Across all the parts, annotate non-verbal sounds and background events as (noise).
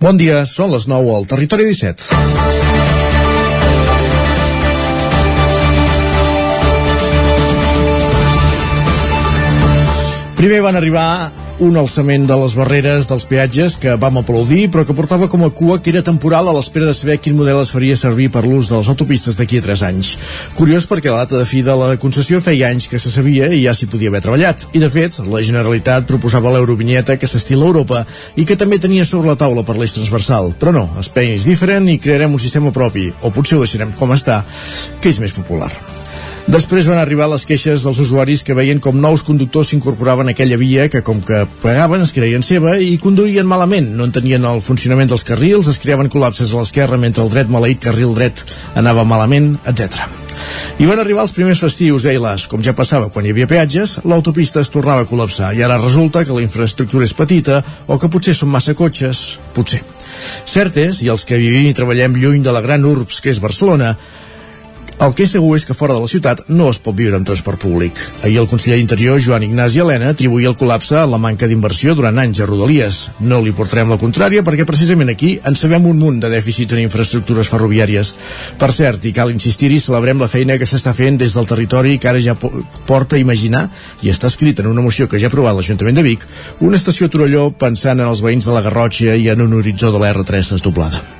Bon dia, són les 9 al Territori 17. Primer van arribar un alçament de les barreres dels peatges que vam aplaudir, però que portava com a cua que era temporal a l'espera de saber quin model es faria servir per l'ús de les autopistes d'aquí a 3 anys. Curiós perquè la data de fi de la concessió feia anys que se sabia i ja s'hi podia haver treballat. I, de fet, la Generalitat proposava l'Eurovinyeta que s'estila a Europa i que també tenia sobre la taula per l'eix transversal. Però no, Spain és diferent i crearem un sistema propi, o potser ho deixarem com està, que és més popular. Després van arribar les queixes dels usuaris que veien com nous conductors s'incorporaven a aquella via que com que pagaven es creien seva i conduïen malament, no entenien el funcionament dels carrils, es creaven col·lapses a l'esquerra mentre el dret maleït carril dret anava malament, etc. I van arribar els primers festius, eh, les, com ja passava quan hi havia peatges, l'autopista es tornava a col·lapsar i ara resulta que la infraestructura és petita o que potser són massa cotxes, potser. Cert és, i els que vivim i treballem lluny de la gran urbs que és Barcelona, el que és segur és que fora de la ciutat no es pot viure amb transport públic. Ahir el conseller d'Interior, Joan Ignasi Helena, atribuïa el col·lapse a la manca d'inversió durant anys a Rodalies. No li portarem la contrària perquè precisament aquí en sabem un munt de dèficits en infraestructures ferroviàries. Per cert, i cal insistir-hi, celebrem la feina que s'està fent des del territori que ara ja porta a imaginar, i està escrit en una moció que ja ha aprovat l'Ajuntament de Vic, una estació Torelló pensant en els veïns de la Garrotxa i en un horitzó de la R3 desdoblada.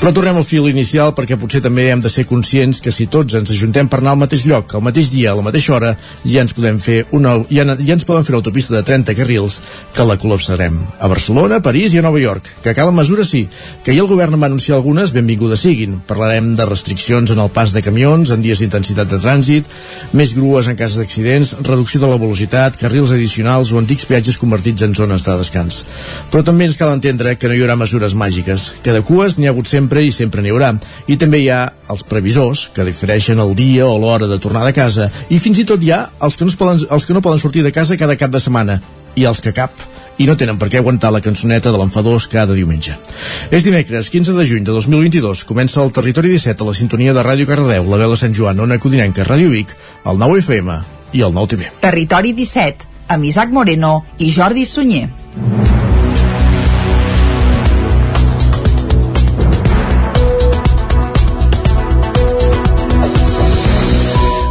Però tornem al fil inicial perquè potser també hem de ser conscients que si tots ens ajuntem per anar al mateix lloc, al mateix dia, a la mateixa hora, ja ens podem fer una, ja, ja ens poden fer autopista de 30 carrils que la col·lapsarem. A Barcelona, París i a Nova York. Que calen mesures, sí. Que ahir el govern va anunciar algunes, benvingudes siguin. Parlarem de restriccions en el pas de camions, en dies d'intensitat de trànsit, més grues en casos d'accidents, reducció de la velocitat, carrils addicionals o antics peatges convertits en zones de descans. Però també ens cal entendre que no hi haurà mesures màgiques, que de cues n'hi ha hagut sempre i sempre n'hi haurà. I també hi ha els previsors, que difereixen el dia o l'hora de tornar de casa, i fins i tot hi ha els que, no poden, els que no poden sortir de casa cada cap de setmana, i els que cap i no tenen per què aguantar la cançoneta de l'enfadós cada diumenge. És dimecres, 15 de juny de 2022, comença el Territori 17 a la sintonia de Ràdio Cardedeu, la veu de Sant Joan, Ona Codinenca, Ràdio Vic, el 9 FM i el 9 TV. Territori 17, amb Isaac Moreno i Jordi Sunyer.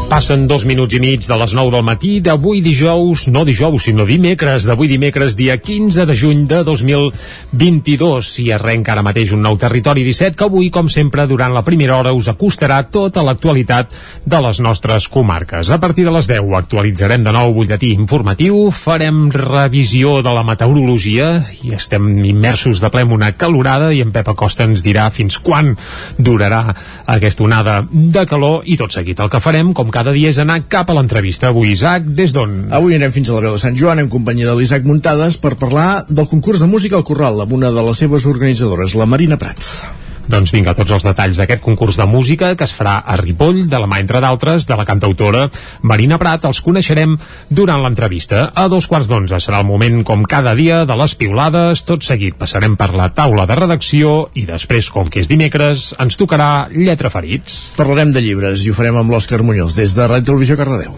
Passen dos minuts i mig de les 9 del matí d'avui dijous, no dijous, sinó dimecres, d'avui dimecres, dia 15 de juny de 2022. I arrenca ara mateix un nou territori 17 que avui, com sempre, durant la primera hora us acostarà tota l'actualitat de les nostres comarques. A partir de les 10 actualitzarem de nou butlletí informatiu, farem revisió de la meteorologia i estem immersos de ple en una calorada i en Pep Acosta ens dirà fins quan durarà aquesta onada de calor i tot seguit el que farem, com cada dia és anar cap a l'entrevista. Avui, Isaac, des d'on? Avui anem fins a la veu de Sant Joan en companyia de l'Isaac Muntades per parlar del concurs de música al Corral amb una de les seves organitzadores, la Marina Prat. Doncs vinga, tots els detalls d'aquest concurs de música que es farà a Ripoll, de la mà, entre d'altres, de la cantautora Marina Prat. Els coneixerem durant l'entrevista. A dos quarts d'onze serà el moment, com cada dia, de les piulades. Tot seguit passarem per la taula de redacció i després, com que és dimecres, ens tocarà Lletra Ferits. Parlarem de llibres i ho farem amb l'Òscar Muñoz des de Ràdio Televisió Cardedeu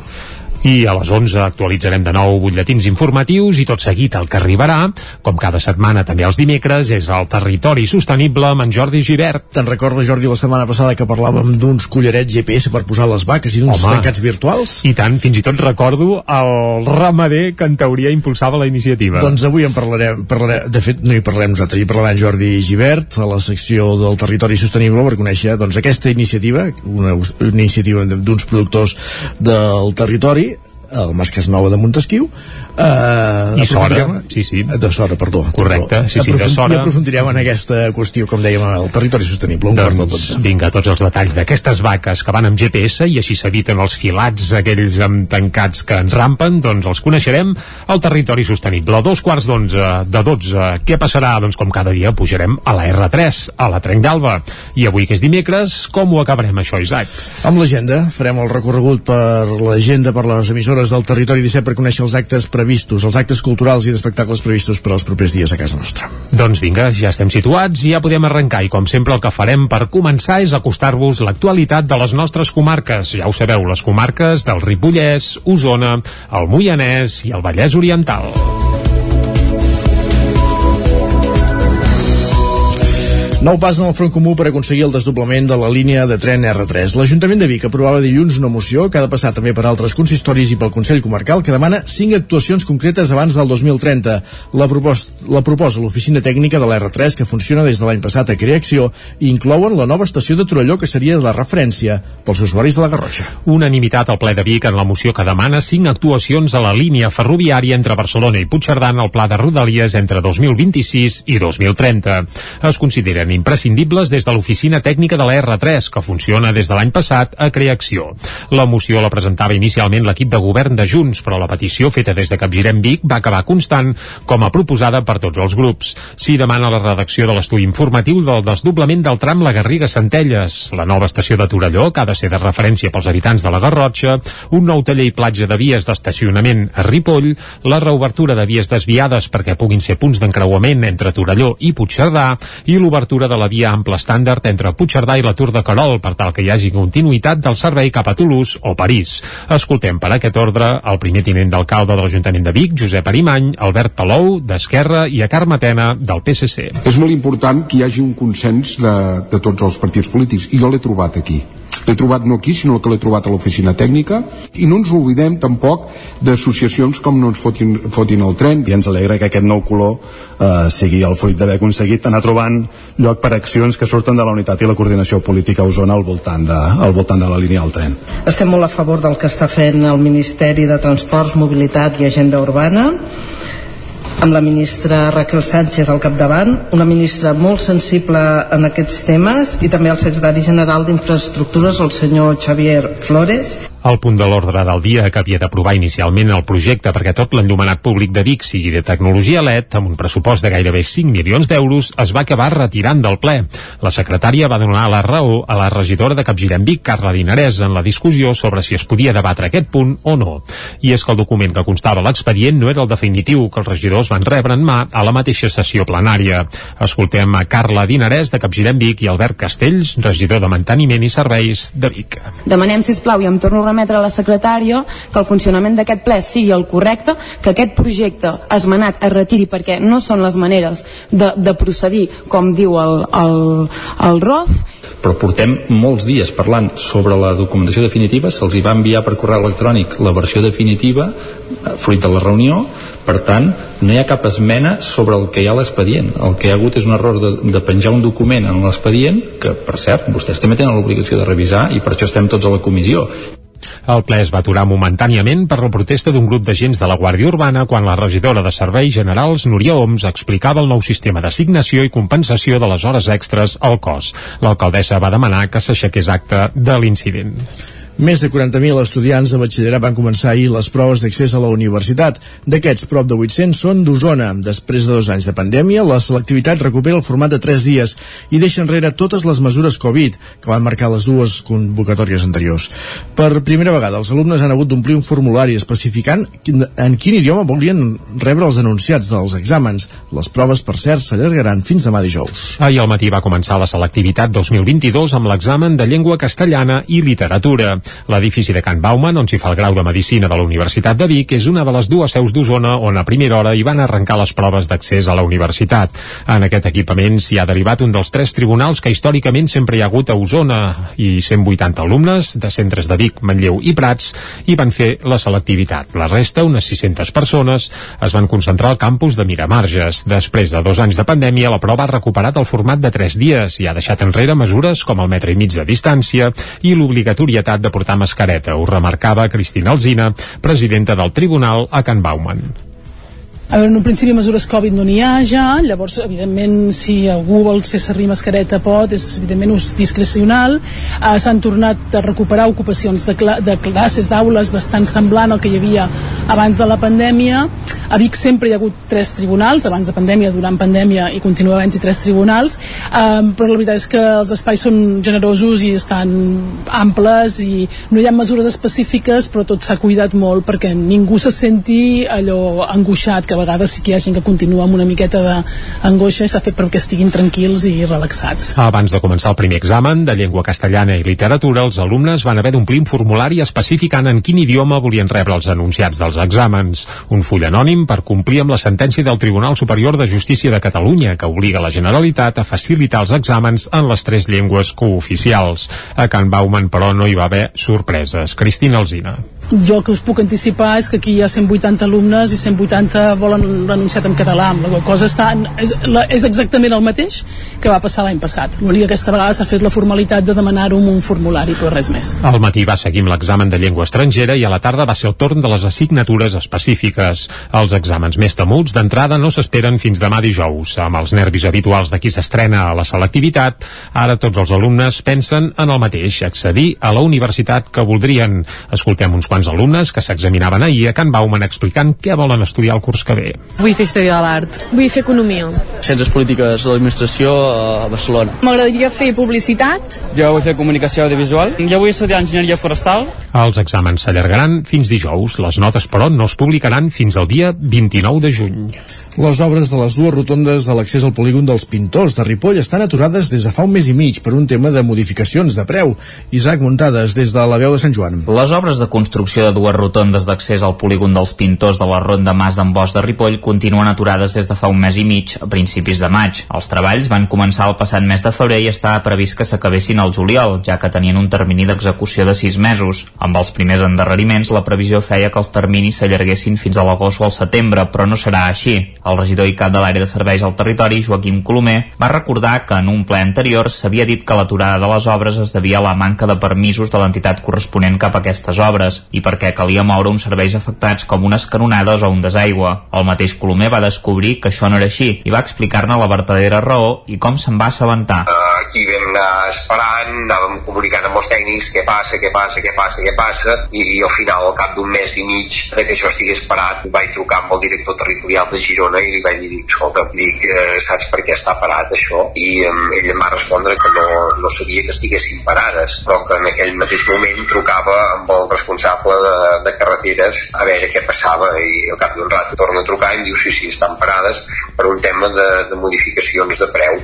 i a les 11 actualitzarem de nou butlletins informatius i tot seguit el que arribarà, com cada setmana també els dimecres, és el territori sostenible amb en Jordi Givert. Te'n recordes, Jordi, la setmana passada que parlàvem d'uns collarets GPS per posar les vaques i d'uns tancats virtuals? I tant, fins i tot recordo el ramader que en teoria impulsava la iniciativa. Doncs avui en parlarem, parlarem de fet no hi parlarem nosaltres, hi parlarà en Jordi Givert a la secció del territori sostenible per conèixer doncs, aquesta iniciativa, una, una iniciativa d'uns productors del territori el Mas Casnova de Montesquiu Uh, I Sora, sí, sí. De Sora, perdó. Correcte, perdó. sí, sí, de Sora. I aprofundirem en aquesta qüestió, com dèiem, el territori sostenible, un doncs, vinga, tots els detalls d'aquestes vaques que van amb GPS i així s'eviten els filats aquells amb tancats que ens rampen, doncs els coneixerem al territori sostenible. A dos quarts d'onze, de dotze, què passarà? Doncs com cada dia pujarem a la R3, a la Trenc d'Alba. I avui, que és dimecres, com ho acabarem això, Isaac? Amb l'agenda, farem el recorregut per l'agenda, per les emissores del territori 17 per conèixer els actes previstos, els actes culturals i d'espectacles previstos per als propers dies a casa nostra. Doncs vinga, ja estem situats i ja podem arrencar i com sempre el que farem per començar és acostar-vos l'actualitat de les nostres comarques. Ja ho sabeu, les comarques del Ripollès, Osona, el Moianès i el Vallès Oriental. Nou pas en el front comú per aconseguir el desdoblament de la línia de tren R3. L'Ajuntament de Vic aprovava dilluns una moció que ha de passar també per altres consistoris i pel Consell Comarcal que demana cinc actuacions concretes abans del 2030. La, propos la proposa l'oficina tècnica de l'R3 que funciona des de l'any passat a Creacció i inclouen la nova estació de Torelló que seria la referència pels usuaris de la Garrotxa. Unanimitat al ple de Vic en la moció que demana cinc actuacions a la línia ferroviària entre Barcelona i Puigcerdà en el pla de Rodalies entre 2026 i 2030. Es consideren imprescindibles des de l'oficina tècnica de la R3, que funciona des de l'any passat a Creacció. La moció la presentava inicialment l'equip de govern de Junts, però la petició feta des de Capgirem Vic va acabar constant com a proposada per tots els grups. S'hi demana la redacció de l'estudi informatiu del desdoblament del tram La Garriga-Centelles, la nova estació de Torelló, que ha de ser de referència pels habitants de la Garrotxa, un nou taller i platja de vies d'estacionament a Ripoll, la reobertura de vies desviades perquè puguin ser punts d'encreuament entre Torelló i Puigcerdà i l'obertura l'obertura de la via ample estàndard entre Puigcerdà i la Tour de Carol per tal que hi hagi continuïtat del servei cap a Toulouse o París. Escoltem per aquest ordre el primer tinent d'alcalde de l'Ajuntament de Vic, Josep Arimany, Albert Palou, d'Esquerra i a Carme Tena, del PSC. És molt important que hi hagi un consens de, de tots els partits polítics i jo l'he trobat aquí l'he trobat no aquí sinó que l'he trobat a l'oficina tècnica i no ens oblidem tampoc d'associacions com no ens fotin, fotin el tren i ens alegra que aquest nou color eh, sigui el fruit d'haver aconseguit anar trobant lloc per accions que surten de la unitat i la coordinació política a Osona al voltant de, al voltant de la línia del tren. Estem molt a favor del que està fent el Ministeri de Transports, Mobilitat i Agenda Urbana amb la ministra Raquel Sánchez al capdavant, una ministra molt sensible en aquests temes i també el secretari general d'Infraestructures, el senyor Xavier Flores, el punt de l'ordre del dia que havia d'aprovar inicialment el projecte perquè tot l'enllumenat públic de Vic sigui de tecnologia LED, amb un pressupost de gairebé 5 milions d'euros, es va acabar retirant del ple. La secretària va donar la raó a la regidora de Capgirem Vic, Carla Dinarès, en la discussió sobre si es podia debatre aquest punt o no. I és que el document que constava l'expedient no era el definitiu que els van rebre en mà a la mateixa sessió plenària. Escoltem a Carla Dinarès, de Capgirem Vic, i Albert Castells, regidor de Manteniment i Serveis de Vic. Demanem, sisplau, i em torno remetre a la secretària que el funcionament d'aquest ple sigui el correcte, que aquest projecte esmenat es retiri perquè no són les maneres de, de procedir com diu el, el, el ROF però portem molts dies parlant sobre la documentació definitiva, se'ls hi va enviar per correu electrònic la versió definitiva eh, fruit de la reunió per tant, no hi ha cap esmena sobre el que hi ha a l'expedient. El que hi ha hagut és un error de, de penjar un document en l'expedient, que, per cert, vostès també tenen l'obligació de revisar i per això estem tots a la comissió. El ple es va aturar momentàniament per la protesta d'un grup d'agents de la Guàrdia Urbana quan la regidora de Serveis Generals, Núria Oms, explicava el nou sistema d'assignació i compensació de les hores extres al cos. L'alcaldessa va demanar que s'aixequés acte de l'incident. Més de 40.000 estudiants de batxillerat van començar ahir les proves d'accés a la universitat. D'aquests, prop de 800 són d'Osona. Després de dos anys de pandèmia, la selectivitat recupera el format de 3 dies i deixa enrere totes les mesures Covid que van marcar les dues convocatòries anteriors. Per primera vegada, els alumnes han hagut d'omplir un formulari especificant en quin idioma volien rebre els anunciats dels exàmens. Les proves, per cert, s'allargaran fins demà dijous. Ahir al matí va començar la selectivitat 2022 amb l'examen de llengua castellana i literatura. L'edifici de Can Bauman, on s'hi fa el grau de Medicina de la Universitat de Vic, és una de les dues seus d'Osona on a primera hora hi van arrencar les proves d'accés a la universitat. En aquest equipament s'hi ha derivat un dels tres tribunals que històricament sempre hi ha hagut a Osona i 180 alumnes de centres de Vic, Manlleu i Prats hi van fer la selectivitat. La resta, unes 600 persones, es van concentrar al campus de Miramarges. Després de dos anys de pandèmia, la prova ha recuperat el format de tres dies i ha deixat enrere mesures com el metre i mig de distància i l'obligatorietat de portar mascareta, ho remarcava Cristina Alzina, presidenta del tribunal a Can Bauman. A veure, en un principi mesures Covid no n'hi ha ja, llavors, evidentment, si algú vol fer servir mascareta pot, és evidentment ús discrecional. Uh, S'han tornat a recuperar ocupacions de, cla de classes, d'aules bastant semblant al que hi havia abans de la pandèmia. A Vic sempre hi ha hagut tres tribunals, abans de pandèmia, durant pandèmia, i continua havent-hi tres tribunals, um, però la veritat és que els espais són generosos i estan amples i no hi ha mesures específiques, però tot s'ha cuidat molt perquè ningú se senti allò angoixat, que vegades sí que hi ha gent que continua amb una miqueta d'angoixa i s'ha fet perquè estiguin tranquils i relaxats. Abans de començar el primer examen de llengua castellana i literatura, els alumnes van haver d'omplir un formulari especificant en quin idioma volien rebre els enunciats dels exàmens. Un full anònim per complir amb la sentència del Tribunal Superior de Justícia de Catalunya, que obliga la Generalitat a facilitar els exàmens en les tres llengües cooficials. A Can Bauman, però, no hi va haver sorpreses. Cristina Alzina jo que us puc anticipar és que aquí hi ha 180 alumnes i 180 volen renunciat en català la cosa està, és, la, és exactament el mateix que va passar l'any passat. L'únic que aquesta vegada s'ha fet la formalitat de demanar-ho un formulari però res més. Al matí va seguir amb l'examen de llengua estrangera i a la tarda va ser el torn de les assignatures específiques. Els exàmens més temuts d'entrada no s'esperen fins demà dijous. Amb els nervis habituals de qui s'estrena a la selectivitat ara tots els alumnes pensen en el mateix accedir a la universitat que voldrien. Escoltem uns quants quants alumnes que s'examinaven ahir a Can Bauman explicant què volen estudiar el curs que ve. Vull fer història de l'art. Vull fer economia. Ciències polítiques de l'administració a Barcelona. M'agradaria fer publicitat. Jo vull fer comunicació audiovisual. Jo vull estudiar enginyeria forestal. Els exàmens s'allargaran fins dijous. Les notes, però, no es publicaran fins al dia 29 de juny. Les obres de les dues rotondes de l'accés al polígon dels Pintors de Ripoll estan aturades des de fa un mes i mig per un tema de modificacions de preu. Isaac Muntades, des de la veu de Sant Joan. Les obres de construcció de dues rotondes d'accés al polígon dels Pintors de la Ronda Mas d'en Bosch de Ripoll continuen aturades des de fa un mes i mig, a principis de maig. Els treballs van començar el passat mes de febrer i estava previst que s'acabessin al juliol, ja que tenien un termini d'execució de sis mesos. Amb els primers endarreriments, la previsió feia que els terminis s'allarguessin fins a l'agost o al setembre, però no serà així. El regidor i cap de l'àrea de serveis al territori, Joaquim Colomer, va recordar que en un ple anterior s'havia dit que l'aturada de les obres es devia a la manca de permisos de l'entitat corresponent cap a aquestes obres i perquè calia moure uns serveis afectats com unes canonades o un desaigua. El mateix Colomer va descobrir que això no era així i va explicar-ne la vertadera raó i com se'n va assabentar. Uh, aquí vam anar esperant, anàvem comunicant amb els tècnics què passa, què passa, què passa, què passa i, i al final, al cap d'un mes i mig de que això estigués parat, vaig trucar amb el director territorial de Girona i li vaig dir, escolta, dic, eh, saps per què està parat això? I eh, ell em va respondre que no, no sabia que estiguessin parades, però que en aquell mateix moment trucava amb el responsable de, de carreteres a veure què passava i al cap d'un rato torna a trucar i em diu sí, sí, estan parades per un tema de, de modificacions de preu.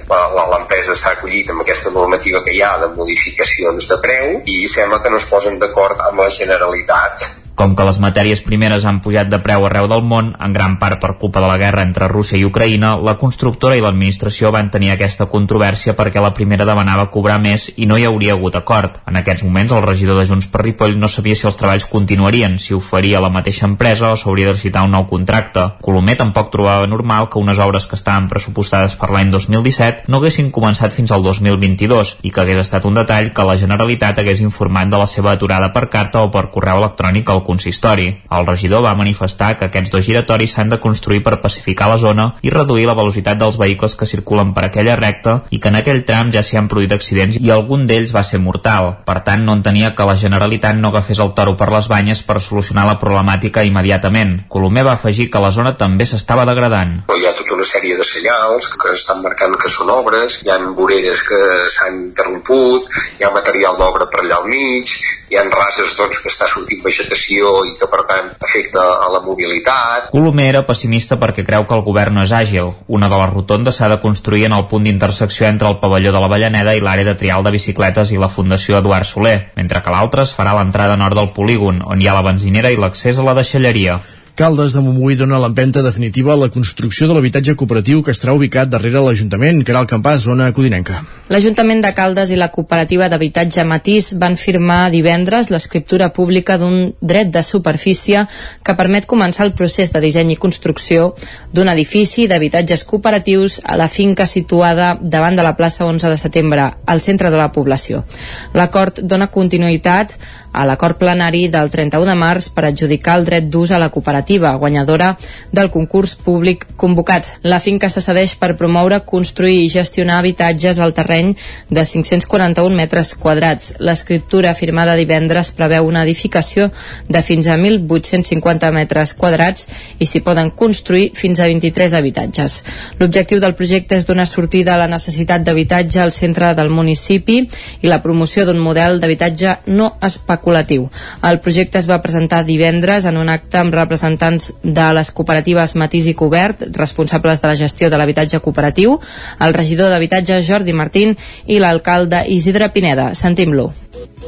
L'empresa s'ha acollit amb aquesta normativa que hi ha de modificacions de preu i sembla que no es posen d'acord amb la Generalitat com que les matèries primeres han pujat de preu arreu del món, en gran part per culpa de la guerra entre Rússia i Ucraïna, la constructora i l'administració van tenir aquesta controvèrsia perquè la primera demanava cobrar més i no hi hauria hagut acord. En aquests moments, el regidor de Junts per Ripoll no sabia si els treballs continuarien, si ho faria la mateixa empresa o s'hauria de citar un nou contracte. Colomer tampoc trobava normal que unes obres que estaven pressupostades per l'any 2017 no haguessin començat fins al 2022 i que hagués estat un detall que la Generalitat hagués informat de la seva aturada per carta o per correu electrònic al consistori. El regidor va manifestar que aquests dos giratoris s'han de construir per pacificar la zona i reduir la velocitat dels vehicles que circulen per aquella recta i que en aquell tram ja s'hi han produït accidents i algun d'ells va ser mortal. Per tant, no entenia que la Generalitat no agafés el toro per les banyes per solucionar la problemàtica immediatament. Colomer va afegir que la zona també s'estava degradant. Hi ha tota una sèrie de senyals que estan marcant que són obres, hi ha voreres que s'han interromput, hi ha material d'obra per allà al mig, hi ha rases doncs, que està sortint vegetació i que per tant afecta a la mobilitat. Colomer era pessimista perquè creu que el govern no és àgil. Una de les rotondes s'ha de construir en el punt d'intersecció entre el pavelló de la Vallaneda i l'àrea de trial de bicicletes i la Fundació Eduard Soler, mentre que l'altra es farà a l'entrada nord del polígon, on hi ha la benzinera i l'accés a la deixalleria. Caldes de Montbui dona l'empenta definitiva a la construcció de l'habitatge cooperatiu que estarà ubicat darrere l'Ajuntament, que era el campàs zona codinenca. L'Ajuntament de Caldes i la cooperativa d'habitatge Matís van firmar divendres l'escriptura pública d'un dret de superfície que permet començar el procés de disseny i construcció d'un edifici d'habitatges cooperatius a la finca situada davant de la plaça 11 de setembre, al centre de la població. L'acord dona continuïtat a l'acord plenari del 31 de març per adjudicar el dret d'ús a la cooperativa, guanyadora del concurs públic convocat. La finca se cedeix per promoure, construir i gestionar habitatges al terreny de 541 metres quadrats. L'escriptura firmada divendres preveu una edificació de fins a 1.850 metres quadrats i s'hi poden construir fins a 23 habitatges. L'objectiu del projecte és donar sortida a la necessitat d'habitatge al centre del municipi i la promoció d'un model d'habitatge no especulat especulatiu. El projecte es va presentar divendres en un acte amb representants de les cooperatives Matís i Cobert, responsables de la gestió de l'habitatge cooperatiu, el regidor d'habitatge Jordi Martín i l'alcalde Isidre Pineda. Sentim-lo.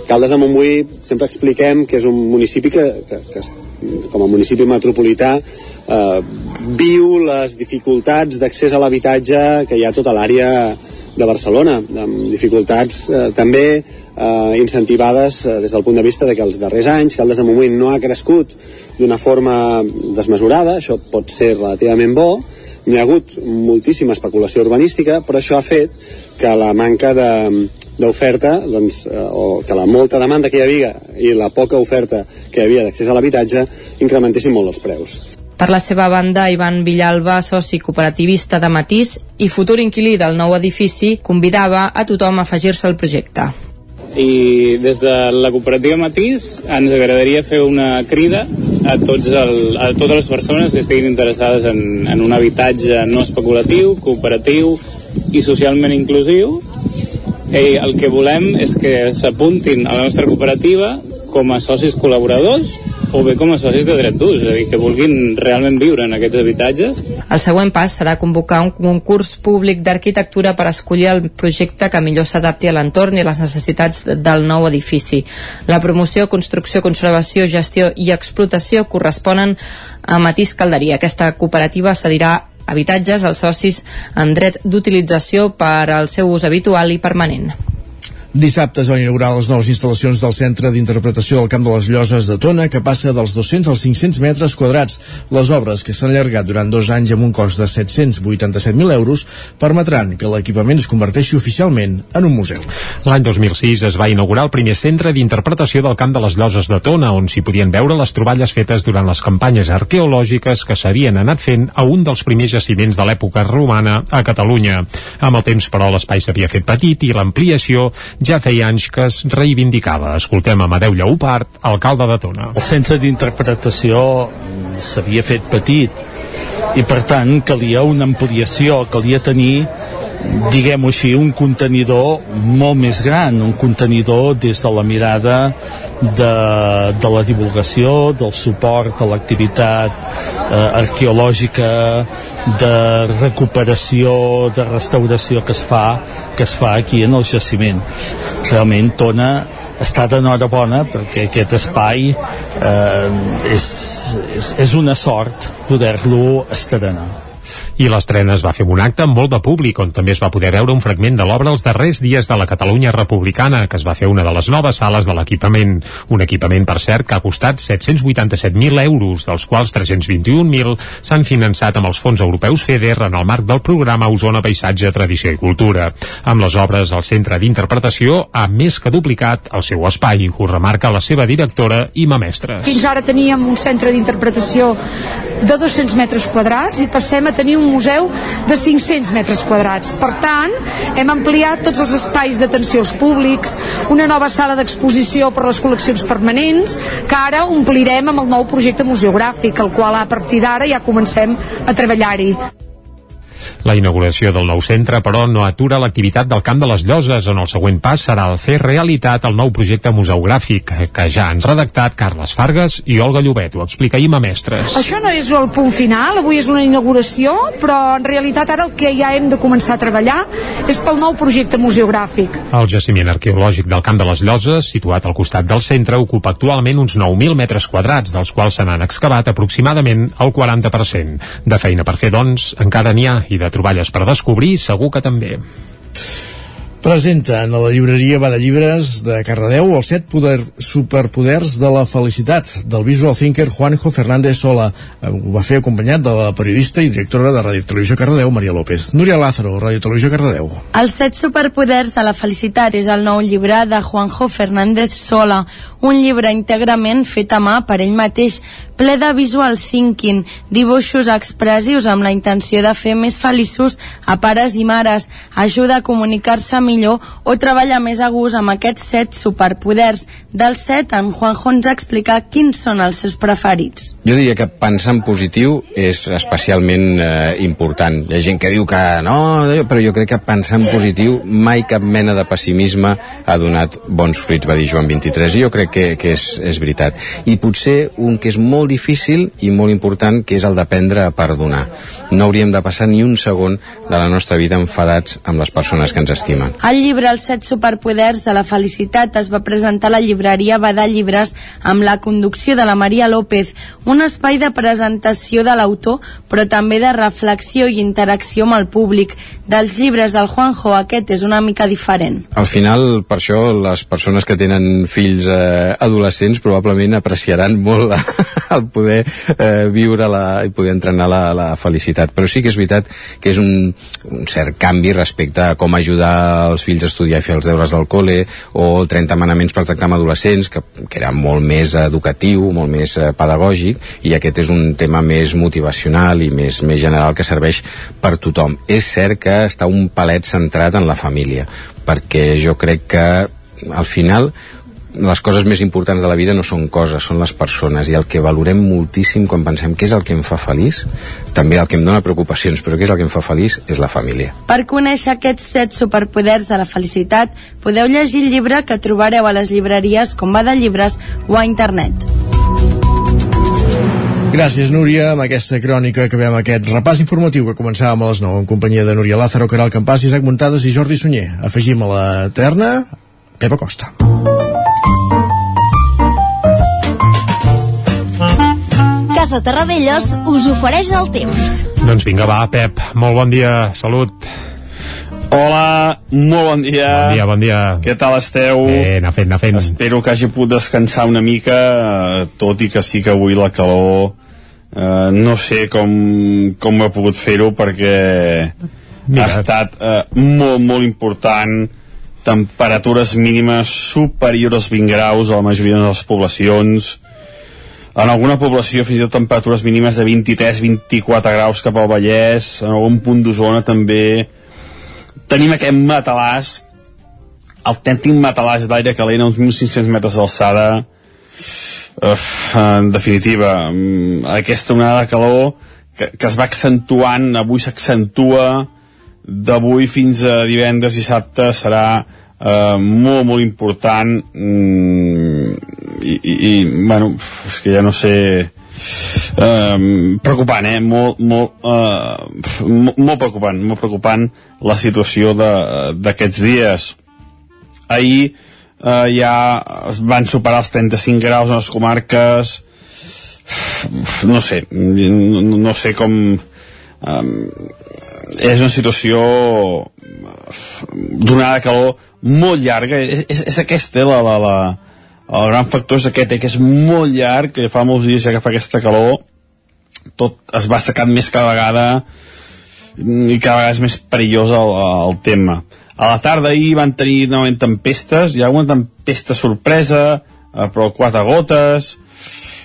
Caldes de Montbui sempre expliquem que és un municipi que, que, que com a municipi metropolità eh, viu les dificultats d'accés a l'habitatge que hi ha a tota l'àrea de Barcelona, amb dificultats eh, també eh, incentivades eh, des del punt de vista de que els darrers anys Caldes de Montbui no ha crescut d'una forma desmesurada, això pot ser relativament bo, n'hi ha hagut moltíssima especulació urbanística, però això ha fet que la manca de, d'oferta, doncs, eh, o que la molta demanda que hi havia i la poca oferta que hi havia d'accés a l'habitatge incrementessin molt els preus. Per la seva banda, Ivan Villalba, soci cooperativista de Matís i futur inquilí del nou edifici, convidava a tothom a afegir-se al projecte. I des de la cooperativa Matís ens agradaria fer una crida a, tots el, a totes les persones que estiguin interessades en, en un habitatge no especulatiu, cooperatiu i socialment inclusiu. I el que volem és que s'apuntin a la nostra cooperativa com a socis col·laboradors o bé com a socis de dret d'ús, és a dir, que vulguin realment viure en aquests habitatges. El següent pas serà convocar un concurs públic d'arquitectura per escollir el projecte que millor s'adapti a l'entorn i a les necessitats del nou edifici. La promoció, construcció, conservació, gestió i explotació corresponen a Matís Calderia. Aquesta cooperativa cedirà habitatges als socis en dret d'utilització per al seu ús habitual i permanent. Dissabte es van inaugurar les noves instal·lacions del Centre d'Interpretació del Camp de les Lloses de Tona, que passa dels 200 als 500 metres quadrats. Les obres, que s'han allargat durant dos anys amb un cost de 787.000 euros, permetran que l'equipament es converteixi oficialment en un museu. L'any 2006 es va inaugurar el primer centre d'interpretació del Camp de les Lloses de Tona, on s'hi podien veure les troballes fetes durant les campanyes arqueològiques que s'havien anat fent a un dels primers jaciments de l'època romana a Catalunya. Amb el temps, però, l'espai s'havia fet petit i l'ampliació ja feia anys que es reivindicava. Escoltem Amadeu Lleupart, alcalde de Tona. El centre d'interpretació s'havia fet petit i per tant calia una ampliació, calia tenir diguem-ho així, un contenidor molt més gran, un contenidor des de la mirada de, de la divulgació, del suport a l'activitat eh, arqueològica, de recuperació, de restauració que es fa que es fa aquí en el jaciment. Realment Tona està d'enhorabona perquè aquest espai eh, és, és, és una sort poder-lo estrenar i l'estrena es va fer un acte amb molt de públic on també es va poder veure un fragment de l'obra els darrers dies de la Catalunya republicana que es va fer una de les noves sales de l'equipament. Un equipament per cert que ha costat 787.000 euros dels quals 321.000 s'han finançat amb els fons europeus FEDER en el marc del programa Osona Paisatge, Tradició i Cultura. Amb les obres el centre d'interpretació ha més que duplicat el seu espai ho remarca la seva directora Ima Mestres. Fins ara teníem un centre d'interpretació de 200 metres quadrats i passem a tenir un museu de 500 metres quadrats. Per tant, hem ampliat tots els espais d'atenció als públics, una nova sala d'exposició per les col·leccions permanents, que ara omplirem amb el nou projecte museogràfic, el qual a partir d'ara ja comencem a treballar-hi. La inauguració del nou centre, però, no atura l'activitat del Camp de les Lloses, on el següent pas serà el fer realitat el nou projecte museogràfic, que ja han redactat Carles Fargues i Olga Llobet. Ho explica Ima Mestres. Això no és el punt final, avui és una inauguració, però en realitat ara el que ja hem de començar a treballar és pel nou projecte museogràfic. El jaciment arqueològic del Camp de les Lloses, situat al costat del centre, ocupa actualment uns 9.000 metres quadrats, dels quals se n'han excavat aproximadament el 40%. De feina per fer, doncs, encara n'hi ha, i de troballes per descobrir segur que també. Presenta en la llibreria Va de Llibres de Cardedeu els set poder, superpoders de la felicitat del visual thinker Juanjo Fernández Sola. Ho va fer acompanyat de la periodista i directora de Ràdio Televisió Cardedeu, Maria López. Núria Lázaro, Ràdio Televisió Cardedeu. Els set superpoders de la felicitat és el nou llibre de Juanjo Fernández Sola, un llibre íntegrament fet a mà per ell mateix, ple de visual thinking, dibuixos expressius amb la intenció de fer més feliços a pares i mares, ajuda a comunicar-se millor o treballar més a gust amb aquests set superpoders. Del set, en Juanjo ens explica quins són els seus preferits. Jo diria que pensar en positiu és especialment eh, important. Hi ha gent que diu que no, però jo crec que pensar en positiu mai cap mena de pessimisme ha donat bons fruits, va dir Joan 23, i jo crec que, que és, és veritat. I potser un que és molt difícil i molt important, que és el d'aprendre a perdonar. No hauríem de passar ni un segon de la nostra vida enfadats amb les persones que ens estimen. El llibre Els set superpoders de la felicitat es va presentar a la llibreria Badà Llibres amb la conducció de la Maria López, un espai de presentació de l'autor, però també de reflexió i interacció amb el públic. Dels llibres del Juanjo, aquest és una mica diferent. Al final, per això, les persones que tenen fills eh, adolescents probablement apreciaran molt la, (laughs) el poder eh, viure la, i poder entrenar la, la felicitat. Però sí que és veritat que és un, un cert canvi respecte a com ajudar els fills a estudiar i fer els deures del col·le o 30 manaments per tractar amb adolescents, que, que era molt més educatiu, molt més eh, pedagògic, i aquest és un tema més motivacional i més, més general que serveix per tothom. És cert que està un palet centrat en la família, perquè jo crec que al final les coses més importants de la vida no són coses, són les persones i el que valorem moltíssim quan pensem què és el que em fa feliç, també el que em dona preocupacions, però què és el que em fa feliç és la família. Per conèixer aquests set superpoders de la felicitat, podeu llegir el llibre que trobareu a les llibreries com va de llibres o a internet. Gràcies, Núria, amb aquesta crònica que veiem aquest repàs informatiu que començàvem a les 9 en companyia de Núria Lázaro, Caral Campàs, Isaac Muntades i Jordi Sunyer. Afegim a la terna Pepa Costa. Casa Terradellos us ofereix el temps. Doncs vinga, va, Pep, molt bon dia, salut. Hola, molt bon dia. Bon dia, bon dia. Què tal esteu? Bé, anar fent, anar fent. Espero que hagi pogut descansar una mica, eh, tot i que sí que avui la calor eh, no sé com, com he pogut fer-ho perquè Mira. ha estat eh, molt, molt important temperatures mínimes superiors als 20 graus a la majoria de les poblacions en alguna població fins i tot temperatures mínimes de 23-24 graus cap al Vallès en algun punt d'Osona també. Tenim aquest matalàs autèntic matalàs d'aire calent a uns 1.500 metres d'alçada. En definitiva aquesta onada de calor que, que es va accentuant avui s'accentua d'avui fins a divendres i dissabte serà eh, molt molt important mm, i, i, i bueno, és que ja no sé eh, preocupant, eh? Molt, molt, eh, molt preocupant, molt preocupant la situació d'aquests dies. Ahir eh, ja es van superar els 35 graus en les comarques no sé no, no sé com eh, és una situació d'onada de calor molt llarga és, és, és aquesta la, la, la, el gran factor és aquest, eh, que és molt llarg, que fa molts dies que fa aquesta calor, tot es va secant més cada vegada i cada vegada és més perillós el, el tema. A la tarda ahir van tenir novament tempestes, hi ha una tempesta sorpresa, eh, però quatre gotes,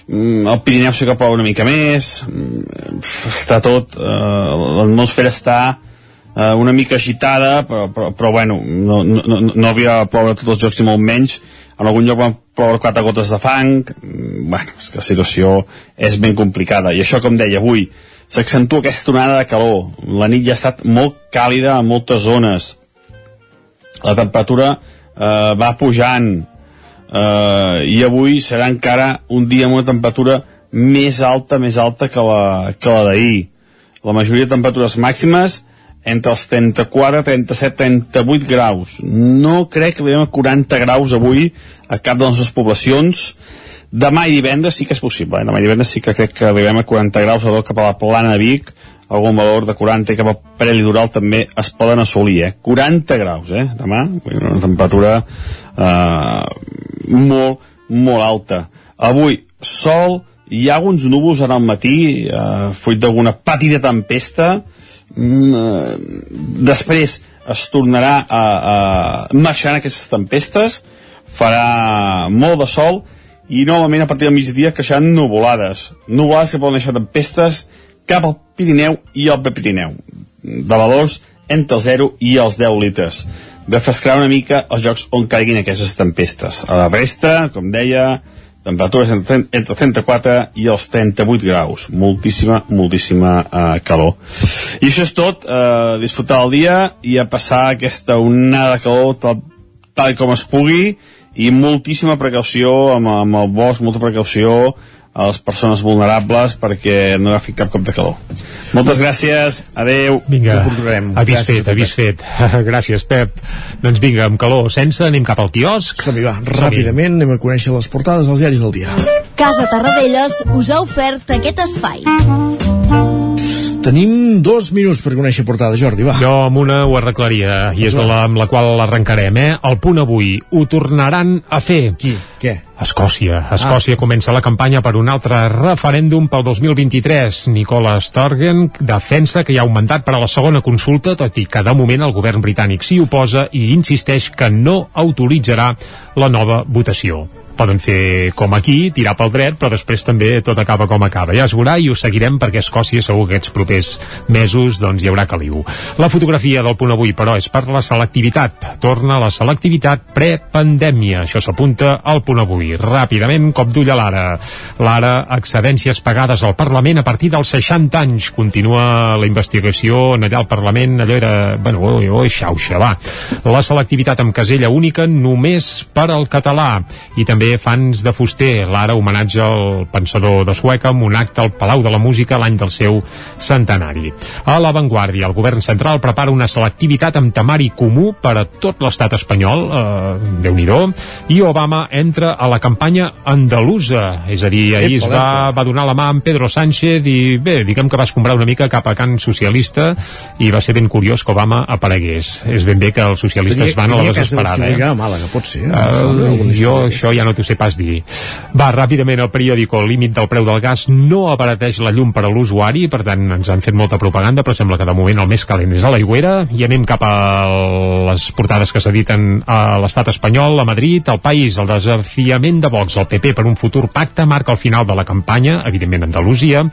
mm, el Pirineu sí que plou una mica més, mm, està tot, eh, l'atmosfera està eh, una mica agitada, però, però, però bueno, no, no, no havia de ploure tots els jocs i molt menys, en algun lloc van ploure quatre gotes de fang. Mm, bueno, és que la situació és ben complicada. I això com deia avui s'accentua aquesta onada de calor. La nit ja ha estat molt càlida a moltes zones. La temperatura eh, va pujant. Eh, i avui serà encara un dia amb una temperatura més alta, més alta que la, que la d'ahir. La majoria de temperatures màximes entre els 34, 37, 38 graus. No crec que arribem a 40 graus avui a cap de les nostres poblacions. Demà i divendres sí que és possible. Eh? Demà i divendres sí que crec que arribem a 40 graus, a cap a la plana de Vic, algun valor de 40 i cap al Parell Litoral també es poden assolir, eh? 40 graus, eh? Demà, una temperatura eh, molt, molt alta. Avui, sol, hi ha alguns núvols en el matí, eh, fruit d'alguna petita tempesta, després es tornarà a, a marxar aquestes tempestes farà molt de sol i novament a partir del migdia creixeran nuvolades nuvolades que poden deixar tempestes cap al Pirineu i al Pirineu de valors entre els 0 i els 10 litres. Refrescarà una mica els jocs on caiguin aquestes tempestes. A la resta, com deia, temperatures entre, entre 34 i els 38 graus. Moltíssima, moltíssima eh, calor. I això és tot, eh, disfrutar el dia i a passar aquesta onada de calor tal, tal com es pugui i moltíssima precaució amb, amb el bosc, molta precaució a les persones vulnerables perquè no agafi cap cop de calor. Moltes gràcies, adeu. Vinga, avís Gràcies, fet, avís fet. (laughs) Gràcies, Pep. Doncs vinga, amb calor sense, anem cap al quiosc. Som-hi, va, ràpidament anem a conèixer les portades dels diaris del dia. Casa Tarradellas us ha ofert aquest espai. Tenim dos minuts per conèixer portada, Jordi, va. Jo amb una ho arreglaria, i és la amb la qual l'arrencarem, eh? El punt avui, ho tornaran a fer. Qui? Què? Escòcia. Escòcia ah. comença la campanya per un altre referèndum pel 2023. Nicola Sturgeon defensa que hi ha un mandat per a la segona consulta, tot i que de moment el govern britànic s'hi oposa i insisteix que no autoritzarà la nova votació poden fer com aquí, tirar pel dret, però després també tot acaba com acaba. Ja es veurà i ho seguirem perquè a Escòcia segur que aquests propers mesos doncs, hi haurà caliu. La fotografia del punt avui, però, és per la selectivitat. Torna la selectivitat prepandèmia. Això s'apunta al punt avui. Ràpidament, cop d'ull a l'ara. L'ara, excedències pagades al Parlament a partir dels 60 anys. Continua la investigació en allà al Parlament, allò era... Bueno, oi, oi, xauxa, va. La selectivitat amb casella única només per al català. I també fans de Fuster, l'ara homenatge al pensador de Sueca amb un acte al Palau de la Música l'any del seu centenari. A l'avantguàrdia, el govern central prepara una selectivitat amb temari comú per a tot l'estat espanyol, eh, déu nhi i Obama entra a la campanya andalusa, és a dir, ahir es va, va donar la mà amb Pedro Sánchez i bé, diguem que va escombrar una mica cap a Can Socialista i va ser ben curiós que Obama aparegués. És ben bé que els socialistes van a la desesperada. Eh? Eh? a Màlaga, pot ser. Eh? Uh, jo això ja no t'ho sé pas dir. Va, ràpidament el periòdico, el límit del preu del gas no abarateix la llum per a l'usuari, per tant ens han fet molta propaganda, però sembla que de moment el més calent és a l'aigüera, i anem cap a les portades que s'editen a l'estat espanyol, a Madrid, al país, el desafiament de Vox, el PP per un futur pacte marca el final de la campanya, evidentment Andalusia,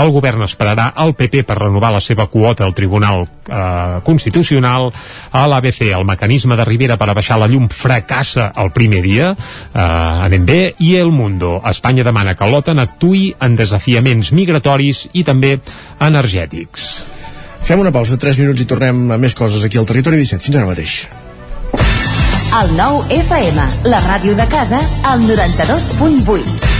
el govern esperarà el PP per renovar la seva quota al Tribunal eh, Constitucional, a l'ABC el mecanisme de Rivera per abaixar la llum fracassa el primer dia, eh, anem bé, i El Mundo. Espanya demana que l'OTAN actui en desafiaments migratoris i també energètics. Fem una pausa, 3 minuts i tornem a més coses aquí al Territori 17. Fins ara mateix. El nou FM, la ràdio de casa, al 92.8.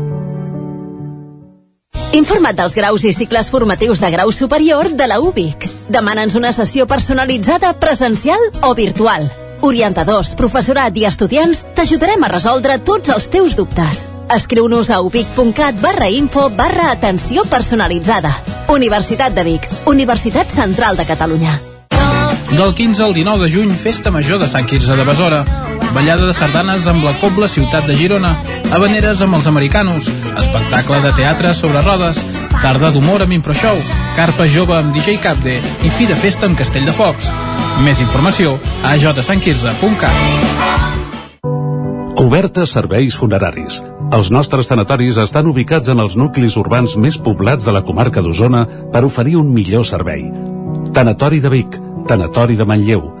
Informa't dels graus i cicles formatius de grau superior de la UBIC. Demana'ns una sessió personalitzada presencial o virtual. Orientadors, professorat i estudiants t'ajudarem a resoldre tots els teus dubtes. Escriu-nos a ubic.cat barra info barra atenció personalitzada. Universitat de Vic, Universitat Central de Catalunya. Del 15 al 19 de juny, Festa Major de Sant Quirze de Besora. Ballada de sardanes amb la Cobla Ciutat de Girona. Habaneres amb els americanos. Espectacle de teatre sobre rodes. Tarda d'humor amb Improshow. Carpa jove amb DJ Capde. I fi de festa amb Castell de Focs. Més informació a jsantquirze.cat. Cobertes serveis funeraris. Els nostres tanatoris estan ubicats en els nuclis urbans més poblats de la comarca d'Osona per oferir un millor servei. Tanatori de Vic, Tanatori de Manlleu,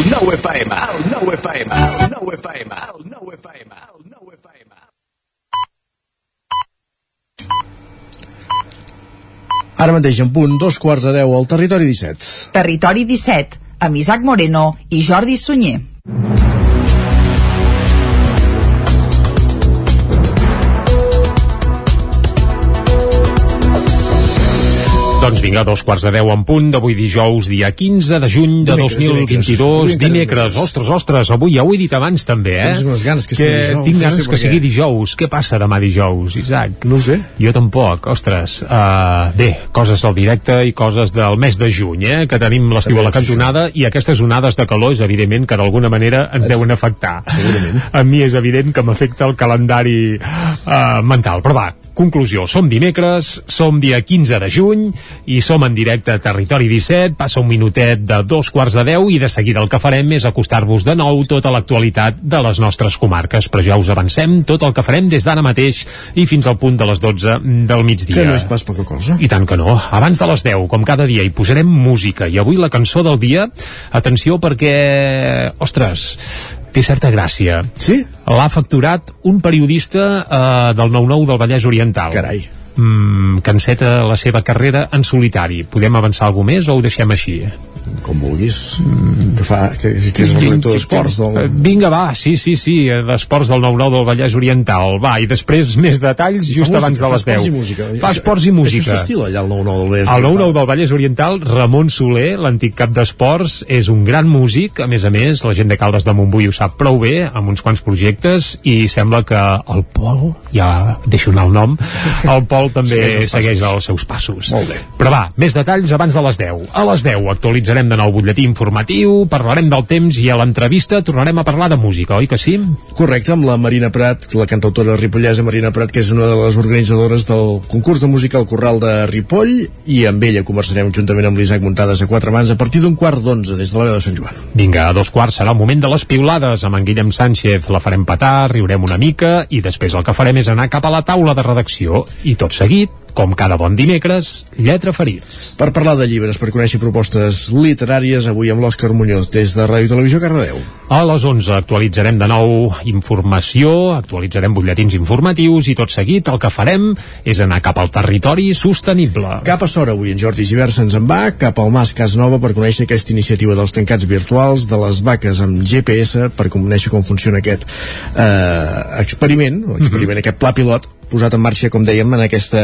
El nou FM, el nou FM, el nou FM, el nou FM, el nou FM. Ara mateix en punt, dos quarts de deu al territori 17. Territori 17, amb Isaac Moreno i Jordi Sunyer. Doncs vinga, dos quarts de deu en punt d'avui dijous, dia 15 de juny de Dimecres, 2022. dimecres. Dimecres, ostres, ostres, avui ja ho he dit abans també, eh? Tens unes ganes que sigui dijous, Tinc no ganes sé que per sigui dijous. Què passa demà dijous, Isaac? No sé. Jo tampoc, ostres. Uh, bé, coses del directe i coses del mes de juny, eh? Que tenim l'estiu a la cantonada i aquestes onades de calor és evident que d'alguna manera ens deuen afectar. Segurament. A mi és evident que m'afecta el calendari uh, mental. Però va, conclusió, som dimecres, som dia 15 de juny i som en directe a Territori 17, passa un minutet de dos quarts de deu i de seguida el que farem és acostar-vos de nou tota l'actualitat de les nostres comarques, però ja us avancem tot el que farem des d'ara mateix i fins al punt de les 12 del migdia. Que no és pas poca cosa. I tant que no. Abans de les 10, com cada dia, hi posarem música. I avui la cançó del dia, atenció perquè, ostres, té certa gràcia. Sí? L'ha facturat un periodista eh, del 9-9 del Vallès Oriental. Carai. Mm, que enceta la seva carrera en solitari. Podem avançar alguna més o ho deixem així? Com vulguis. Que fa, que, que és el redactor d'esports Eh, del... Vinga, va, sí, sí, sí, eh, d'esports del 9-9 del Vallès Oriental. Va, i després més detalls Fa just música, abans de les 10. esports i música. Fa esports i música. Això s'estila allà al 9-9 del Vallès El Oriental. 9-9 del Vallès Oriental, Ramon Soler, l'antic cap d'esports, és un gran músic, a més a més, la gent de Caldes de Montbui ho sap prou bé, amb uns quants projectes, i sembla que el Pol, ja deixo anar el nom, el Pol també Segueix els segueix els seus passos. Molt bé. Però va, més detalls abans de les 10. A les 10 actualitzarem de nou butlletí informatiu, parlarem del temps i a l'entrevista tornarem a parlar de música, oi que sí? Correcte, amb la Marina Prat, la cantautora ripollesa Marina Prat, que és una de les organitzadores del concurs de música al Corral de Ripoll, i amb ella conversarem juntament amb l'Isaac Muntades a quatre mans a partir d'un quart d'onze des de la veu de Sant Joan. Vinga, a dos quarts serà el moment de les piulades. Amb en Guillem Sánchez la farem petar, riurem una mica i després el que farem és anar cap a la taula de redacció. I tot seguit, com cada bon dimecres, lletra ferits. Per parlar de llibres, per conèixer propostes literàries, avui amb l'Òscar Muñoz, des de Ràdio Televisió Cardedeu. A les 11 actualitzarem de nou informació, actualitzarem butlletins informatius i tot seguit el que farem és anar cap al territori sostenible. Cap a Sora avui en Jordi Givert se'ns en va, cap al Mas Cas Nova per conèixer aquesta iniciativa dels tancats virtuals de les vaques amb GPS per conèixer com funciona aquest eh, experiment, experiment, aquest pla pilot posat en marxa, com dèiem, en aquesta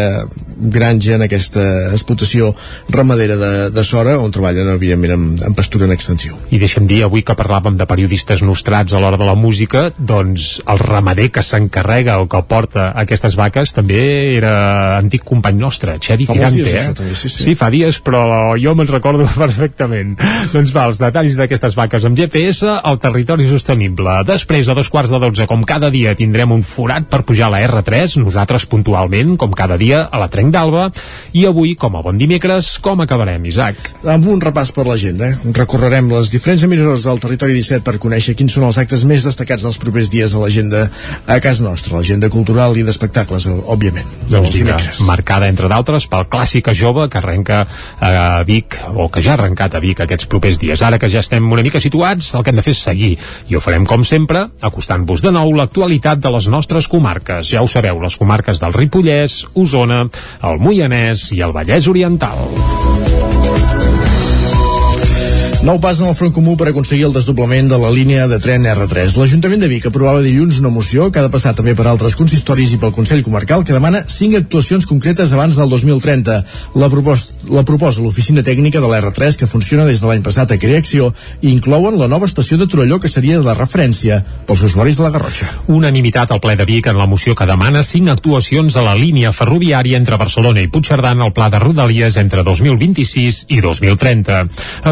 granja, en aquesta explotació ramadera de, de Sora, on treballen, evidentment, amb, amb pastura en extensió. I deixem dir, avui que parlàvem de periodistes nostrats a l'hora de la música, doncs el ramader que s'encarrega o que porta aquestes vaques també era antic company nostre, Xevi Fa molts Quirante, dies, eh? això, també, sí, sí. sí, fa dies, però jo me'n recordo (laughs) perfectament. doncs va, els detalls d'aquestes vaques amb GPS al territori sostenible. Després, a dos quarts de dotze, com cada dia, tindrem un forat per pujar a la R3, nosaltres puntualment, com cada dia, a la Trenc d'Alba, i avui, com a bon dimecres, com acabarem, Isaac? Amb un repàs per l'agenda, eh? recorrerem les diferents emissores del territori 17 per conèixer quins són els actes més destacats dels propers dies a l'agenda a casa nostra, l'agenda cultural i d'espectacles, ó- òbviament, Doncs dimecres. marcada entre d'altres pel Clàssica Jove que arrenca a Vic o que ja ha arrencat a Vic aquests propers dies. Ara que ja estem una mica situats, el que hem de fer és seguir i ho farem com sempre, acostant-vos de nou l'actualitat de les nostres comarques. Ja ho sabeu, les comarques del Ripollès, Osona, el Moianès i el Vallès Oriental. Nou pas en el front comú per aconseguir el desdoblament de la línia de tren R3. L'Ajuntament de Vic aprovava dilluns una moció que ha de passar també per altres consistoris i pel Consell Comarcal que demana cinc actuacions concretes abans del 2030. La, propos la proposa l'oficina tècnica de l'R3 que funciona des de l'any passat a Creacció i inclouen la nova estació de Torelló que seria de referència pels usuaris de la Garrotxa. Unanimitat al ple de Vic en la moció que demana cinc actuacions a la línia ferroviària entre Barcelona i Puigcerdà en el pla de Rodalies entre 2026 i 2030.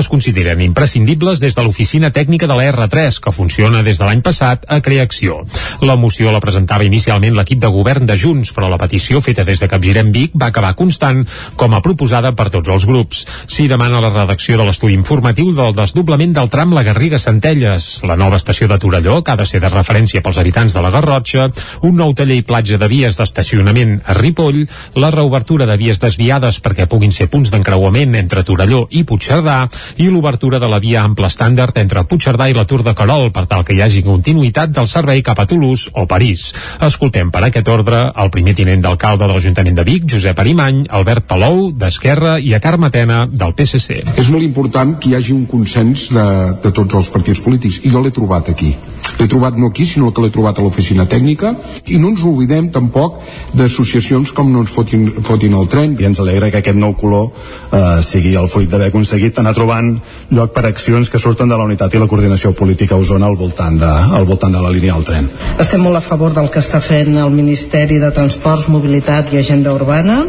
Es consideren imprescindibles des de l'oficina tècnica de la R3, que funciona des de l'any passat a Creacció. La moció la presentava inicialment l'equip de govern de Junts, però la petició feta des de Capgirem Vic va acabar constant com a proposada per tots els grups. S'hi demana la redacció de l'estudi informatiu del desdoblament del tram La Garriga-Centelles, la nova estació de Torelló, que ha de ser de referència pels habitants de la Garrotxa, un nou taller i platja de vies d'estacionament a Ripoll, la reobertura de vies desviades perquè puguin ser punts d'encreuament entre Torelló i Puigcerdà i l'obertura de la via ample estàndard entre Puigcerdà i la Tour de Carol per tal que hi hagi continuïtat del servei cap a Toulouse o París. Escoltem per aquest ordre el primer tinent d'alcalde de l'Ajuntament de Vic, Josep Arimany, Albert Palou, d'Esquerra i a Carme Tena, del PSC. És molt important que hi hagi un consens de, de tots els partits polítics i jo l'he trobat aquí. L'he trobat no aquí, sinó que l'he trobat a l'oficina tècnica i no ens oblidem tampoc d'associacions com no ens fotin, fotin el tren. I ens alegra que aquest nou color eh, sigui el fruit d'haver aconseguit anar trobant lloc per accions que surten de la unitat i la coordinació política a Osona al voltant de, al voltant de la línia del tren. Estem molt a favor del que està fent el Ministeri de Transports, Mobilitat i Agenda Urbana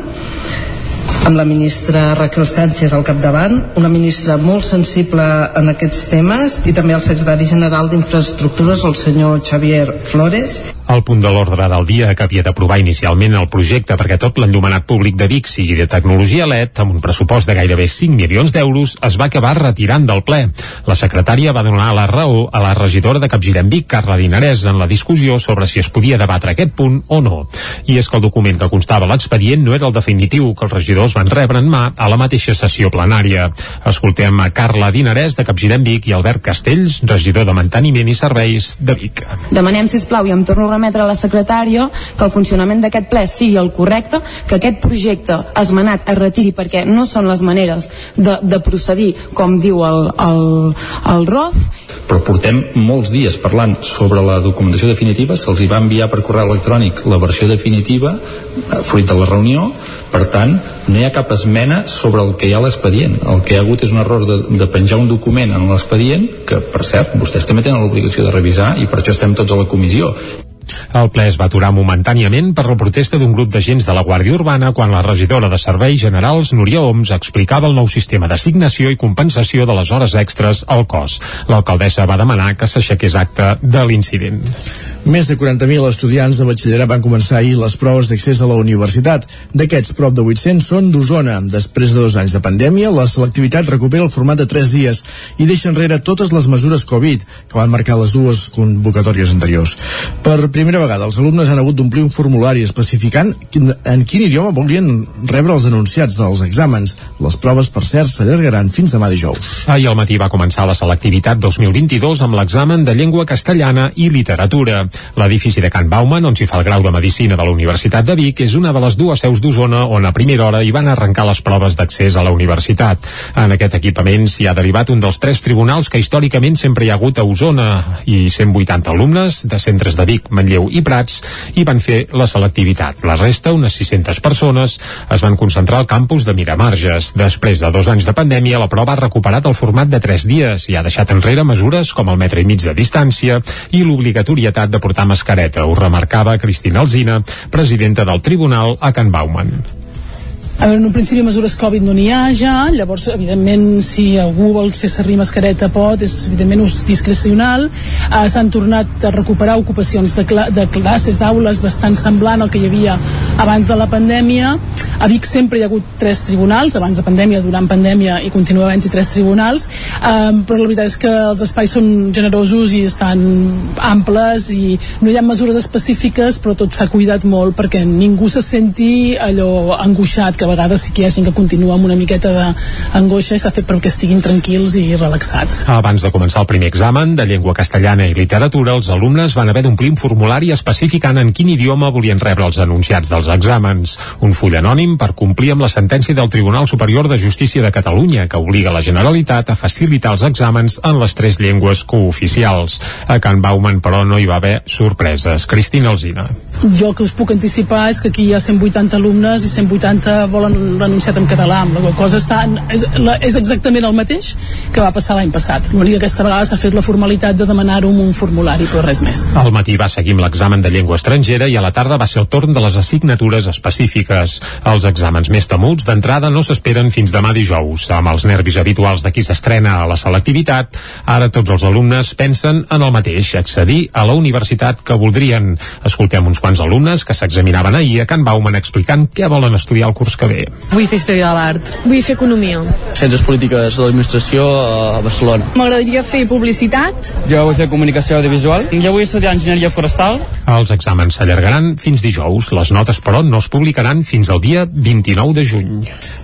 amb la ministra Raquel Sánchez al capdavant, una ministra molt sensible en aquests temes i també el secretari general d'Infraestructures, el senyor Xavier Flores. El punt de l'ordre del dia que havia d'aprovar inicialment el projecte perquè tot l'enllumenat públic de Vic sigui de tecnologia LED amb un pressupost de gairebé 5 milions d'euros es va acabar retirant del ple. La secretària va donar la raó a la regidora de Capgirem Vic, Carla Dinarès, en la discussió sobre si es podia debatre aquest punt o no. I és que el document que constava l'expedient no era el definitiu que els regidors van rebre en mà a la mateixa sessió plenària. Escoltem a Carla Dinarès de Capgirem Vic i Albert Castells, regidor de Manteniment i Serveis de Vic. Demanem, sisplau, i em torno remetre a la secretària que el funcionament d'aquest ple sigui el correcte, que aquest projecte esmenat es retiri perquè no són les maneres de, de procedir com diu el, el, el ROF però portem molts dies parlant sobre la documentació definitiva, se'ls hi va enviar per correu electrònic la versió definitiva eh, fruit de la reunió per tant, no hi ha cap esmena sobre el que hi ha a l'expedient. El que hi ha hagut és un error de, de penjar un document en l'expedient, que, per cert, vostès també tenen l'obligació de revisar i per això estem tots a la comissió. El ple es va aturar momentàniament per la protesta d'un grup d'agents de la Guàrdia Urbana quan la regidora de Serveis Generals, Núria Oms, explicava el nou sistema d'assignació i compensació de les hores extres al cos. L'alcaldessa va demanar que s'aixequés acte de l'incident. Més de 40.000 estudiants de batxillerat van començar ahir les proves d'accés a la universitat. D'aquests, prop de 800 són d'Osona. Després de dos anys de pandèmia, la selectivitat recupera el format de 3 dies i deixa enrere totes les mesures Covid que van marcar les dues convocatòries anteriors. Per primera vegada, els alumnes han hagut d'omplir un formulari especificant en quin idioma volien rebre els anunciats dels exàmens. Les proves, per cert, s'allargaran fins demà dijous. Ahir al matí va començar la selectivitat 2022 amb l'examen de llengua castellana i literatura. L'edifici de Can Bauman, on s'hi fa el grau de Medicina de la Universitat de Vic, és una de les dues seus d'Osona on a primera hora hi van arrencar les proves d'accés a la universitat. En aquest equipament s'hi ha derivat un dels tres tribunals que històricament sempre hi ha hagut a Osona i 180 alumnes de centres de Vic, Manlleu i Prats i van fer la selectivitat. La resta, unes 600 persones, es van concentrar al campus de Miramarges. Després de dos anys de pandèmia, la prova ha recuperat el format de tres dies i ha deixat enrere mesures com el metre i mig de distància i l'obligatorietat de portar mascareta, ho remarcava Cristina Alzina, presidenta del tribunal a Can Bauman. A veure, en un principi mesures Covid no n'hi ha ja, llavors, evidentment, si algú vol fer servir mascareta pot, és evidentment ús discrecional. Uh, S'han tornat a recuperar ocupacions de, cla de classes, d'aules bastant semblant al que hi havia abans de la pandèmia. A Vic sempre hi ha hagut tres tribunals, abans de pandèmia, durant pandèmia, i continua havent-hi tres tribunals, um, però la veritat és que els espais són generosos i estan amples i no hi ha mesures específiques, però tot s'ha cuidat molt perquè ningú se senti allò angoixat que que a vegades sí que hi ha gent que continua amb una miqueta d'angoixa i s'ha fet perquè estiguin tranquils i relaxats. Abans de començar el primer examen de llengua castellana i literatura, els alumnes van haver d'omplir un formulari especificant en quin idioma volien rebre els anunciats dels exàmens. Un full anònim per complir amb la sentència del Tribunal Superior de Justícia de Catalunya, que obliga la Generalitat a facilitar els exàmens en les tres llengües cooficials. A Can Bauman, però, no hi va haver sorpreses. Cristina Alzina. Jo el que us puc anticipar és que aquí hi ha 180 alumnes i 180 volen l'anunciat en català. La cosa està, és, la, és exactament el mateix que va passar l'any passat. L'únic que aquesta vegada s'ha fet la formalitat de demanar-ho un formulari, però res més. Al matí va seguir amb l'examen de llengua estrangera i a la tarda va ser el torn de les assignatures específiques. Els exàmens més temuts d'entrada no s'esperen fins demà dijous. Amb els nervis habituals de qui s'estrena a la selectivitat, ara tots els alumnes pensen en el mateix, accedir a la universitat que voldrien. Escoltem uns quants alumnes que s'examinaven ahir a Can Bauman explicant què volen estudiar el curs que ve. Vull fer història de l'art. Vull fer economia. Ciències polítiques de l'administració a Barcelona. M'agradaria fer publicitat. Jo vull fer comunicació audiovisual. Jo vull estudiar enginyeria forestal. Els exàmens s'allargaran fins dijous. Les notes, però, no es publicaran fins al dia 29 de juny.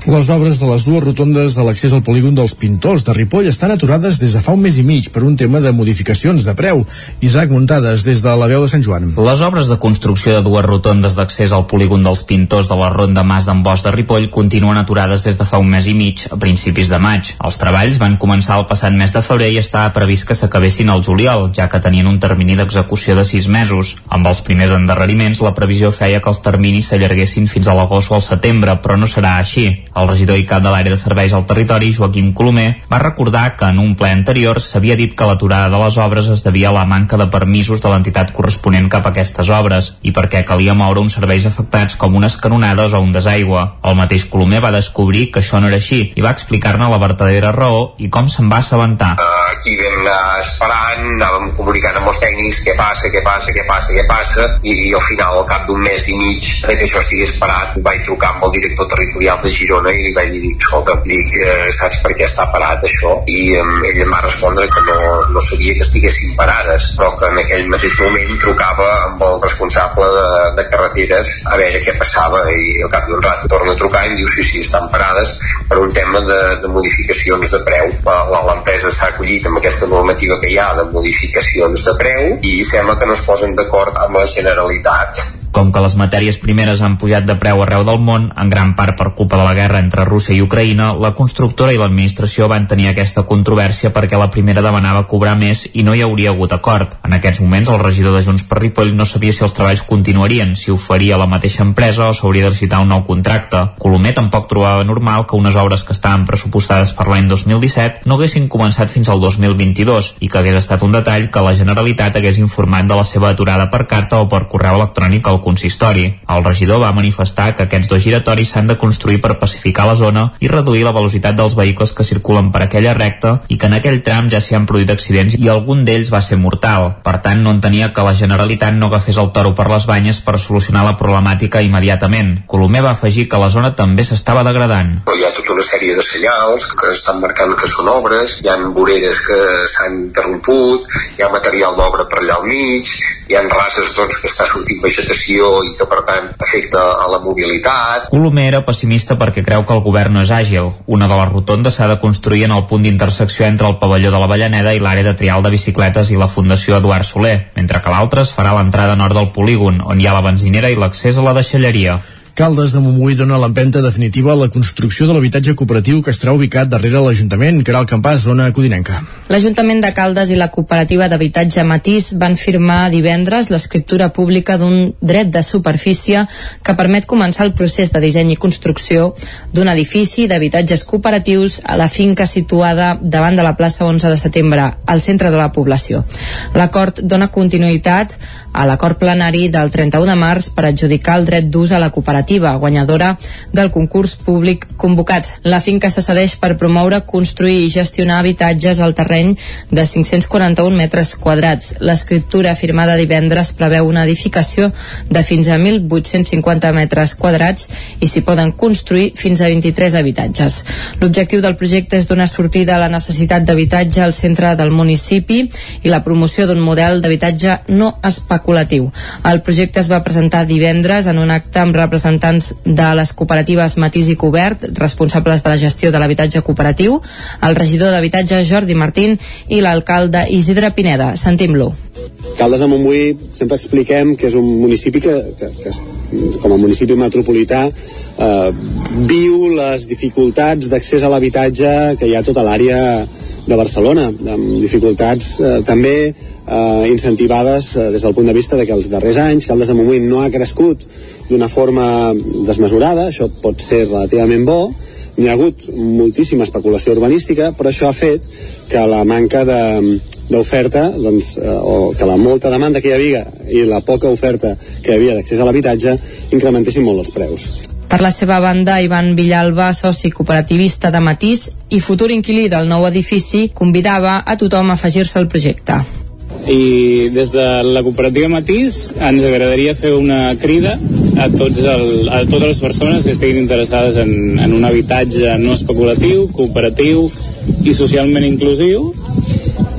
Les obres de les dues rotondes de l'accés al polígon dels Pintors de Ripoll estan aturades des de fa un mes i mig per un tema de modificacions de preu. Isaac Muntades, des de la veu de Sant Joan. Les obres de construcció de dues rotondes d'accés al polígon dels Pintors de la Ronda Mas d'en Bosch de Ripoll continuen aturades des de fa un mes i mig, a principis de maig. Els treballs van començar el passat mes de febrer i estava previst que s'acabessin al juliol, ja que tenien un termini d'execució de sis mesos. Amb els primers endarreriments, la previsió feia que els terminis s'allarguessin fins a l'agost o al setembre, però no serà així. El regidor i cap de l'àrea de serveis al territori, Joaquim Colomer, va recordar que en un ple anterior s'havia dit que l'aturada de les obres es devia a la manca de permisos de l'entitat corresponent cap a aquestes obres i perquè calia moure uns serveis afectats com unes canonades o un desaigua. El mateix Colomer va descobrir que això no era així i va explicar-ne la vertadera raó i com se'n va assabentar. Uh, aquí vam anar esperant, anàvem comunicant amb els tècnics què passa, què passa, què passa, què passa i, i al final, al cap d'un mes i mig de que això estigués parat, vaig trucar amb el director territorial de Girona i li vaig dir, escolta, dic, eh, saps per què està parat això? I um, ell em va respondre que no, no sabia que estiguessin parades, però que en aquell mateix moment trucava amb el responsable de, de carreteres a veure què passava i al cap d'un rato torna a trucar i em diu sí, sí, estan parades per un tema de, de modificacions de preu. L'empresa s'ha acollit amb aquesta normativa que hi ha de modificacions de preu i sembla que no es posen d'acord amb la Generalitat. Com que les matèries primeres han pujat de preu arreu del món, en gran part per culpa de la guerra entre Rússia i Ucraïna, la constructora i l'administració van tenir aquesta controvèrsia perquè la primera demanava cobrar més i no hi hauria hagut acord. En aquests moments, el regidor de Junts per Ripoll no sabia si els treballs continuarien, si ho faria la mateixa empresa o s'hauria de citar un nou contracte. Colomer tampoc trobava normal que unes obres que estaven pressupostades per l'any 2017 no haguessin començat fins al 2022 i que hagués estat un detall que la Generalitat hagués informat de la seva aturada per carta o per correu electrònic al consistori. El regidor va manifestar que aquests dos giratoris s'han de construir per pacificar la zona i reduir la velocitat dels vehicles que circulen per aquella recta i que en aquell tram ja s'hi han produït accidents i algun d'ells va ser mortal. Per tant, no entenia que la Generalitat no agafés el toro per les banyes per solucionar la problemàtica immediatament. Colomer va afegir que la zona també s'estava degradant. Hi ha tota una sèrie de senyals que estan marcant que són obres, hi ha voreres que s'han interromput, hi ha material d'obra per allà al mig, hi ha rases doncs, que està sortint vegetació i que per tant afecta a la mobilitat. Colomer era pessimista perquè creu que el govern no és àgil. Una de les rotondes s'ha de construir en el punt d'intersecció entre el pavelló de la Vallaneda i l'àrea de trial de bicicletes i la Fundació Eduard Soler, mentre que l'altra es farà a l'entrada nord del polígon, on hi ha la benzinera i l'accés a la deixalleria. Caldes de Montbui dona l'empenta definitiva a la construcció de l'habitatge cooperatiu que estarà ubicat darrere l'Ajuntament, que era el campàs zona codinenca. L'Ajuntament de Caldes i la cooperativa d'habitatge Matís van firmar divendres l'escriptura pública d'un dret de superfície que permet començar el procés de disseny i construcció d'un edifici d'habitatges cooperatius a la finca situada davant de la plaça 11 de setembre, al centre de la població. L'acord dona continuïtat a l'acord plenari del 31 de març per adjudicar el dret d'ús a la cooperativa, guanyadora del concurs públic convocat. La finca se cedeix per promoure, construir i gestionar habitatges al terreny de 541 metres quadrats. L'escriptura firmada divendres preveu una edificació de fins a 1.850 metres quadrats i s'hi poden construir fins a 23 habitatges. L'objectiu del projecte és donar sortida a la necessitat d'habitatge al centre del municipi i la promoció d'un model d'habitatge no especulatiu. El projecte es va presentar divendres en un acte amb representants de les cooperatives Matís i Cobert, responsables de la gestió de l'habitatge cooperatiu, el regidor d'habitatge Jordi Martín i l'alcalde Isidre Pineda. Sentim-lo. Caldes de Montbui sempre expliquem que és un municipi que, que, que com a municipi metropolità eh, viu les dificultats d'accés a l'habitatge que hi ha a tota l'àrea de Barcelona, amb dificultats eh, també eh, incentivades eh, des del punt de vista de que els darrers anys Caldes de Montbui no ha crescut d'una forma desmesurada, això pot ser relativament bo, n'hi ha hagut moltíssima especulació urbanística, però això ha fet que la manca de d'oferta doncs, eh, o que la molta demanda que hi havia i la poca oferta que hi havia d'accés a l'habitatge incrementessin molt els preus. Per la seva banda, Ivan Villalba, soci cooperativista de Matís i futur inquilí del nou edifici, convidava a tothom a afegir-se al projecte i des de la cooperativa Matís ens agradaria fer una crida a, tots el, a totes les persones que estiguin interessades en, en un habitatge no especulatiu, cooperatiu i socialment inclusiu.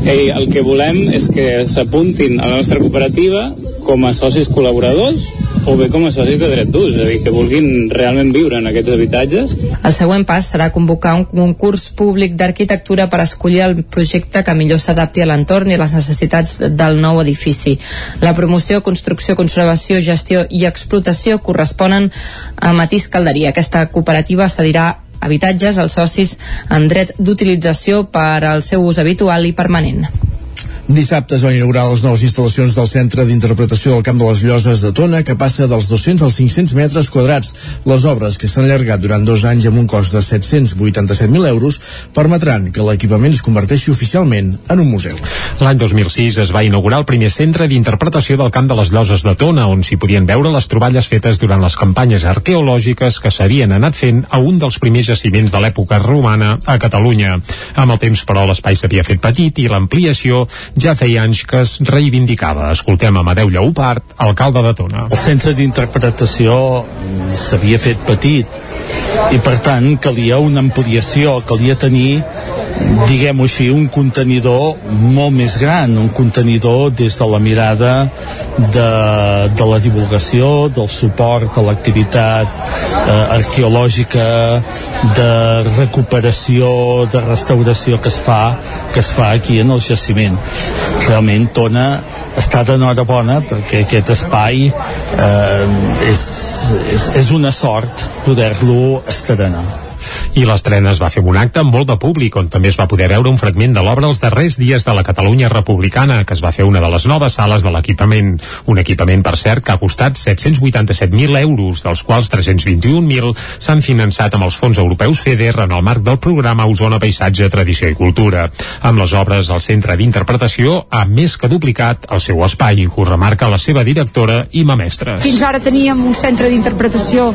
I el que volem és que s'apuntin a la nostra cooperativa com a socis col·laboradors o bé com a socis de dret d'ús, és a dir, que vulguin realment viure en aquests habitatges. El següent pas serà convocar un concurs públic d'arquitectura per escollir el projecte que millor s'adapti a l'entorn i a les necessitats del nou edifici. La promoció, construcció, conservació, gestió i explotació corresponen a Matís Calderia. Aquesta cooperativa cedirà habitatges als socis en dret d'utilització per al seu ús habitual i permanent. Dissabte es van inaugurar les noves instal·lacions del Centre d'Interpretació del Camp de les Lloses de Tona, que passa dels 200 als 500 metres quadrats. Les obres, que s'han allargat durant dos anys amb un cost de 787.000 euros, permetran que l'equipament es converteixi oficialment en un museu. L'any 2006 es va inaugurar el primer centre d'interpretació del Camp de les Lloses de Tona, on s'hi podien veure les troballes fetes durant les campanyes arqueològiques que s'havien anat fent a un dels primers jaciments de l'època romana a Catalunya. Amb el temps, però, l'espai s'havia fet petit i l'ampliació ja feia anys que es reivindicava. Escoltem Amadeu Lleupart, alcalde de Tona. El centre d'interpretació s'havia fet petit i per tant calia una ampliació, calia tenir diguem-ho així, un contenidor molt més gran, un contenidor des de la mirada de, de la divulgació, del suport a l'activitat eh, arqueològica, de recuperació, de restauració que es fa que es fa aquí en el jaciment. Realment Tona està d'enhorabona perquè aquest espai eh, és, és, és una sort poder-lo estrenar i l'estrena es va fer un acte amb molt de públic on també es va poder veure un fragment de l'obra els darrers dies de la Catalunya republicana que es va fer una de les noves sales de l'equipament. Un equipament per cert que ha costat 787.000 euros dels quals 321.000 s'han finançat amb els fons europeus FEDER en el marc del programa Osona Paisatge, Tradició i Cultura. Amb les obres el centre d'interpretació ha més que duplicat el seu espai ho remarca la seva directora Ima Mestres. Fins ara teníem un centre d'interpretació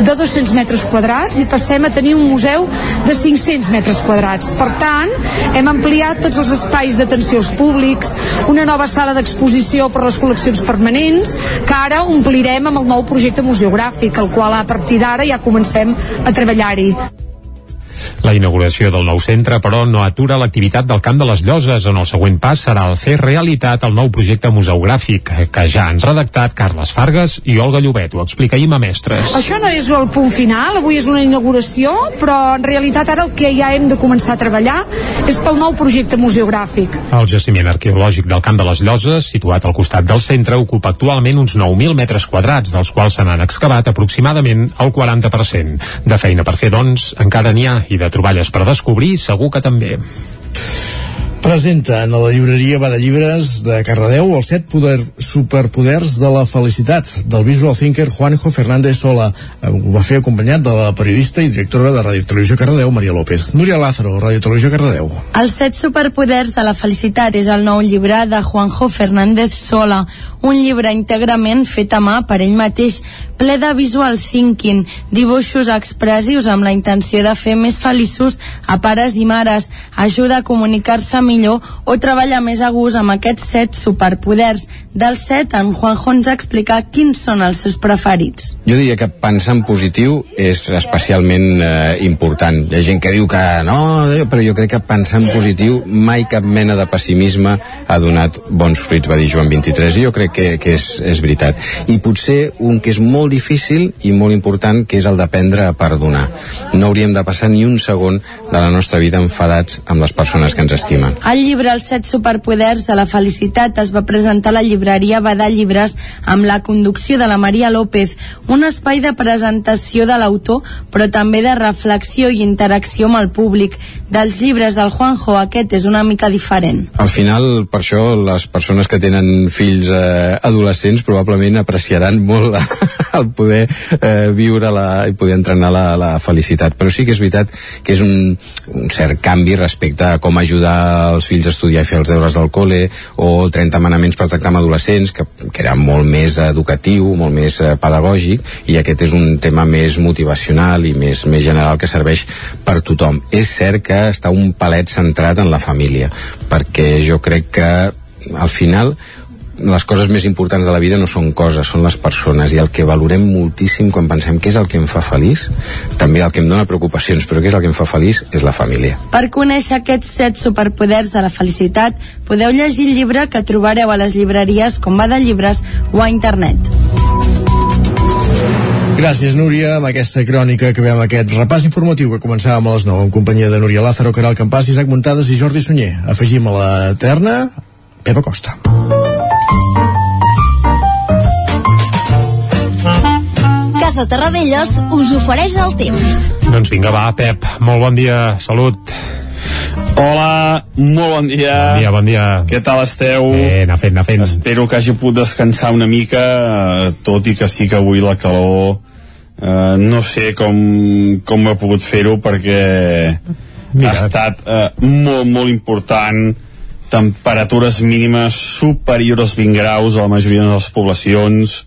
de 200 metres quadrats i passem a tenir un museu de 500 metres quadrats. Per tant, hem ampliat tots els espais d'atenció als públics, una nova sala d'exposició per les col·leccions permanents, que ara omplirem amb el nou projecte museogràfic, el qual a partir d'ara ja comencem a treballar-hi. La inauguració del nou centre, però, no atura l'activitat del Camp de les Lloses, on el següent pas serà el fer realitat el nou projecte museogràfic, que ja han redactat Carles Fargues i Olga Llobet. Ho explica Ima Mestres. Això no és el punt final, avui és una inauguració, però en realitat ara el que ja hem de començar a treballar és pel nou projecte museogràfic. El jaciment arqueològic del Camp de les Lloses, situat al costat del centre, ocupa actualment uns 9.000 metres quadrats, dels quals se n'han excavat aproximadament el 40%. De feina per fer, doncs, encara n'hi ha, i de troballes per descobrir segur que també presenta en la llibreria Va de Llibres de Cardedeu els set poder, superpoders de la felicitat del visual thinker Juanjo Fernández Sola. Ho va fer acompanyat de la periodista i directora de Ràdio Televisió Cardedeu, Maria López. Núria Lázaro, Ràdio Televisió Cardedeu. Els set superpoders de la felicitat és el nou llibre de Juanjo Fernández Sola, un llibre íntegrament fet a mà per ell mateix, ple de visual thinking, dibuixos expressius amb la intenció de fer més feliços a pares i mares, ajuda a comunicar-se millor o treballar més a gust amb aquests set superpoders. Del set, en Juanjo ens explica quins són els seus preferits. Jo diria que pensar en positiu és especialment eh, important. Hi ha gent que diu que no, però jo crec que pensar en positiu mai cap mena de pessimisme ha donat bons fruits, va dir Joan 23, i jo crec que, que és, és veritat. I potser un que és molt difícil i molt important, que és el d'aprendre a perdonar. No hauríem de passar ni un segon de la nostra vida enfadats amb les persones que ens estimen. El llibre Els set superpoders de la felicitat es va presentar a la llibreria Badà Llibres amb la conducció de la Maria López, un espai de presentació de l'autor, però també de reflexió i interacció amb el públic. Dels llibres del Juanjo, aquest és una mica diferent. Al final, per això, les persones que tenen fills eh, adolescents probablement apreciaran molt la, (laughs) el poder eh, viure la, i poder entrenar la, la felicitat. Però sí que és veritat que és un, un cert canvi respecte a com ajudar els fills a estudiar i fer els deures del col·le o 30 manaments per tractar amb adolescents, que, que era molt més educatiu, molt més eh, pedagògic, i aquest és un tema més motivacional i més, més general que serveix per tothom. És cert que està un palet centrat en la família, perquè jo crec que al final les coses més importants de la vida no són coses, són les persones i el que valorem moltíssim quan pensem què és el que em fa feliç, també el que em dona preocupacions, però què és el que em fa feliç és la família. Per conèixer aquests set superpoders de la felicitat, podeu llegir el llibre que trobareu a les llibreries com va de llibres o a internet. Gràcies, Núria, amb aquesta crònica que veiem aquest repàs informatiu que començàvem a les 9 en companyia de Núria Lázaro, Caral Campàs, Isaac Montades i Jordi Sunyer. Afegim a la terna Pepa Costa. Casa Terradellos us ofereix el temps. Doncs vinga, va, Pep, molt bon dia, salut. Hola, molt bon dia. Bon dia, bon dia. Què tal esteu? Bé, anar fent, anar fent. Espero que hagi pogut descansar una mica, eh, tot i que sí que avui la calor eh, no sé com, com he pogut fer-ho perquè Mira. ha estat eh, molt, molt important temperatures mínimes superiors als 20 graus a la majoria de les poblacions.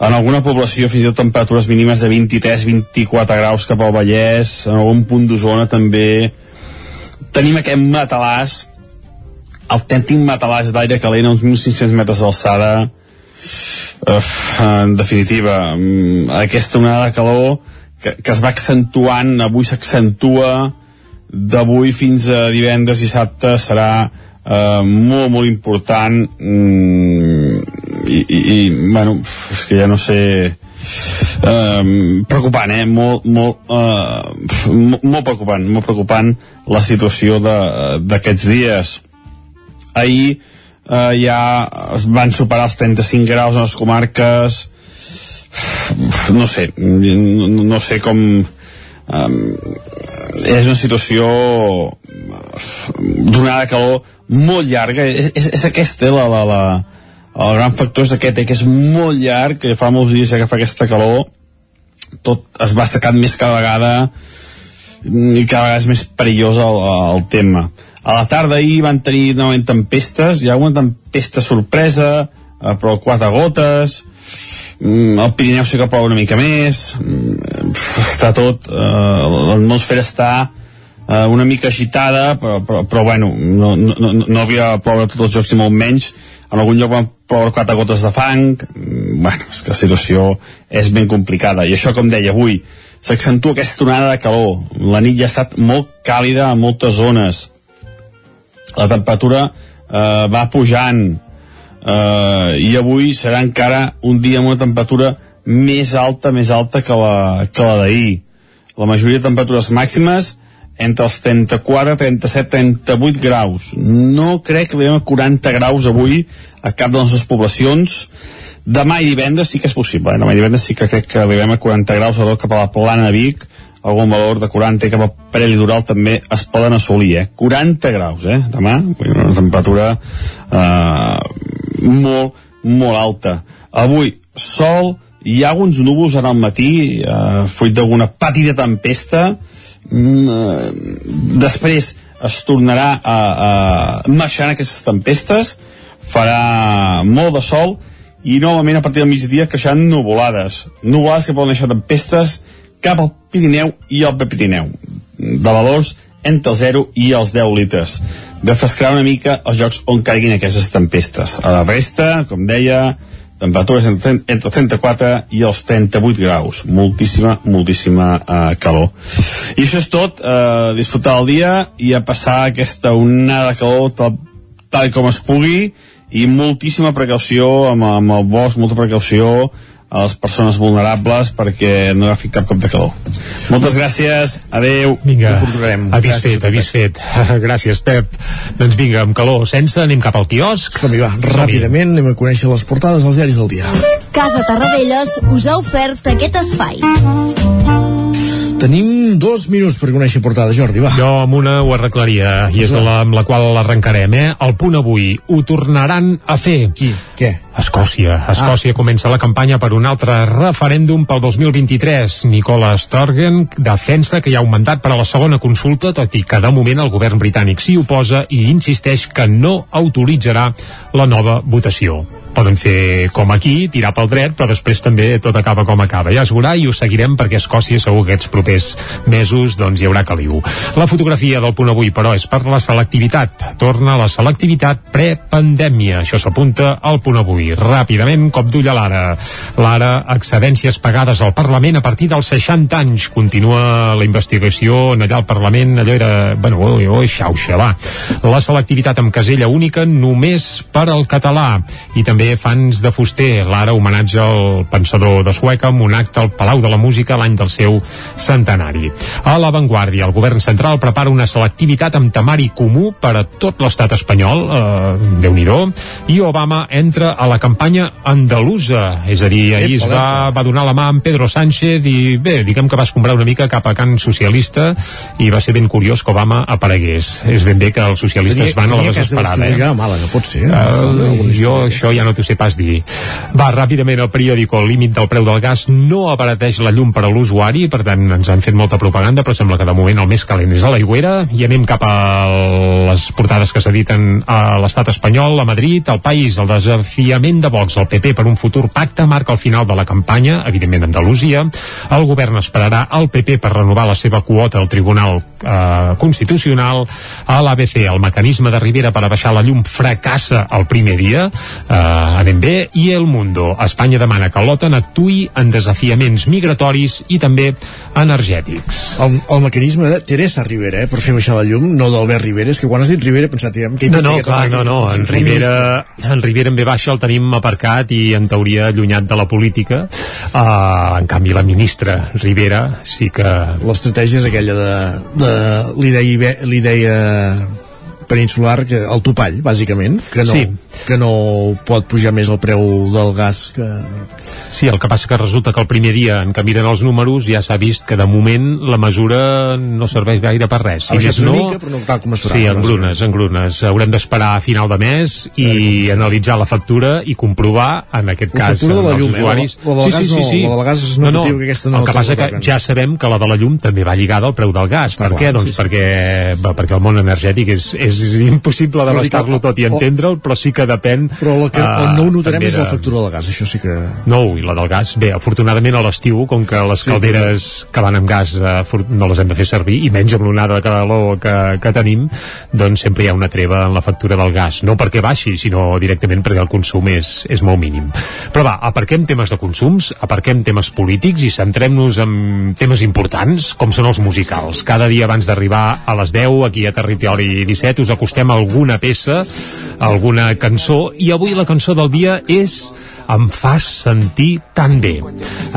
En alguna població fins i tot temperatures mínimes de 23-24 graus cap al Vallès. En algun punt d'Osona també. Tenim aquest matalàs autèntic matalàs d'aire calent a uns 1.500 metres d'alçada. En definitiva mm, aquesta onada de calor que, que es va accentuant avui s'accentua d'avui fins a divendres i dissabte serà eh, molt molt important mm, i, i, i bueno, és que ja no sé eh, preocupant eh? molt, molt, eh, molt, molt preocupant molt preocupant la situació d'aquests dies ahir eh, ja es van superar els 35 graus en les comarques no sé no, no sé com um, és una situació donada calor molt llarga. És, és, és aquesta eh, la, la, la, el gran factor és aquest eh, que és molt llarg que fa molts dies que fa aquesta calor. Tot es va secant més cada vegada i cada vegada és més perillós el, el tema. A la tarda ahir van tenir novament tempestes hi ha una tempesta sorpresa eh, però quatre gotes mm, el Pirineu sí que plou una mica més. Mm, està tot eh, l'atmosfera està eh, una mica agitada però, però, però bueno no, no, no havia ploure tots els jocs i molt menys. En algun lloc van ploure quatre gotes de fang. Mm, bueno, és que la situació és ben complicada. I això com deia avui s'accentua aquesta onada de calor. La nit ja ha estat molt càlida a moltes zones. La temperatura eh, va pujant eh, i avui serà encara un dia amb una temperatura més alta, més alta que la, que la d'ahir. La majoria de temperatures màximes entre els 34, 37, 38 graus. No crec que arribem a 40 graus avui a cap de les nostres poblacions. Demà i divendres sí que és possible. Eh? Demà i divendres sí que crec que arribem a 40 graus, sobretot cap a la plana de Vic, algun valor de 40 i cap a prelitoral també es poden assolir, eh? 40 graus, eh? Demà, una temperatura eh, molt, molt alta. Avui, sol, hi ha alguns núvols en el matí, eh, fruit d'alguna petita tempesta, Mm, eh, després es tornarà a, a marxar aquestes tempestes. Farà molt de sol i novament a partir del migdia creixeran nuvolades. Nuvolades que poden deixar tempestes cap al Pirineu i al Pirineu. De valors entre el 0 i els 10 litres de frescar una mica els jocs on caiguin aquestes tempestes. A la resta, com deia, temperatures entre, entre 34 i els 38 graus. Moltíssima, moltíssima eh, calor. I això és tot, eh, disfrutar el dia i a passar aquesta onada de calor tal, tal com es pugui i moltíssima precaució amb, amb el bosc, molta precaució a les persones vulnerables perquè no agafi cap cop de calor. Moltes gràcies, adeu. Vinga, avís Gràcies, fet, avís fet. (laughs) Gràcies, Pep. Doncs vinga, amb calor sense, anem cap al quiosc. Som-hi, va, ràpidament anem a conèixer les portades dels diaris del dia. Casa Tarradellas us ha ofert aquest espai. Tenim dos minuts per conèixer portada, Jordi, va. Jo amb una ho arreglaria, i és la, amb la qual l'arrencarem, eh? El punt avui, ho tornaran a fer. Qui? Què? Escòcia. Escòcia ah. comença la campanya per un altre referèndum pel 2023. Nicola Sturgeon defensa que hi ha un mandat per a la segona consulta, tot i que de moment el govern britànic s'hi oposa i insisteix que no autoritzarà la nova votació poden fer com aquí, tirar pel dret, però després també tot acaba com acaba. Ja es veurà i ho seguirem perquè a Escòcia segur que aquests propers mesos doncs hi haurà caliu. La fotografia del punt avui, però, és per la selectivitat. Torna la selectivitat prepandèmia. Això s'apunta al punt avui. Ràpidament, cop d'ull a l'ara. L'ara, excedències pagades al Parlament a partir dels 60 anys. Continua la investigació en allà al Parlament, allò era, bueno, oi, oi, xauxa, va. La selectivitat amb casella única només per al català. I també fans de Fuster, l'ara homenatge al pensador de Sueca amb un acte al Palau de la Música l'any del seu centenari. A l'avantguàrdia, el govern central prepara una selectivitat amb temari comú per a tot l'estat espanyol, eh, déu nhi i Obama entra a la campanya andalusa, és a dir, ahir es va, va donar la mà amb Pedro Sánchez i bé, diguem que va escombrar una mica cap a Can Socialista i va ser ben curiós que Obama aparegués. És ben bé que els socialistes van a la desesperada. Eh? a Màlaga, pot ser. Uh, jo això ja no t'ho sé pas dir. Va, ràpidament el periòdico, el límit del preu del gas no abarateix la llum per a l'usuari, per tant ens han fet molta propaganda, però sembla que de moment el més calent és a l'aigüera, i anem cap a les portades que s'editen a l'estat espanyol, a Madrid, al país, el desafiament de Vox al PP per un futur pacte marca el final de la campanya, evidentment Andalusia, el govern esperarà al PP per renovar la seva quota al Tribunal eh, Constitucional, a l'ABC el mecanisme de Rivera per a baixar la llum fracassa el primer dia, eh, anem bé, i El Mundo. Espanya demana que l'OTAN actui en desafiaments migratoris i també energètics. El, el mecanisme de Teresa Rivera, eh, per fer baixar la llum, no d'Albert Rivera, és que quan has dit Rivera he pensat, ja, que no, no, clar, no, no, en Rivera, en Rivera en ve baixa el tenim aparcat i en teoria allunyat de la política uh, en canvi la ministra Rivera sí que... L'estratègia és aquella de, de l'idea l'idea peninsular, que, el topall, bàsicament, que no, Sí. que no pot pujar més el preu del gas que... Sí, el que passa que resulta que el primer dia en què miren els números ja s'ha vist que de moment la mesura no serveix gaire per res. Ha baixat una mica, però no tal com esperava, Sí, en no? grunes, en grunes. Haurem d'esperar a final de mes i analitzar la factura i comprovar, en aquest La cas, de la els llum, eh? usuaris... La- la del gas no, la del gas és no, no. que aquesta no el que passa la que ja sabem que la de la llum també va lligada al preu del gas. per clar, què? Doncs sí, sí. perquè, va, perquè el món energètic és, és impossible Però d'abastar-lo tot i entendre'l, però sí que depèn... Però la que, on no ho notarem també és la factura del gas, això sí que... no, i la del gas. Bé, afortunadament a l'estiu, com que les Sí, calderes que van amb gas for- no les hem de fer servir, i menys amb l'onada de calor que, que tenim, doncs sempre hi ha una treva en la factura del gas. No perquè baixi, sinó directament perquè el consum és, és molt mínim. Però va, aparquem temes de consums, aparquem temes polítics i centrem-nos en temes importants, com són els musicals. Cada dia abans d'arribar a les 10, aquí a Territori 17, us acostem a alguna peça, a alguna cançó, i avui la cançó del dia és Em fas sentir tan bé.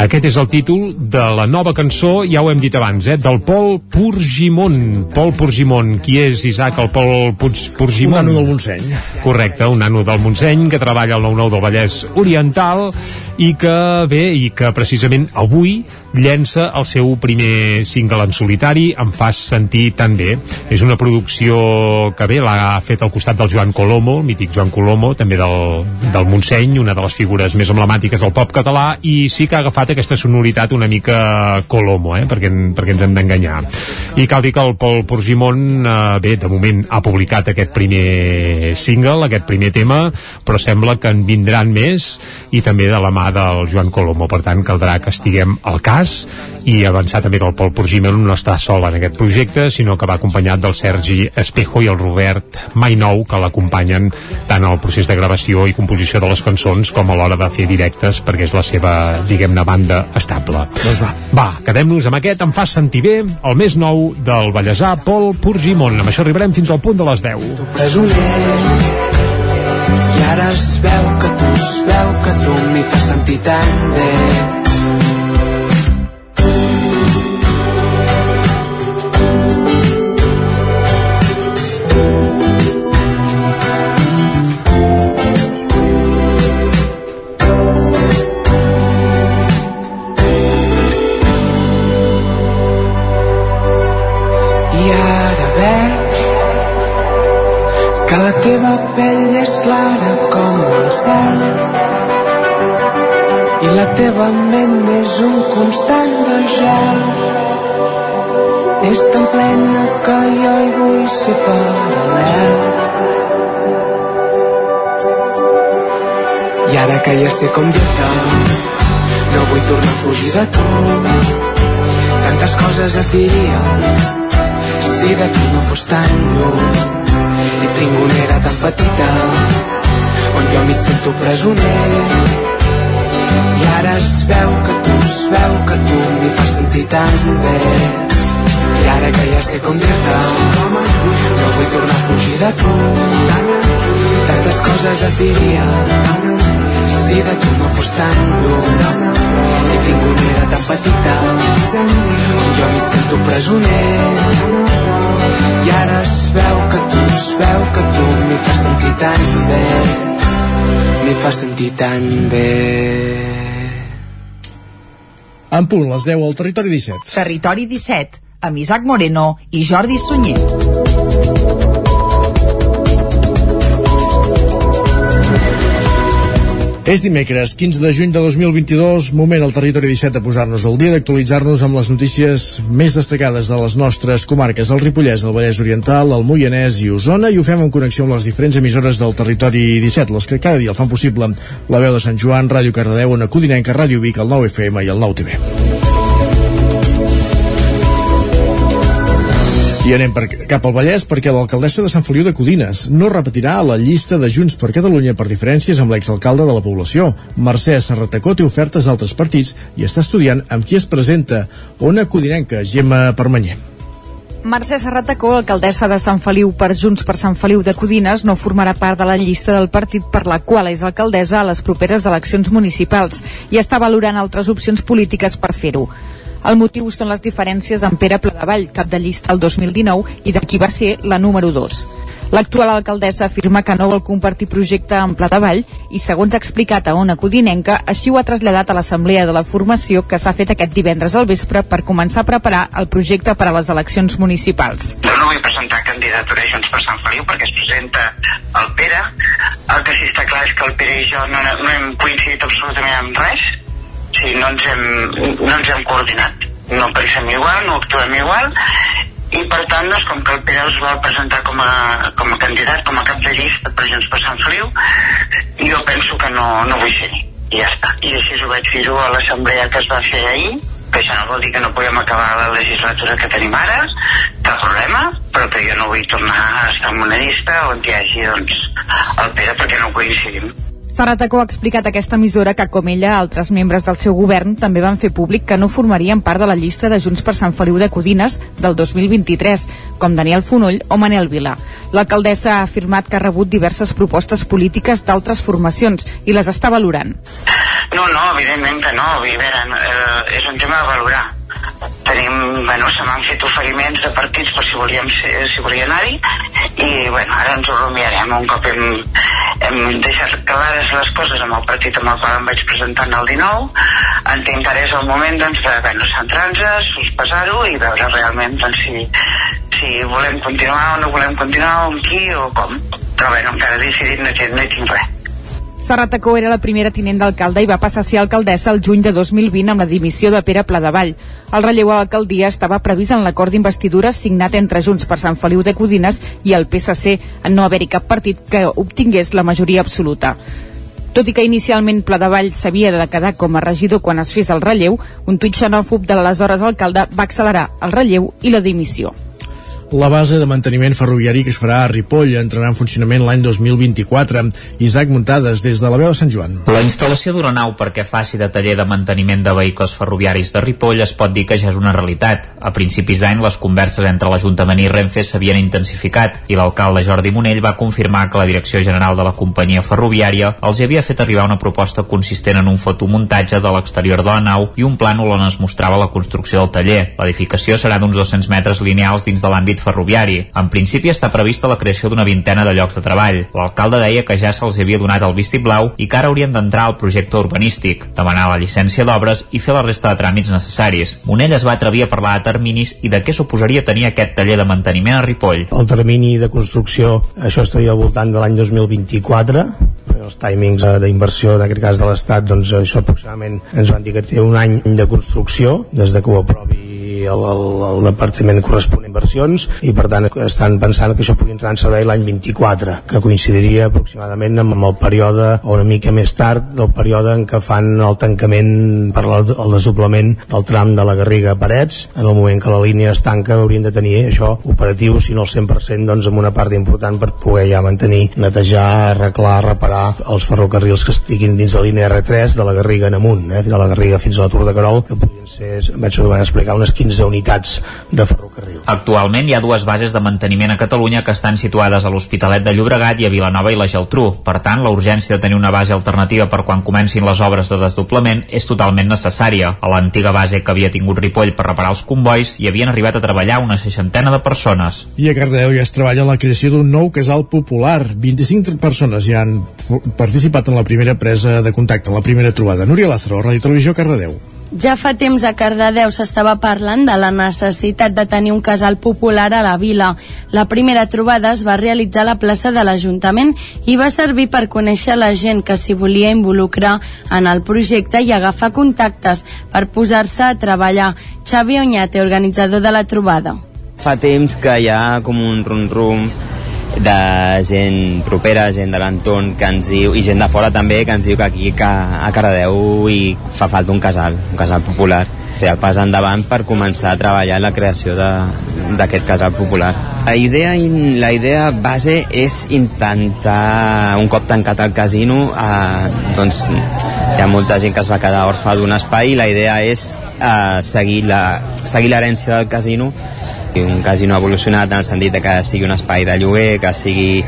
Aquest és el títol de la nova cançó, ja ho hem dit abans, eh, del Pol Purgimon. Pol Purgimon, qui és Isaac, el Pol Puig, Purgimon? Un nano del Montseny. Correcte, un nano del Montseny que treballa al 9-9 del Vallès Oriental i que, bé, i que precisament avui llença el seu primer single en solitari, Em fas sentir tan bé. És una producció que bé, l'ha fet al costat del Joan Colomo, el mític Joan Colomo, també del, del Montseny, una de les figures més emblemàtiques del pop català i sí que ha agafat aquesta sonoritat una mica Colomo, eh? perquè, perquè ens hem d'enganyar. I cal dir que el Pol Porgimon, eh, bé, de moment ha publicat aquest primer single, aquest primer tema, però sembla que en vindran més i també de la mà del Joan Colomo. Per tant, caldrà que estiguem al cas i avançar també que el Pol Porgimon no està sol en aquest projecte, sinó que va acompanyat del Sergi Espejo i el Robert Mainou, que l'acompanyen tant al procés de gravació i composició de les cançons com a l'hora de fer directes, perquè és la seva, diguem-ne, banda estable. Doncs va. Va, quedem-nos amb aquest, em fa sentir bé, el més nou del Vallèsà, Pol Porgimon. Amb això arribarem fins al punt de les 10. presoner i ara es veu que tu es veu que tu m'hi fas sentir tan bé teva pell és clara com el cel. I la teva ment és un constant de gel. És tan plena que jo hi vull ser paral·lel. I ara que ja sé com dir-te no vull tornar a fugir de tu. Tantes coses et diria si de tu no fos tan lluny i tinc una era tan petita on jo m'hi sento presoner. I ara es veu que tu es veu que tu m'hi fas sentir tan bé. I ara que ja sé com dir-te no vull tornar a fugir de tu. Tantes coses et diria si de tu no fos tan lluny i tinc una era tan petita on jo m'hi sento presoner i ara es veu que tu es veu que tu m'hi fas sentir tan bé m'hi fas sentir tan bé En punt, les 10 al Territori 17. Territori 17, amb Isaac Moreno i Jordi Sunyer. És dimecres, 15 de juny de 2022, moment al Territori 17 de posar-nos al dia, d'actualitzar-nos amb les notícies més destacades de les nostres comarques, el Ripollès, el Vallès Oriental, el Moianès i Osona, i ho fem en connexió amb les diferents emissores del Territori 17, les que cada dia el fan possible, la veu de Sant Joan, Ràdio Cardedeu, Ona Codinenca, Ràdio Vic, el 9 FM i el 9 I anem per, cap al Vallès perquè l'alcaldessa de Sant Feliu de Codines no repetirà la llista de Junts per Catalunya per diferències amb l'exalcalde de la població. Mercè Serratacó té ofertes d'altres partits i està estudiant amb qui es presenta. Ona Codinenca, Gemma Permanyer. Mercè Serratacó, alcaldessa de Sant Feliu per Junts per Sant Feliu de Codines, no formarà part de la llista del partit per la qual és alcaldessa a les properes eleccions municipals i està valorant altres opcions polítiques per fer-ho. El motiu són les diferències amb Pere Pladevall, cap de llista el 2019 i de qui va ser la número 2. L'actual alcaldessa afirma que no vol compartir projecte amb Pladevall i, segons ha explicat a Ona Codinenca, així ho ha traslladat a l'assemblea de la formació que s'ha fet aquest divendres al vespre per començar a preparar el projecte per a les eleccions municipals. Jo no vull presentar candidatura a Junts per Sant Feliu perquè es presenta el Pere. El que sí està clar és que el Pere i jo no, no hem coincidit absolutament en res. Sigui, no ens hem, no ens hem coordinat. No pensem igual, no actuem igual i per tant, doncs, com que el Pere es vol presentar com a, com a candidat, com a cap de llista per Junts per Sant Feliu, jo penso que no, no vull ser-hi. I ja està. I així ho vaig dir-ho a l'assemblea que es va fer ahir, que això no vol dir que no puguem acabar la legislatura que tenim ara, cap problema, però que jo no vull tornar a estar en una llista on hi hagi doncs, el Pere perquè no coincidim. Serratacó ha explicat a aquesta emissora que, com ella, altres membres del seu govern també van fer públic que no formarien part de la llista de Junts per Sant Feliu de Codines del 2023, com Daniel Fonoll o Manel Vila. L'alcaldessa ha afirmat que ha rebut diverses propostes polítiques d'altres formacions i les està valorant. No, no, evidentment que no. A veure, eh, és un tema a valorar. Tenim, bueno, se m'han fet oferiments de partits per si volíem ser, si volia anar-hi i, bueno, ara ens ho rumiarem. Un cop hem, hem deixat clares les coses amb el partit amb el qual em vaig presentar en el 19, entenc que ara és el moment, doncs, de, bueno, centrar-nos, sospesar-ho i veure realment, doncs, si, si volem continuar o no volem continuar, amb qui o com. Però, bueno, encara decidit no, no tinc res. Serrat Acó era la primera tinent d'alcalde i va passar a ser alcaldessa el juny de 2020 amb la dimissió de Pere Pladevall. El relleu a l'alcaldia estava previst en l'acord d'investidura signat entre Junts per Sant Feliu de Codines i el PSC en no haver-hi cap partit que obtingués la majoria absoluta. Tot i que inicialment Pladevall s'havia de quedar com a regidor quan es fes el relleu, un tuit xenòfob de l'aleshores alcalde va accelerar el relleu i la dimissió. La base de manteniment ferroviari que es farà a Ripoll entrarà en funcionament l'any 2024. Isaac Muntades, des de la veu de Sant Joan. La instal·lació d'una nau perquè faci de taller de manteniment de vehicles ferroviaris de Ripoll es pot dir que ja és una realitat. A principis d'any les converses entre l'Ajuntament i Renfe s'havien intensificat i l'alcalde Jordi Monell va confirmar que la Direcció General de la companyia ferroviària els havia fet arribar una proposta consistent en un fotomuntatge de l'exterior de la nau i un plànol on es mostrava la construcció del taller. L'edificació serà d'uns 200 metres lineals dins de l'àmbit ferroviari. En principi està prevista la creació d'una vintena de llocs de treball. L'alcalde deia que ja se'ls havia donat el vistiplau i que ara haurien d'entrar al projecte urbanístic, demanar la llicència d'obres i fer la resta de tràmits necessaris. Monell es va atrevir a parlar de terminis i de què suposaria tenir aquest taller de manteniment a Ripoll. El termini de construcció, això estaria al voltant de l'any 2024, els timings d'inversió, en aquest cas de l'Estat, doncs això aproximadament ens van dir que té un any de construcció, des de que ho aprovi el, el, el departament corresponent a inversions i per tant estan pensant que això pugui entrar en servei l'any 24 que coincidiria aproximadament amb el període o una mica més tard del període en què fan el tancament per el desdoblament del tram de la Garriga a Parets en el moment que la línia es tanca haurien de tenir això operatiu si no el 100% doncs amb una part important per poder ja mantenir, netejar, arreglar, reparar els ferrocarrils que estiguin dins la línia R3 de la Garriga en amunt, eh, de la Garriga fins a la Tour de Carol que podrien ser, vaig explicar, unes 15 unitats de ferrocarril. Actualment hi ha dues bases de manteniment a Catalunya que estan situades a l'Hospitalet de Llobregat i a Vilanova i la Geltrú. Per tant, la urgència de tenir una base alternativa per quan comencin les obres de desdoblament és totalment necessària. A l'antiga base que havia tingut Ripoll per reparar els convois hi havien arribat a treballar una seixantena de persones. I a Cardedeu ja es treballa en la creació d'un nou casal popular. 25 persones ja han participat en la primera presa de contacte, en la primera trobada. Núria Lázaro, Ràdio Televisió, Cardedeu. Ja fa temps a Cardedeu s'estava parlant de la necessitat de tenir un casal popular a la vila. La primera trobada es va realitzar a la plaça de l'Ajuntament i va servir per conèixer la gent que s'hi volia involucrar en el projecte i agafar contactes per posar-se a treballar. Xavi Oñate, organitzador de la trobada. Fa temps que hi ha com un rum-rum de gent propera, gent de l'entorn que ens diu, i gent de fora també que ens diu que aquí que a Caradeu hi fa falta un casal, un casal popular fer el pas endavant per començar a treballar la creació d'aquest casal popular. La idea, la idea base és intentar, un cop tancat el casino, eh, doncs hi ha molta gent que es va quedar orfa d'un espai i la idea és eh, seguir l'herència del casino un casino evolucionat en el sentit de que sigui un espai de lloguer, que sigui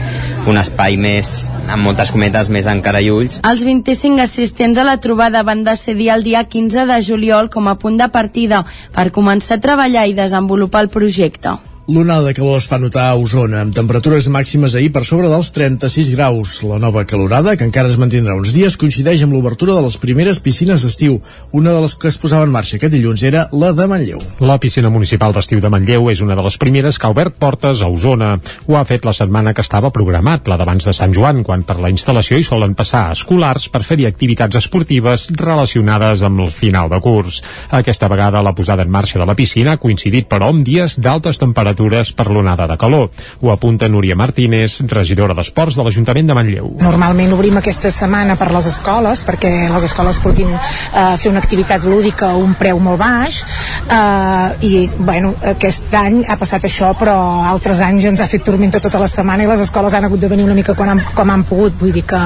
un espai més, amb moltes cometes, més encara i ulls. Els 25 assistents a la trobada van decidir el dia 15 de juliol com a punt de partida per començar a treballar i desenvolupar el projecte. L'onada de calor es fa notar a Osona, amb temperatures màximes ahir per sobre dels 36 graus. La nova calorada, que encara es mantindrà uns dies, coincideix amb l'obertura de les primeres piscines d'estiu. Una de les que es posava en marxa aquest dilluns era la de Manlleu. La piscina municipal d'estiu de Manlleu és una de les primeres que ha obert portes a Osona. Ho ha fet la setmana que estava programat, la d'abans de Sant Joan, quan per la instal·lació hi solen passar escolars per fer-hi activitats esportives relacionades amb el final de curs. Aquesta vegada la posada en marxa de la piscina ha coincidit, però, amb dies d'altes temperatures temperatures per l'onada de calor. Ho apunta Núria Martínez, regidora d'Esports de l'Ajuntament de Manlleu. Normalment obrim aquesta setmana per les escoles, perquè les escoles puguin eh, fer una activitat lúdica a un preu molt baix, eh, i bueno, aquest any ha passat això, però altres anys ens ha fet tormenta tota la setmana i les escoles han hagut de venir una mica quan han, com han pogut, vull dir que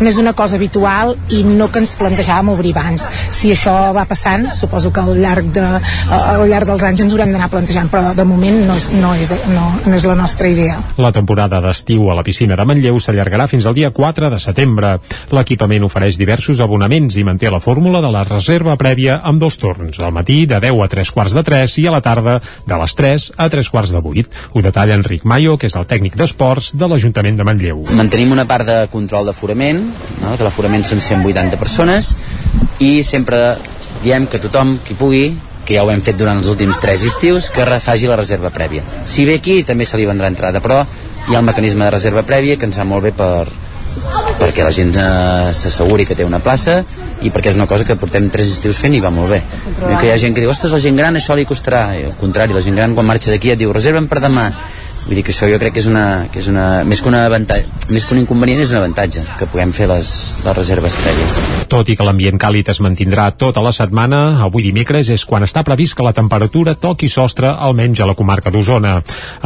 no és una cosa habitual i no que ens plantejàvem obrir abans. Si això va passant, suposo que al llarg, de, al llarg dels anys ens haurem d'anar plantejant, però de moment no és, no és, no, no és la nostra idea. La temporada d'estiu a la piscina de Manlleu s'allargarà fins al dia 4 de setembre. L'equipament ofereix diversos abonaments i manté la fórmula de la reserva prèvia amb dos torns, al matí de 10 a 3 quarts de 3 i a la tarda de les 3 a 3 quarts de 8. Ho detalla Enric Mayo, que és el tècnic d'esports de l'Ajuntament de Manlleu. Mantenim una part de control d'aforament, no? que l'aforament són 180 persones, i sempre diem que tothom qui pugui que ja ho hem fet durant els últims tres estius, que refagi la reserva prèvia. Si ve aquí, també se li vendrà entrada, però hi ha el mecanisme de reserva prèvia que ens va molt bé per, perquè la gent eh, s'asseguri que té una plaça i perquè és una cosa que portem tres estius fent i va molt bé. Que hi ha gent que diu, ostres, la gent gran això li costarà. I al contrari, la gent gran quan marxa d'aquí et diu, reserva'm per demà vull dir que això jo crec que és una, que és una més, que una avantatge, més que un inconvenient és un avantatge que puguem fer les, les reserves prèvies Tot i que l'ambient càlid es mantindrà tota la setmana, avui dimecres és quan està previst que la temperatura toqui sostre almenys a la comarca d'Osona.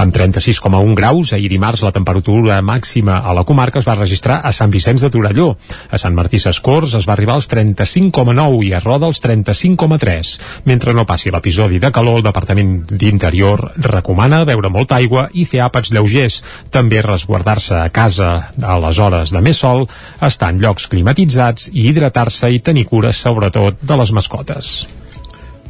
Amb 36,1 graus, ahir dimarts la temperatura màxima a la comarca es va registrar a Sant Vicenç de Torelló. A Sant Martí Sescors es va arribar als 35,9 i a Roda als 35,3. Mentre no passi l'episodi de calor, el Departament d'Interior recomana beure molta aigua i fer àpats lleugers. També resguardar-se a casa a les hores de més sol, estar en llocs climatitzats i hidratar-se i tenir cures sobretot de les mascotes.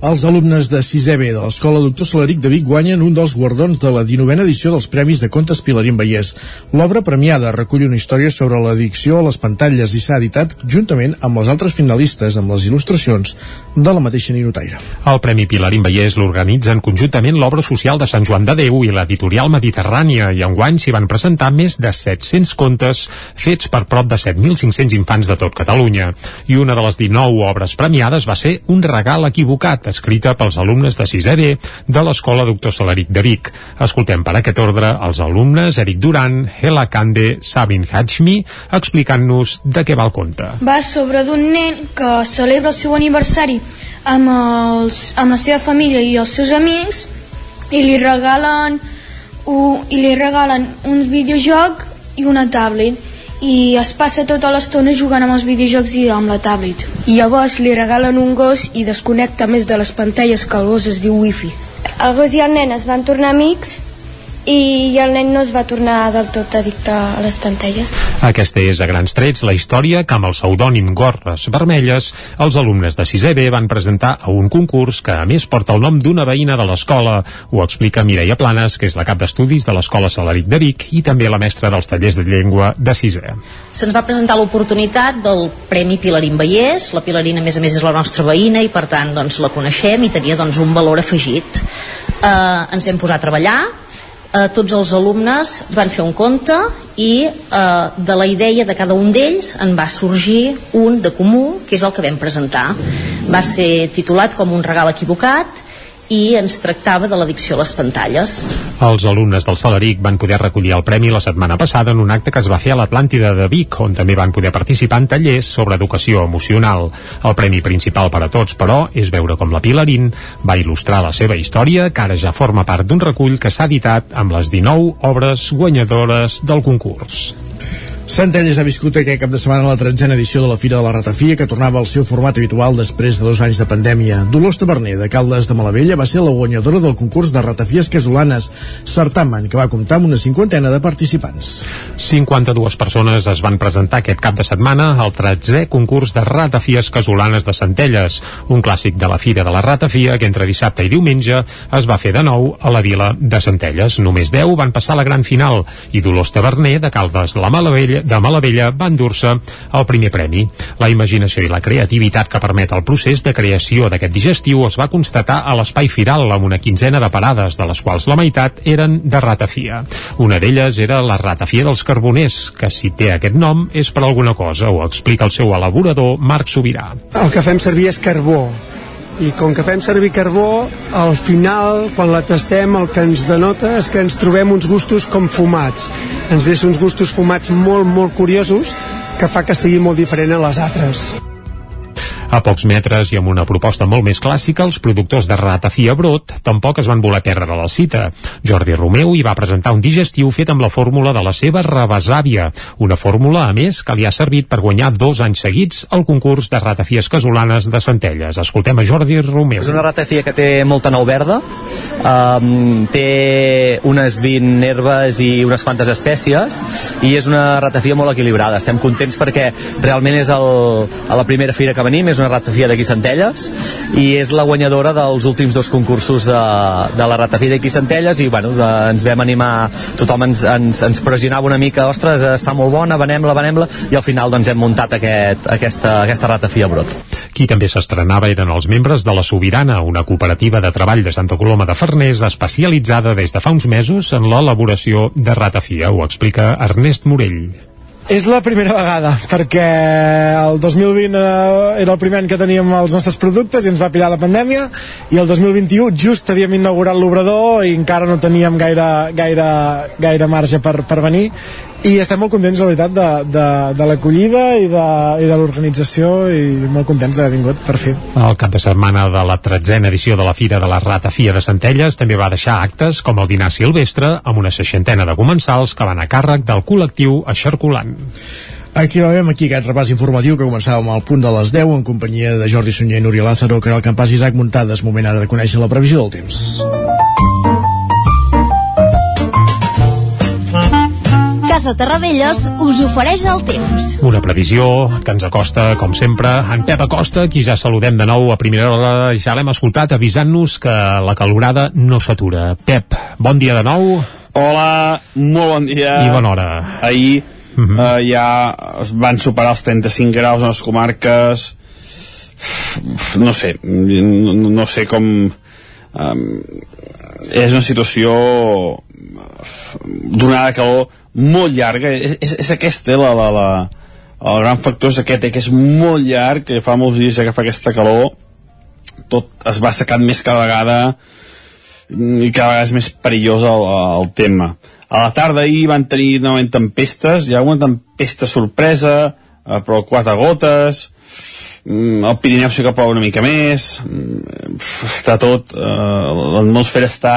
Els alumnes de 6è B de l'Escola Doctor Salaric de Vic guanyen un dels guardons de la 19a edició dels Premis de Contes Pilarín Vallès. L'obra premiada recull una història sobre l'addicció a les pantalles i s'ha editat juntament amb els altres finalistes amb les il·lustracions de la mateixa ninotaire. El Premi Pilarín Vallès l'organitzen conjuntament l'obra social de Sant Joan de Déu i l'editorial Mediterrània i enguany s'hi van presentar més de 700 contes fets per prop de 7.500 infants de tot Catalunya. I una de les 19 obres premiades va ser Un regal equivocat, escrita pels alumnes de 6è B de l'Escola Doctor Salaric de Vic. Escoltem per aquest ordre els alumnes Eric Duran, Hela Kande, Sabin Hajmi, explicant-nos de què va el conte. Va sobre d'un nen que celebra el seu aniversari amb, els, amb la seva família i els seus amics i li regalen, un, i li regalen un videojoc i una tablet i es passa tota l'estona jugant amb els videojocs i amb la tablet. I llavors li regalen un gos i desconnecta més de les pantalles que el gos es diu wifi. El gos i el nen es van tornar amics i el nen no es va tornar del tot addicte a les pantalles. Aquesta és a grans trets la història que amb el pseudònim Gorres Vermelles els alumnes de 6è B van presentar a un concurs que a més porta el nom d'una veïna de l'escola. Ho explica Mireia Planes, que és la cap d'estudis de l'Escola Salaric de Vic i també la mestra dels tallers de llengua de 6è. Se'ns va presentar l'oportunitat del Premi Pilarín Vallès. La Pilarina, a més a més, és la nostra veïna i per tant doncs, la coneixem i tenia doncs, un valor afegit. Eh, ens vam posar a treballar eh, tots els alumnes van fer un conte i eh, de la idea de cada un d'ells en va sorgir un de comú, que és el que vam presentar. Va ser titulat com un regal equivocat i ens tractava de l'addicció a les pantalles. Els alumnes del Salaric van poder recollir el premi la setmana passada en un acte que es va fer a l'Atlàntida de Vic, on també van poder participar en tallers sobre educació emocional. El premi principal per a tots, però, és veure com la Pilarín va il·lustrar la seva història, que ara ja forma part d'un recull que s'ha editat amb les 19 obres guanyadores del concurs. Centelles ha viscut aquest cap de setmana la tretzena edició de la Fira de la Ratafia que tornava al seu format habitual després de dos anys de pandèmia. Dolors Taverner, de Caldes de Malavella, va ser la guanyadora del concurs de ratafies casolanes, certamen que va comptar amb una cinquantena de participants. 52 persones es van presentar aquest cap de setmana al 13è concurs de ratafies casolanes de Centelles, un clàssic de la Fira de la Ratafia que entre dissabte i diumenge es va fer de nou a la vila de Centelles. Només 10 van passar a la gran final i Dolors Taverner, de Caldes de la Malavella, de Malavella va endur-se el primer premi. La imaginació i la creativitat que permet el procés de creació d'aquest digestiu es va constatar a l'espai firal amb una quinzena de parades, de les quals la meitat eren de ratafia. Una d'elles era la ratafia dels carboners, que si té aquest nom és per alguna cosa, ho explica el seu elaborador Marc Sobirà. El que fem servir és carbó, i com que fem servir carbó, al final, quan la tastem, el que ens denota és que ens trobem uns gustos com fumats. Ens deixa uns gustos fumats molt, molt curiosos que fa que sigui molt diferent a les altres. A pocs metres i amb una proposta molt més clàssica, els productors de ratafia brot tampoc es van voler perdre la cita. Jordi Romeu hi va presentar un digestiu fet amb la fórmula de la seva rebesàvia, una fórmula, a més, que li ha servit per guanyar dos anys seguits el concurs de ratafies casolanes de Centelles. Escoltem a Jordi Romeu. És una ratafia que té molta nou verda, um, té unes 20 herbes i unes quantes espècies, i és una ratafia molt equilibrada. Estem contents perquè realment és el, a la primera fira que venim, és una ratafia d'aquí Centelles i és la guanyadora dels últims dos concursos de, de la ratafia d'aquí Centelles i bueno, de, ens vam animar tothom ens, ens, ens pressionava una mica ostres, està molt bona, venem-la, venem-la i al final doncs hem muntat aquest, aquesta, aquesta ratafia brot. Qui també s'estrenava eren els membres de la Sobirana, una cooperativa de treball de Santa Coloma de Farners especialitzada des de fa uns mesos en l'elaboració de ratafia, ho explica Ernest Morell És la primera vegada, perquè el 2020 eh, era el primer any que teníem els nostres productes i ens va pillar la pandèmia, i el 2021 just havíem inaugurat l'obrador i encara no teníem gaire, gaire, gaire marge per, per venir, i estem molt contents, la veritat, de, de, de l'acollida i de, i de l'organització i molt contents d'haver vingut, per fi. El cap de setmana de la tretzena edició de la Fira de la Ratafia de Centelles també va deixar actes com el dinar silvestre amb una seixantena de comensals que van a càrrec del col·lectiu Aixerculant. Aquí veiem aquí aquest repàs informatiu que començàvem al punt de les 10 en companyia de Jordi Sunyer, Núria Lázaro, Caral Campàs i Isaac Muntades. Moment ara de conèixer la previsió del temps. Casa Terradellos us ofereix el temps. Una previsió que ens acosta, com sempre, en Pep Acosta, qui ja saludem de nou a primera hora, ja l'hem escoltat avisant-nos que la calorada no s'atura. Pep, bon dia de nou. Hola, molt bon dia. I bona hora. Ahir uh -huh. uh, ja es van superar els 35 graus en les comarques. No sé, no, no sé com... Um, és una situació donada calor molt llarga. És, és, és aquesta la, la, la, el gran factor és aquest eh, que és molt llarg que fa molts dies que fa aquesta calor. Tot es va secant més cada vegada i cada vegada és més perillós el, el tema. A la tarda ahir van tenir novament tempestes hi ha una tempesta sorpresa eh, però quatre gotes mm, el Pirineu sí que plou una mica més mm, està tot eh, l'atmosfera està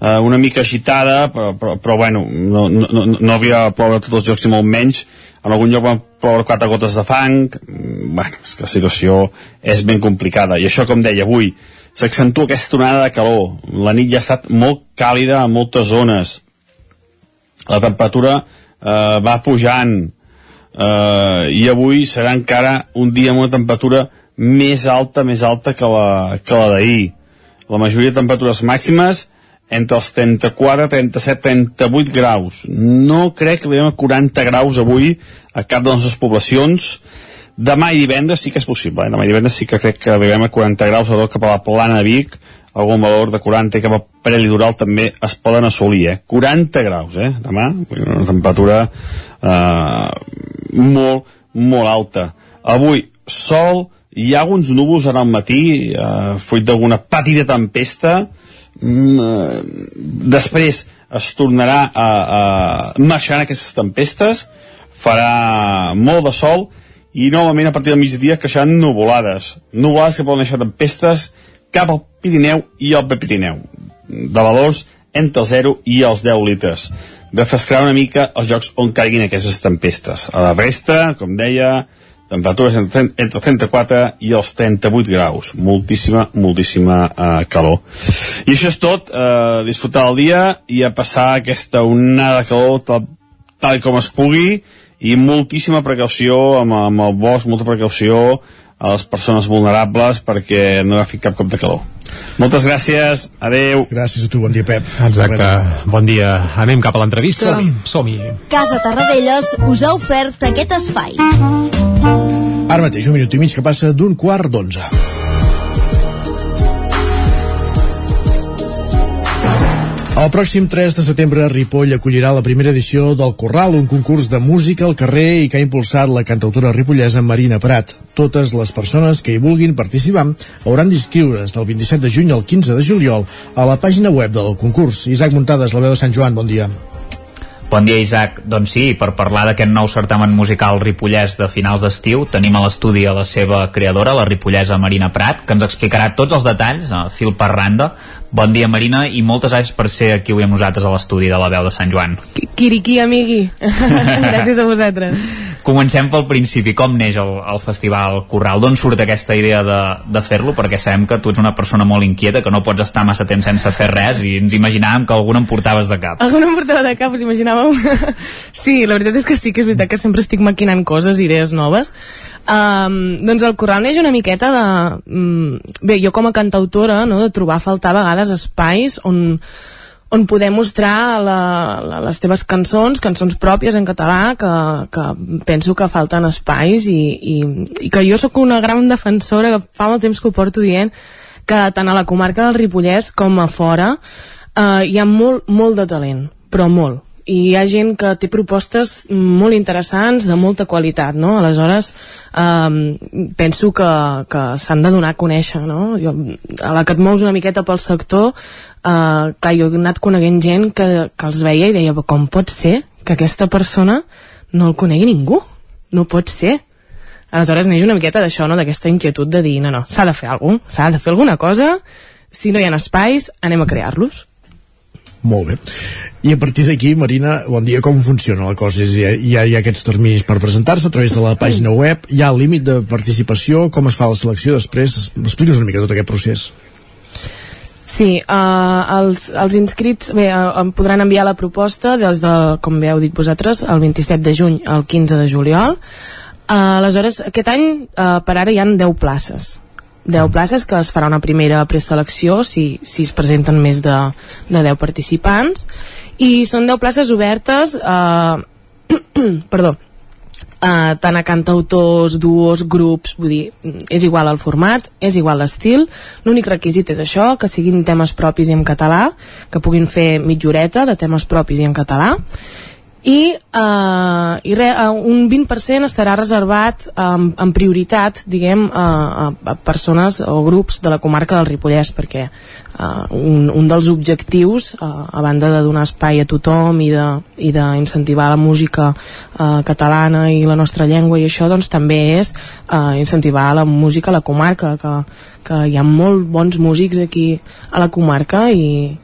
eh, una mica agitada, però, però, però bueno, no, no, no havia ploure tots els jocs i molt menys. En algun lloc van ploure quatre gotes de fang. Mm, bueno, és que la situació és ben complicada. I això, com deia, avui s'accentua aquesta onada de calor. La nit ja ha estat molt càlida a moltes zones. La temperatura eh, va pujant eh, i avui serà encara un dia amb una temperatura més alta, més alta que la, que la d'ahir. La majoria de temperatures màximes entre els 34, 37, 38 graus. No crec que arribem a 40 graus avui a cap de les nostres poblacions. Demà i divendres sí que és possible. Eh? Demà i divendres sí que crec que arribem a 40 graus, sobretot cap a la plana de Vic, algun valor de 40 i cap a prelitoral també es poden assolir, eh? 40 graus, eh? Demà, una temperatura eh, molt, molt alta. Avui, sol, hi ha alguns núvols ara al matí, eh, fruit d'alguna petita tempesta, Mm, eh, després es tornarà a, a marxar aquestes tempestes farà molt de sol i novament a partir del migdia creixeran nuvolades. Nuvolades que poden deixar tempestes cap al Pirineu i al Prepirineu de valors entre el 0 i els 10 litres. Refrescarà una mica els jocs on caiguin aquestes tempestes. A la resta, com deia temperatures entre, entre 34 i els 38 graus. Moltíssima, moltíssima uh, calor. I això és tot uh, disfrutar el dia i a passar aquesta onada de calor tal, tal com es pugui i moltíssima precaució amb, amb el bosc, molta precaució a les persones vulnerables perquè no agafi cap cop de calor. Moltes gràcies, adeu Gràcies a tu, bon dia Pep. Exacte, bon dia. Anem cap a l'entrevista? Som-hi. Casa Tarradellas us ha ofert aquest espai Ara mateix, un minut i mig que passa d'un quart d'onze. El pròxim 3 de setembre Ripoll acollirà la primera edició del Corral, un concurs de música al carrer i que ha impulsat la cantautora ripollesa Marina Prat. Totes les persones que hi vulguin participar hauran d'inscriure's del 27 de juny al 15 de juliol a la pàgina web del concurs. Isaac Muntades, la veu de Sant Joan, bon dia. Bon dia, Isaac. Doncs sí, per parlar d'aquest nou certamen musical ripollès de finals d'estiu, tenim a l'estudi a la seva creadora, la ripollesa Marina Prat, que ens explicarà tots els detalls, fil per randa. Bon dia, Marina, i moltes gràcies per ser aquí avui amb nosaltres a l'estudi de la veu de Sant Joan. Quiriquí, amigui. (laughs) Gràcies a vosaltres. Comencem pel principi. Com neix el, el Festival Corral? D'on surt aquesta idea de, de fer-lo? Perquè sabem que tu ets una persona molt inquieta, que no pots estar massa temps sense fer res, i ens imaginàvem que algun em portaves de cap. Algun em portava de cap, us imaginàveu? (laughs) sí, la veritat és que sí que és veritat que sempre estic maquinant coses, idees noves. Um, doncs el Corral neix una miqueta de... Um, bé, jo com a cantautora, no, de trobar a faltar a vegades espais on on poder mostrar la, la, les teves cançons, cançons pròpies en català, que, que penso que falten espais i, i, i que jo sóc una gran defensora, que fa molt temps que ho porto dient, que tant a la comarca del Ripollès com a fora eh, hi ha molt, molt de talent, però molt i hi ha gent que té propostes molt interessants, de molta qualitat, no? Aleshores, eh, penso que, que s'han de donar a conèixer, no? Jo, a la que et mous una miqueta pel sector, eh, clar, jo he anat coneguent gent que, que els veia i deia, com pot ser que aquesta persona no el conegui ningú? No pot ser. Aleshores neix una miqueta d'això, no? d'aquesta inquietud de dir, no, no, s'ha de fer alguna cosa, s'ha de fer alguna cosa, si no hi ha espais, anem a crear-los. Molt bé. I a partir d'aquí, Marina, bon dia, com funciona la cosa? Hi ha, hi ha, hi ha aquests terminis per presentar-se a través de la pàgina web, hi ha límit de participació, com es fa la selecció després? Explica'ns una mica tot aquest procés. Sí, uh, els, els inscrits bé, uh, em podran enviar la proposta des de, com bé heu dit vosaltres, el 27 de juny al 15 de juliol. Uh, aleshores, aquest any, uh, per ara hi han 10 places. 10 places que es farà una primera preselecció si, si es presenten més de, de 10 participants. I són 10 places obertes eh, (clears throat) perdó eh, tant a cantautors, duos, grups vull dir, és igual el format és igual l'estil, l'únic requisit és això, que siguin temes propis i en català que puguin fer mitja horeta de temes propis i en català i, uh, i re, uh, un 20% estarà reservat um, en prioritat diguem uh, a persones o grups de la comarca del Ripollès perquè uh, un, un dels objectius uh, a banda de donar espai a tothom i d'incentivar la música uh, catalana i la nostra llengua i això doncs també és uh, incentivar la música a la comarca que, que hi ha molt bons músics aquí a la comarca i,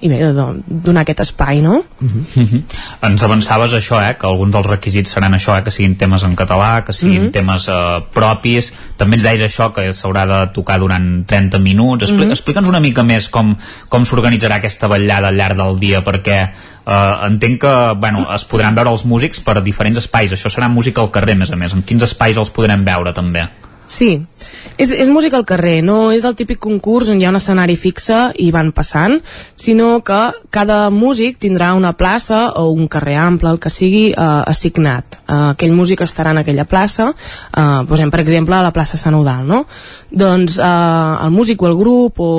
i bé, de donar aquest espai, no? Uh -huh. Uh -huh. Ens avançaves això, eh, que alguns dels requisits seran això, eh, que siguin temes en català, que siguin uh -huh. temes eh, propis, també ens deies això, que s'haurà de tocar durant 30 minuts, Expli uh -huh. explica'ns una mica més com, com s'organitzarà aquesta vetllada al llarg del dia, perquè eh, entenc que, bueno, es podran veure els músics per diferents espais, això serà música al carrer, a més a més, en quins espais els podrem veure també? Sí, és, és música al carrer, no és el típic concurs on hi ha un escenari fixe i van passant, sinó que cada músic tindrà una plaça o un carrer ample, el que sigui, eh, assignat. Eh, aquell músic estarà en aquella plaça, eh, posem per exemple a la plaça Sant Eudal, no? Doncs eh, el músic o el grup o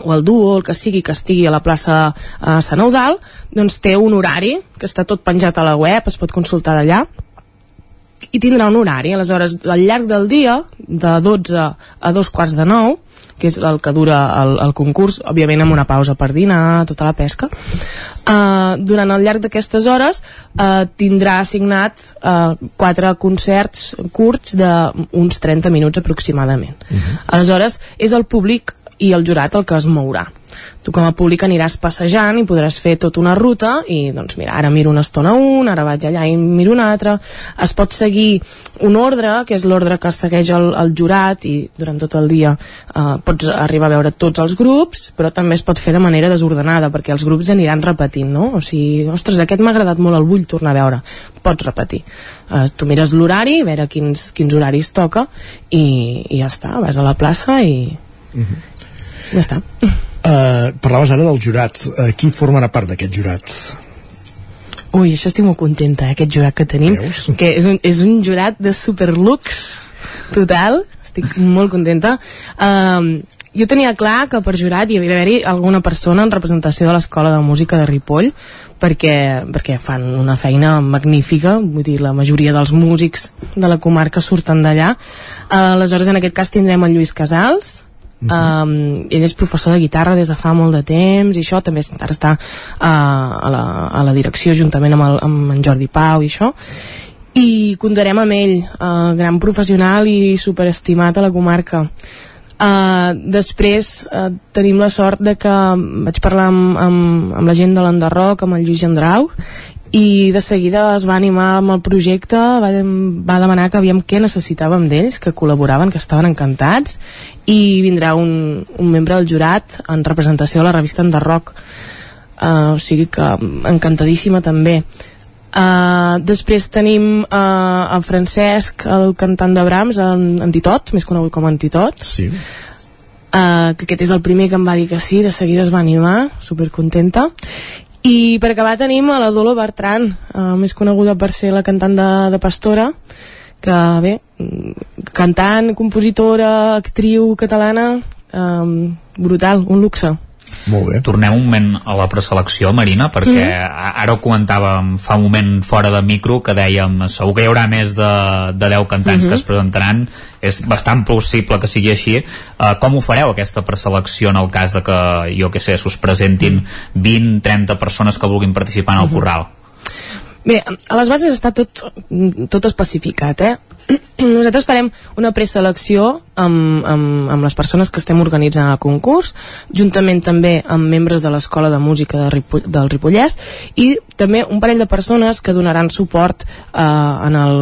o el duo, el que sigui que estigui a la plaça eh, Sant Eudal, doncs té un horari que està tot penjat a la web, es pot consultar d'allà, i tindrà un horari. Aleshores, al llarg del dia, de 12 a dos quarts de 9, que és el que dura el, el concurs, òbviament amb una pausa per dinar, tota la pesca, uh, durant el llarg d'aquestes hores uh, tindrà assignat uh, quatre concerts curts d'uns 30 minuts aproximadament. Uh -huh. Aleshores, és el públic i el jurat el que es mourà tu com a públic aniràs passejant i podràs fer tota una ruta i doncs mira, ara miro una estona un, ara vaig allà i miro una altra es pot seguir un ordre que és l'ordre que segueix el, el jurat i durant tot el dia eh, pots arribar a veure tots els grups però també es pot fer de manera desordenada perquè els grups aniran repetint no? o sigui, ostres, aquest m'ha agradat molt el vull tornar a veure pots repetir eh, tu mires l'horari, a veure quins, quins horaris toca i, i ja està, vas a la plaça i uh -huh. Ja està Uh, parlaves ara del jurat. Uh, qui formarà part d'aquest jurat? Ui, això estic molt contenta, eh, aquest jurat que tenim. Veus? Que és un, és un jurat de superlux total. Estic molt contenta. Um, jo tenia clar que per jurat hi havia d'haver-hi alguna persona en representació de l'Escola de Música de Ripoll perquè, perquè fan una feina magnífica, vull dir, la majoria dels músics de la comarca surten d'allà. Uh, aleshores, en aquest cas tindrem el Lluís Casals, Uh -huh. um, ell és professor de guitarra des de fa molt de temps i això també ara està uh, a, la, a la direcció juntament amb, el, amb en Jordi Pau i això i comptarem amb ell uh, gran professional i superestimat a la comarca uh, després uh, tenim la sort de que vaig parlar amb, amb, amb la gent de l'Enderroc amb el Lluís Gendrau i de seguida es va animar amb el projecte va, va demanar que aviam què necessitàvem d'ells, que col·laboraven, que estaven encantats i vindrà un, un membre del jurat en representació de la revista Enderroc uh, o sigui que encantadíssima també Uh, després tenim uh, el Francesc, el cantant de Brahms, en, en Titot, més conegut com en Titot. Sí. Uh, que aquest és el primer que em va dir que sí, de seguida es va animar, supercontenta. I per acabar tenim a la Dolo Bertran, eh, més coneguda per ser la cantant de, de Pastora, que bé, cantant, compositora, actriu catalana, eh, brutal, un luxe. Molt bé. Tornem un moment a la preselecció, Marina, perquè mm. ara ho comentàvem fa un moment fora de micro, que dèiem segur que hi haurà més de, de 10 cantants mm -hmm. que es presentaran, és bastant possible que sigui així. Uh, com ho fareu, aquesta preselecció, en el cas de que, jo que sé, s'us presentin 20-30 persones que vulguin participar en el mm -hmm. Corral? Bé, a les bases està tot, tot especificat, eh? (clears throat) nosaltres farem una preselecció amb, amb, amb les persones que estem organitzant el concurs, juntament també amb membres de l'Escola de Música de Ripoll, del Ripollès i també un parell de persones que donaran suport eh, en el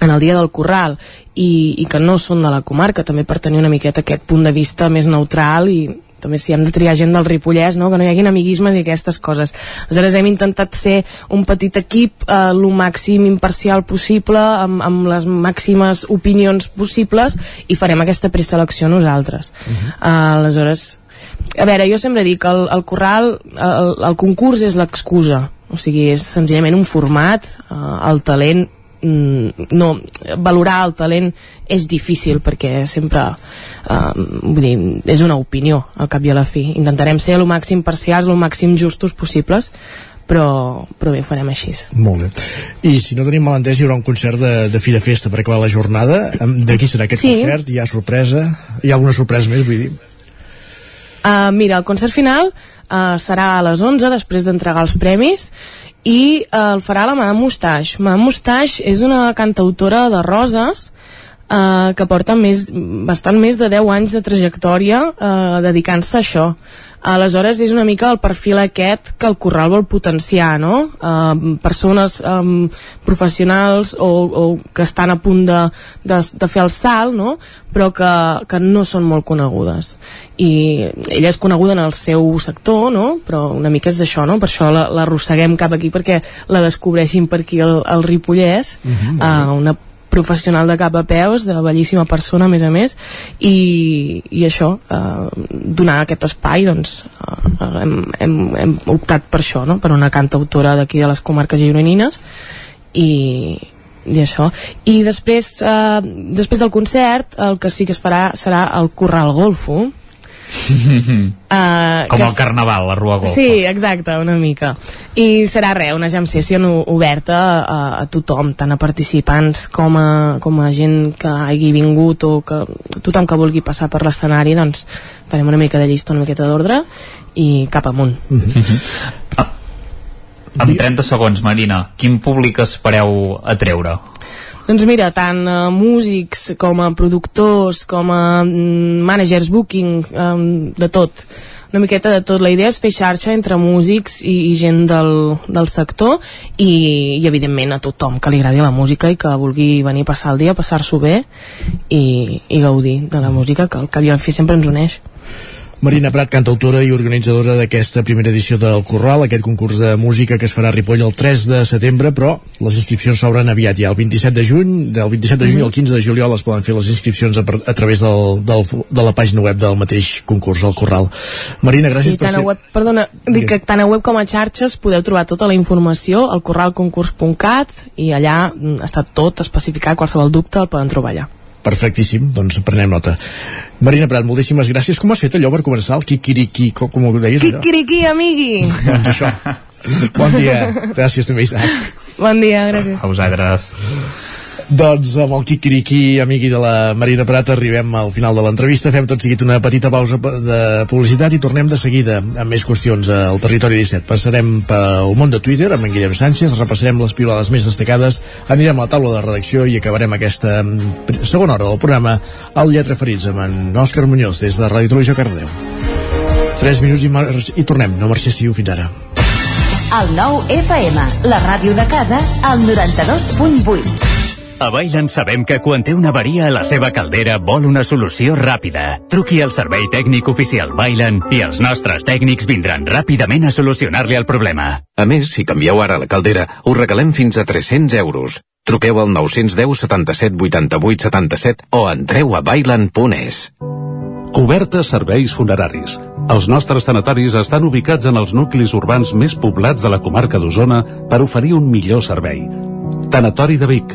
en el dia del Corral i, i que no són de la comarca també per tenir una miqueta aquest punt de vista més neutral i també si hem de triar gent del Ripollès, no? que no hi haguin amiguismes i aquestes coses. Aleshores hem intentat ser un petit equip eh, el màxim imparcial possible, amb, amb les màximes opinions possibles i farem aquesta preselecció nosaltres. Uh -huh. uh, aleshores, a veure, jo sempre dic que el, el corral, el, el concurs és l'excusa, o sigui, és senzillament un format, uh, el talent no, valorar el talent és difícil perquè sempre uh, vull dir, és una opinió al cap i a la fi intentarem ser el màxim parcials, el màxim justos possibles però, però bé, ho farem així. Molt bé. I si no tenim mal entès, hi haurà un concert de, de fi de festa per acabar la jornada. De qui serà aquest sí. concert? Hi ha sorpresa? Hi ha alguna sorpresa més, vull dir? Uh, mira, el concert final uh, serà a les 11, després d'entregar els premis, i eh, el farà la Madame Mustache. Madame Mustache és una cantautora de roses eh, que porta més, bastant més de 10 anys de trajectòria eh, dedicant-se a això. Aleshores és una mica el perfil aquest que el Corral vol potenciar, no? Uh, persones um, professionals o, o que estan a punt de, de, de fer el salt, no? Però que, que no són molt conegudes. I ella és coneguda en el seu sector, no? Però una mica és això, no? Per això l'arrosseguem la, cap aquí perquè la descobreixin per aquí el, el Ripollès, uh -huh, uh, una professional de cap a peus, de bellíssima persona a més a més i, i això eh, donar aquest espai doncs eh, hem, hem, hem optat per això no? per una cantautora d'aquí de les comarques gironines i, i això i després, eh, després del concert el que sí que es farà serà el Corral Golfo uh, (laughs) Com el carnaval, la Rua Golfa. Sí, exacte, una mica. I serà res, una jam session oberta a, a tothom, tant a participants com a, com a gent que hagi vingut o que tothom que vulgui passar per l'escenari, doncs farem una mica de llista, una miqueta d'ordre i cap amunt. Mm -hmm. ah, amb 30 segons, Marina, quin públic espereu atreure? Doncs mira, tant uh, músics com a productors, com a um, managers booking, um, de tot una miqueta de tot. La idea és fer xarxa entre músics i, i gent del, del sector i, i evidentment a tothom que li agradi la música i que vulgui venir a passar el dia, passar-s'ho bé i, i gaudir de la música que cap i al fi sempre ens uneix. Marina Prat, cantautora i organitzadora d'aquesta primera edició del Corral, aquest concurs de música que es farà a Ripoll el 3 de setembre, però les inscripcions s'obren aviat ja el 27 de juny, del 27 de juny al 15 de juliol es poden fer les inscripcions a, a través del, del, de la pàgina web del mateix concurs, el Corral. Marina, gràcies sí, per ser... Web, perdona, dic que tant a web com a xarxes podeu trobar tota la informació al corralconcurs.cat i allà mm, està tot especificat, qualsevol dubte el poden trobar allà. Perfectíssim, doncs prenem nota. Marina Prat, moltíssimes gràcies. Com has fet allò per començar el Kikiriki, com, com ho deies? Kikiriki, amigui! doncs això. Bon dia. Gràcies també, Isaac. Bon dia, gràcies. A vosaltres. Doncs amb el Quiquiriquí, amigui de la Marina Prat, arribem al final de l'entrevista. Fem tot seguit una petita pausa de publicitat i tornem de seguida amb més qüestions al Territori 17. Passarem pel món de Twitter amb en Guillem Sánchez, repassarem les pilades més destacades, anirem a la taula de redacció i acabarem aquesta mm, segona hora del programa al Lletra Ferits amb en Òscar Muñoz des de Ràdio Televisió Cardeu. 3 minuts i, i tornem. No marxéssiu fins ara. El nou FM, la ràdio de casa, al 92.8. A Bailen sabem que quan té una avaria a la seva caldera vol una solució ràpida. Truqui al servei tècnic oficial Bailen i els nostres tècnics vindran ràpidament a solucionar-li el problema. A més, si canvieu ara la caldera, us regalem fins a 300 euros. Truqueu al 910 77 88 77 o entreu a bailen.es. Coberta serveis funeraris. Els nostres tanatoris estan ubicats en els nuclis urbans més poblats de la comarca d'Osona per oferir un millor servei. Tanatori de Vic,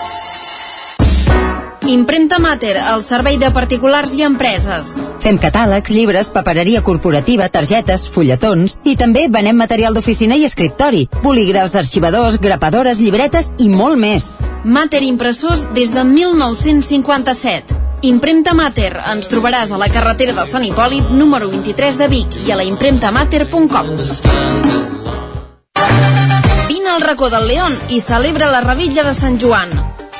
Impremta Mater, el servei de particulars i empreses. Fem catàlegs, llibres, papereria corporativa, targetes, fulletons i també venem material d'oficina i escriptori, bolígrafs, arxivadors, grapadores, llibretes i molt més. Mater Impressors des de 1957. Impremta Mater. Ens trobaràs a la carretera de Sant Hipòlit, número 23 de Vic i a la impremtamater.com. Vine al racó del León i celebra la revilla de Sant Joan.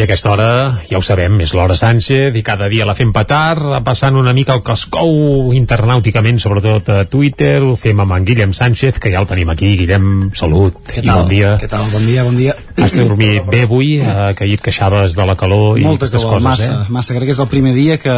I aquesta hora, ja ho sabem, és l'hora Sánchez i cada dia la fem petar, passant una mica el cascou internàuticament, sobretot a Twitter, ho fem amb en Guillem Sánchez, que ja el tenim aquí. Guillem, salut Què i tal? bon dia. Què tal? Bon dia, bon dia. Has dormit bé avui, eh, que ahir et queixaves de la calor i Moltes aquestes coses, massa, eh? massa. Crec que és el primer dia que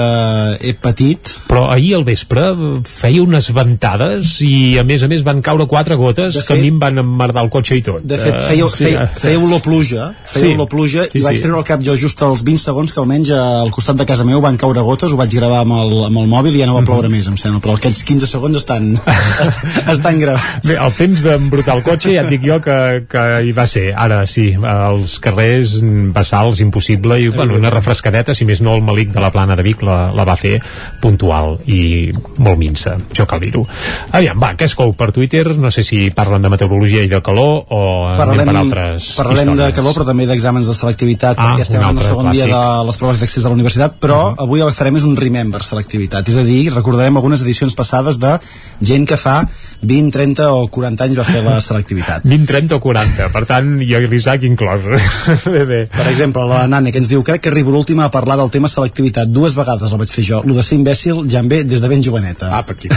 he patit. Però ahir al vespre feia unes ventades i a més a més van caure quatre gotes De que a fet- mi em van emmerdar el cotxe i tot. De fet, feia, feia, eh, feia olor pluja, feia Sí. olor pluja Sí, i vaig sí. treure al cap jo just als 20 segons que almenys al costat de casa meu van caure gotes, ho vaig gravar amb el, amb el mòbil i ja no Mhm. va ploure més, em sembla, però aquests 15 segons estan, (laughs) est- estan gravats. Bé, el temps d'embrutar el cotxe ja et dic jo que, que hi va ser. Ara sí, als carrers mm, bassals impossible i bueno, una refrescadeta, si més no el malic de la plana de Vic la, la va fer puntual i molt minsa, això cal dir-ho. Aviam, va, què es cou per Twitter? No sé si parlen de meteorologia i de calor o anem Parlarem, per altres parlarem de històries. calor però també d'exàmens de selectivitat Ah, perquè estem un en el segon dia clàssic. de les proves d'accés a la universitat però avui el que farem és un remember selectivitat. És a dir, recordarem algunes edicions passades de gent que fa 20, 30 o 40 anys va fer la (laughs) selectivitat. 20, 30 o 40, per tant, jo i l'Isaac inclòs. (laughs) bé, bé. per exemple, la Nane que ens diu crec que arribo l'última a parlar del tema selectivitat. Dues vegades la vaig fer jo, lo de ser imbècil ja em ve des de ben joveneta. Ah, per aquí,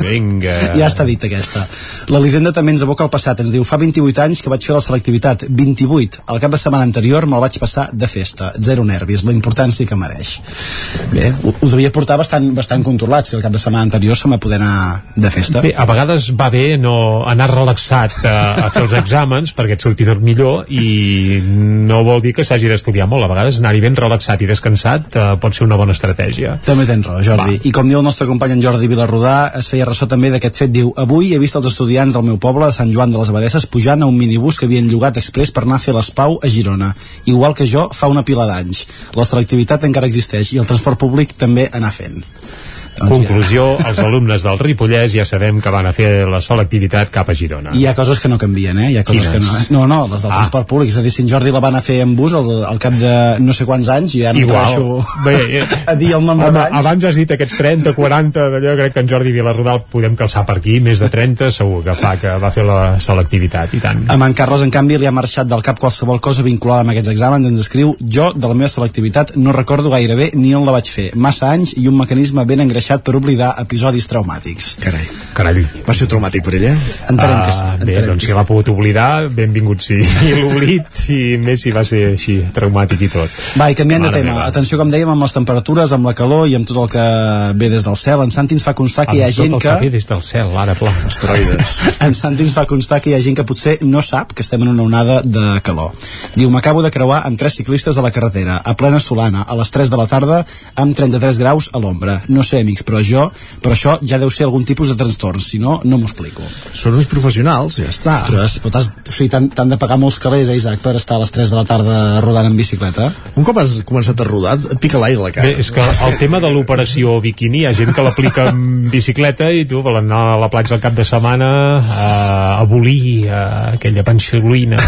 Vinga. (laughs) ja està dit aquesta. l'Elisenda també ens aboca al passat. Ens diu fa 28 anys que vaig fer la selectivitat. 28, el cap de setmana anterior me'l vaig passar de festa, zero nervis la importància que mereix bé, ho, ho devia portar bastant, bastant controlat si el cap de setmana anterior se m'ha poder anar de festa Bé, a vegades va bé no anar relaxat a, a fer els (laughs) exàmens perquè et surti tot millor i no vol dir que s'hagi d'estudiar molt. A vegades anar-hi ben relaxat i descansat eh, pot ser una bona estratègia. També tens raó, Jordi. I com diu el nostre company en Jordi Vilarrodà, es feia ressò també d'aquest fet. Diu, avui he vist els estudiants del meu poble, de Sant Joan de les Abadesses, pujant a un minibús que havien llogat express per anar a fer l'espau a Girona. Igual que jo, fa una pila d'anys. La selectivitat encara existeix i el transport públic també anar fent. Doncs Conclusió, els alumnes del Ripollès ja sabem que van a fer la selectivitat cap a Girona. I hi ha coses que no canvien, eh? Hi ha coses que no... Quines? No, no, les del Ah. transport públic. És a dir, en Jordi la van a fer en bus al, al cap de no sé quants anys i ja no Igual. Bé, (laughs) eh, a dir el nombre Home, abans has dit aquests 30, 40, d'allò crec que en Jordi Vilarrodal podem calçar per aquí, més de 30 segur que fa que va fer la selectivitat i tant. Amb en Carles, en canvi, li ha marxat del cap qualsevol cosa vinculada amb aquests exàmens. Ens escriu, jo, de la meva selectivitat, no recordo gairebé ni on la vaig fer. Massa anys i un mecanisme ben engreixat per oblidar episodis traumàtics. Carai. Carai. Va ser traumàtic per ella? Entenem que sí. Ah, bé, doncs que si sí. l'ha pogut oblidar, benvingut sí. I (laughs) l'oblit, i més si va ser així, traumàtic i tot. Va, i canviant de Mare tema. meva. Atenció, com dèiem, amb les temperatures, amb la calor i amb tot el que ve des del cel. En Santi ens fa constar que hi ha Amb tot gent el que... que ve des del cel, ara, pla. Asteroides. (laughs) En Santi ens fa constar que hi ha gent que potser no sap que estem en una onada de calor. Diu, m'acabo de creuar amb tres ciclistes a la carretera, a plena solana, a les 3 de la tarda, amb 33 graus a l'ombra. No sé, amics, però jo, però això ja deu ser algun tipus de trastorn, si no, no m'ho explico. Són uns professionals, ja està. Ostres, però t'has, o sigui, t'han t'han de pagar molts calés, eh, Isaac, per estar a les 3 de la tarda rodant en bicicleta? Un cop has començat a rodar, et pica l'aire a la cara. Bé, és que el tema de l'operació biquini, hi ha gent que l'aplica en bicicleta i tu volen anar a la platja el cap de setmana a abolir a aquella panxolina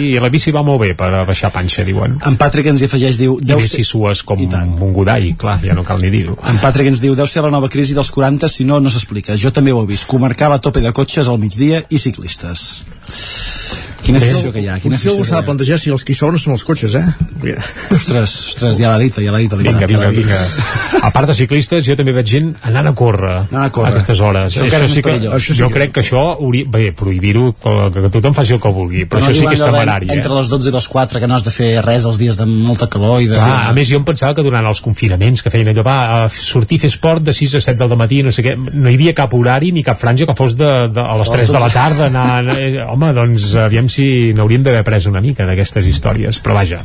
i la bici va molt bé per a baixar panxa, diuen. En Patrick ens hi afegeix, diu... I Deu més ser... si sues com un godall, clar, ja no cal ni dir-ho. En Patrick ens diu, deu ser la nova crisi dels 40, si no, no s'explica. Jo també ho he vist. Comarcar a tope de cotxes al migdia i ciclistes. Quina afició que hi ha, quina Potser afició s'ha de ha. plantejar si els qui sobren són els cotxes, eh? (laughs) Ostres, ostres, ja l'ha dit, ja l'ha dit. Vinga, vinga, vinga. A part de ciclistes, jo també veig gent anant a córrer Anant a córrer. aquestes hores. Això Encara sí que. Això sí jo que- crec que això hauria... Bé, prohibir-ho, que, tothom faci el que vulgui, però, no això sí que és temerari, eh? Entre les 12 i les 4, que no has de fer res els dies de molta calor i de... Clar, a més jo em pensava que durant els confinaments que feien allò, va, a sortir a fer esport de 6 a 7 del matí, no sé què, no hi havia cap horari ni cap franja que fos de, de, a les A les 3 de la 12. tarda anar, anar, eh, home, doncs aviam si n'hauríem d'haver pres una mica d'aquestes històries, però vaja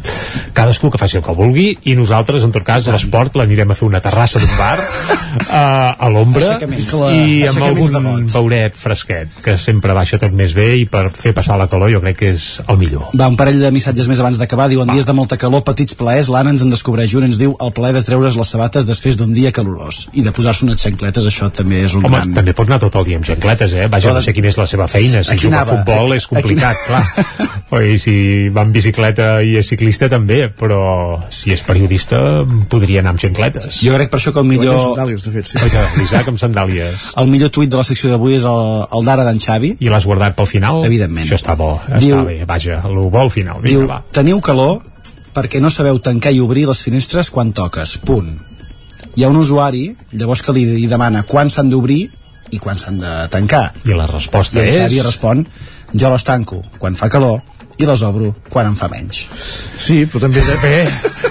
cadascú que faci el que vulgui i nosaltres en tot cas a l'esport l'anirem a fer una terrassa d'un bar (laughs) uh, a l'ombra i amb algun beuret fresquet que sempre baixa tot més bé i per fer passar la calor jo crec que és el millor Va, un parell de missatges més abans d'acabar. Diuen dies de molta calor, petits plaers. L'Anna ens en descobreix un, ens diu el plaer de treure's les sabates després d'un dia calorós. I de posar-se unes xancletes, això també és un Home, gran... també pot anar tot el dia amb xancletes, eh? Vaja, no sé quina és la seva feina. Si Aquí juga a futbol és complicat, (laughs) clar. (laughs) I si va amb bicicleta i és ciclista també, però si és periodista podria anar amb xancletes. Jo crec per això que el Vaig amb millor... sandàlies, de fet, sí. Amb sandàlies. El millor tuit de la secció d'avui és el, el d'ara d'en Xavi. I l'has guardat pel final? Evidentment. Això està bo, està Diu- bé. Vaja, el bo al final. Diu, Vinga, va. teniu calor perquè no sabeu tancar i obrir les finestres quan toques, punt. Hi ha un usuari, llavors que li, li demana quan s'han d'obrir i quan s'han de tancar. I la resposta I en és... Xavi respon, jo les tanco quan fa calor i les obro quan en fa menys. Sí, però també... Bé,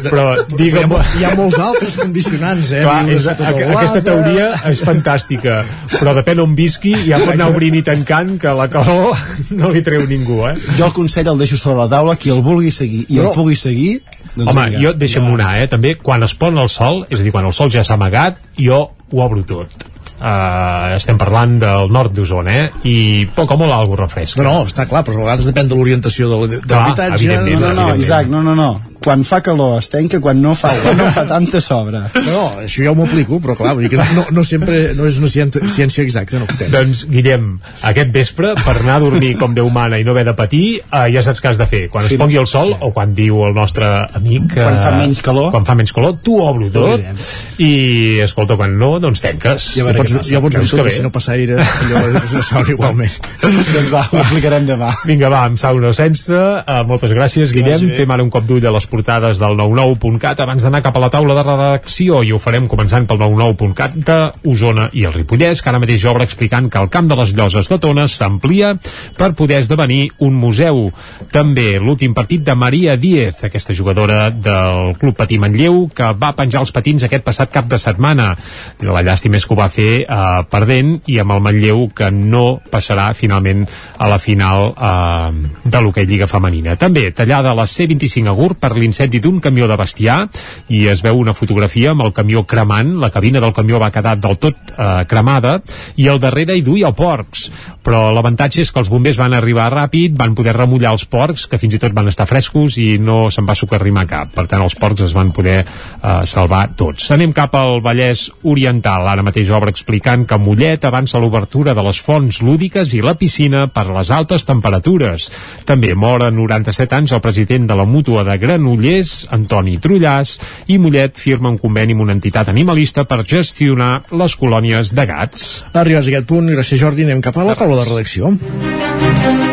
però digue'm... (laughs) Hi ha, hi ha molts altres condicionants, eh? Clar, és, a, teulada. aquesta teoria és fantàstica però depèn on visqui ja pot anar obrint i tancant que la calor no li treu ningú eh? Jo el consell el deixo sobre la taula, qui el vulgui seguir i Però- el pugui seguir, doncs Home, vinga. jo deixa'm anar, eh? També, quan es pon el sol, és a dir, quan el sol ja s'ha amagat, jo ho obro tot. Uh, estem parlant del nord d'Osona, eh? I poc o molt algo refresca. No, no, està clar, però a vegades depèn de l'orientació de l'habitatge. No, no, no. Isaac, no, no, no. Quan fa calor es tanca, quan no fa, quan no fa tanta sobra. No, no, això ja ho m'aplico, però clar, vull dir que no, no sempre no és una ciència, exacta, no fotem. Doncs, Guillem, aquest vespre, per anar a dormir com Déu mana i no haver de patir, uh, ja saps què has de fer. Quan es Sí, pongui el sol, sí. o quan diu el nostre amic... eh, Quan fa menys calor. Quan fa menys calor, tu obro tot. I, escolta, quan no, doncs tanques. Ja, pots, ja pots dir que tot, bé? si no passa aire, allò és una sauna igualment. (laughs) doncs va, ho explicarem demà. Vinga, va, amb sauna o sense. Uh, moltes gràcies, Guillem. Gràcies. Fem ara un cop d'ull a les portades del 99.cat abans d'anar cap a la taula de redacció i ho farem començant pel 99.cat de Osona i el Ripollès, que ara mateix obre explicant que el camp de les Lloses de Tones s'amplia per poder esdevenir un museu. També l'últim partit de Maria Díez, aquesta jugadora del Club Patí Manlleu, que va penjar els patins aquest passat cap de setmana. La llàstima és que ho va fer eh, perdent i amb el Manlleu que no passarà finalment a la final eh, de l'hoquei Lliga Femenina. També tallada la C25 a Gurb per l'incendi d'un camió de bestiar i es veu una fotografia amb el camió cremant, la cabina del camió va quedar del tot eh, cremada i al darrere hi duia porcs, però l'avantatge és que els bombers van arribar ràpid, van poder remullar els porcs, que fins i tot van estar frescos i no se'n va socarrimar cap, per tant els porcs es van poder eh, salvar tots. Anem cap al Vallès Oriental, ara mateix obre explicant que Mollet avança l'obertura de les fonts lúdiques i la piscina per les altes temperatures. També mor a 97 anys el president de la mútua de Granollers, Antoni Trullàs, i Mollet firma un conveni amb una entitat animalista per gestionar les colònies de gats. Arribats a aquest punt, gràcies Jordi, anem cap a la taula de redacció.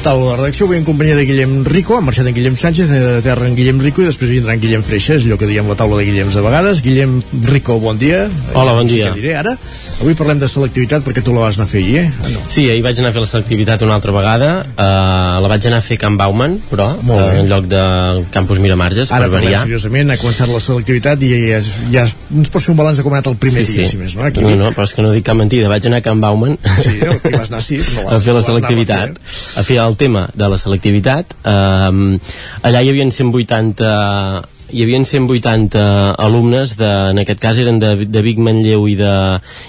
Taula de redacció avui en companyia de Guillem Rico, ha marxat en Guillem Sánchez, de terra en Guillem Rico i després vindrà en Guillem Freixa, és allò que diem la taula de Guillems de vegades. Guillem Rico, bon dia. Hola, bon dia. Diré ara. Avui parlem de selectivitat perquè tu la vas anar a fer ahir, eh? Ah, no. Sí, ahir vaig anar a fer la selectivitat una altra vegada, uh, la vaig anar a fer a Can Bauman, però uh, en lloc de Campus Miramarges, Ara per variar. seriosament, ha començat la selectivitat i ja, ja ens pots fer un balanç de com ha anat el primer Sí, dia, sí. si més no? Aquí. No, no, però és que no dic cap mentida, vaig anar a Can Bauman Sí, vas anar, sí, no, (laughs) a fer la selectivitat, a fer el tema de la selectivitat. Um, allà hi havia 180 hi havia 180 alumnes, de, en aquest cas eren de, de Vic, Manlleu i de,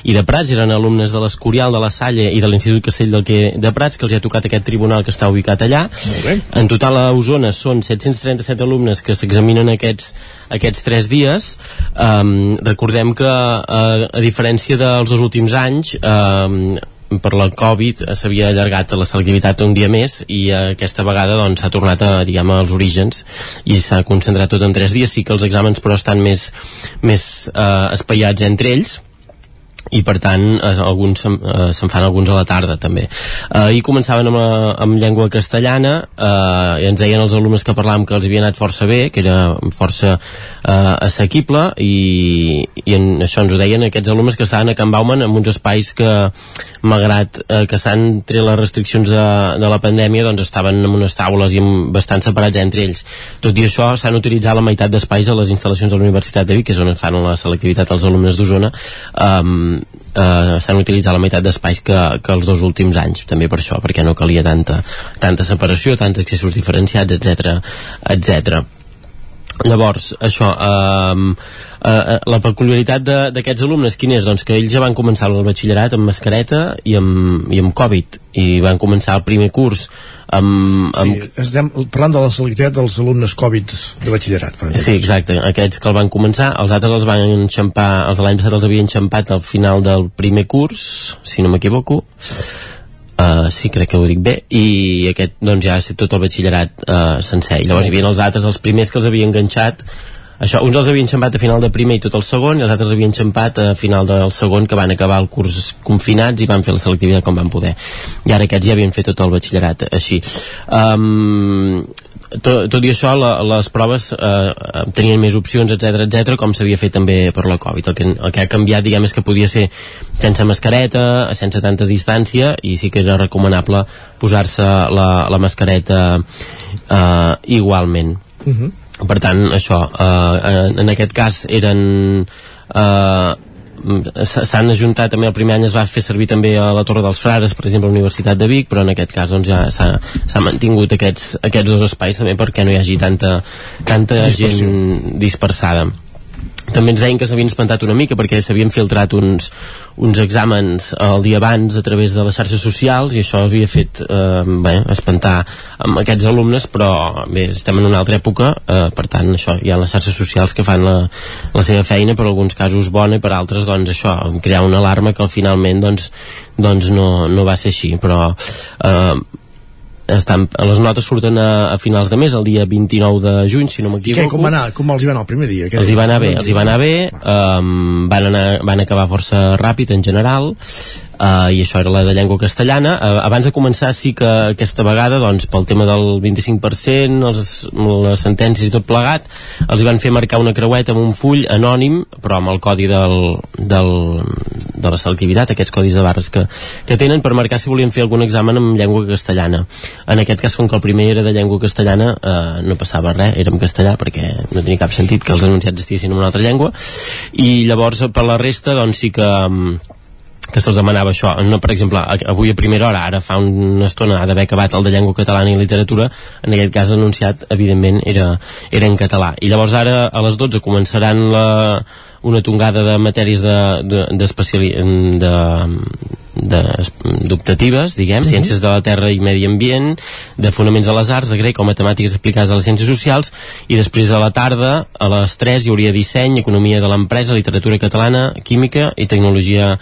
i de Prats, eren alumnes de l'Escorial, de la Salle i de l'Institut Castell del que, de Prats, que els ha tocat aquest tribunal que està ubicat allà. En total a Osona són 737 alumnes que s'examinen aquests, aquests tres dies. Um, recordem que, uh, a diferència dels dos últims anys, um, per la Covid s'havia allargat la selectivitat un dia més i eh, aquesta vegada doncs s'ha tornat a, diguem, als orígens i s'ha concentrat tot en tres dies. Sí que els exàmens però estan més, més eh, espaiats entre ells i per tant eh, alguns se'n eh, se'n fan alguns a la tarda també. Eh, i començaven amb, la, amb llengua castellana eh, i ens deien els alumnes que parlàvem que els havia anat força bé que era força eh, assequible i, i en això ens ho deien aquests alumnes que estaven a Can Bauman en uns espais que malgrat eh, que s'han tret les restriccions de, de la pandèmia doncs estaven en unes taules i bastant separats entre ells. Tot i això s'han utilitzat la meitat d'espais a les instal·lacions de la Universitat de Vic que és on fan la selectivitat als alumnes d'Osona um, eh, s'han utilitzat la meitat d'espais que, que els dos últims anys també per això, perquè no calia tanta, tanta separació, tants accessos diferenciats etc etc llavors, això eh, eh, la peculiaritat d'aquests alumnes quina és? Doncs que ells ja van començar el batxillerat amb mascareta i amb, i amb Covid i van començar el primer curs amb, amb, Sí, estem parlant de la selectivitat dels alumnes Covid de batxillerat. Per exemple. Sí, exacte. Aquests que el van començar, els altres els van enxampar, els de l'any passat els havien enxampat al final del primer curs, si no m'equivoco. Uh, sí, crec que ho dic bé. I aquest doncs ja ha estat tot el batxillerat uh, sencer. I llavors hi havia els altres, els primers que els havien enganxat això, uns els havien enxampat a final de primer i tot el segon i els altres havien enxampat a final del segon que van acabar el curs confinats i van fer la selectivitat com van poder. I ara aquests ja havien fet tot el batxillerat així. Um, tot, tot i això la, les proves eh, tenien més opcions, etc etc com s'havia fet també per la Covid. El que, el que ha canviat diguem és que podia ser sense mascareta, sense tanta distància i sí que era recomanable posar-se la, la mascareta eh, igualment. Uh -huh. Per tant això eh, en, en aquest cas eren eh, s'han ajuntat també el primer any es va fer servir també a la Torre dels Frares per exemple a la Universitat de Vic però en aquest cas doncs ja s'ha s'ha mantingut aquests, aquests dos espais també perquè no hi hagi tanta, tanta gent dispersada també ens deien que s'havien espantat una mica perquè s'havien filtrat uns, uns exàmens el dia abans a través de les xarxes socials i això havia fet eh, bé, espantar amb aquests alumnes però bé, estem en una altra època eh, per tant això, hi ha les xarxes socials que fan la, la seva feina per alguns casos bona i per altres doncs això, crear una alarma que al finalment doncs, doncs no, no va ser així però eh, estan, les notes surten a, a finals de mes, el dia 29 de juny, si no I què, m'equivoco. com, va anar, com els hi va anar el primer dia? Els hi va anar bé, els hi va anar bé, um, van, anar, van acabar força ràpid en general, uh, i això era la de llengua castellana. Uh, abans de començar sí que aquesta vegada, doncs, pel tema del 25%, els, les sentències i tot plegat, els hi van fer marcar una creueta amb un full anònim, però amb el codi del, del, de la selectivitat, aquests codis de barres que, que tenen per marcar si volien fer algun examen en llengua castellana. En aquest cas, com que el primer era de llengua castellana, eh, no passava res, era en castellà perquè no tenia cap sentit que els anunciats estiguessin en una altra llengua i llavors per la resta doncs sí que que se'ls demanava això, no, per exemple avui a primera hora, ara fa una estona ha d'haver acabat el de llengua catalana i literatura en aquest cas anunciat, evidentment era, era en català, i llavors ara a les 12 començaran la, una tongada de matèries de, de, de, de, d'optatives, diguem, uh -huh. ciències de la terra i medi ambient, de fonaments a les arts, de grec o matemàtiques aplicades a les ciències socials, i després a la tarda, a les 3, hi hauria disseny, economia de l'empresa, literatura catalana, química i tecnologia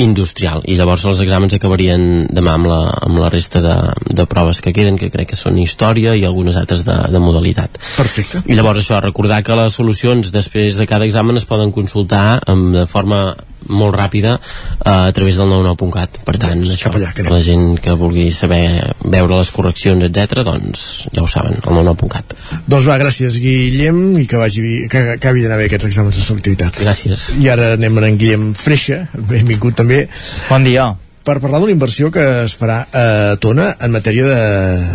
industrial i llavors els exàmens acabarien demà amb la, amb la resta de, de proves que queden que crec que són història i algunes altres de, de modalitat Perfecte. i llavors això, recordar que les solucions després de cada examen es poden consultar amb, de forma molt ràpida uh, a través del 99.cat per tant, doncs, això, allà, la gent que vulgui saber veure les correccions, etc doncs ja ho saben, al 99.cat Doncs va, gràcies Guillem i que, vagi, que, que acabi d'anar bé aquests exàmens de selectivitat. Gràcies. I ara anem a en Guillem Freixa benvingut també. Bon dia per parlar d'una inversió que es farà a Tona en matèria de,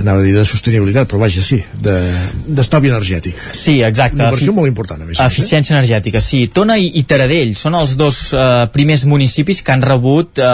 anava a dir de sostenibilitat, però vaja, sí, d'estalvi energètic. Sí, exacte. Una inversió molt important, a més. Eficiència eh? energètica, sí. Tona i, i Taradell són els dos eh, primers municipis que han rebut eh,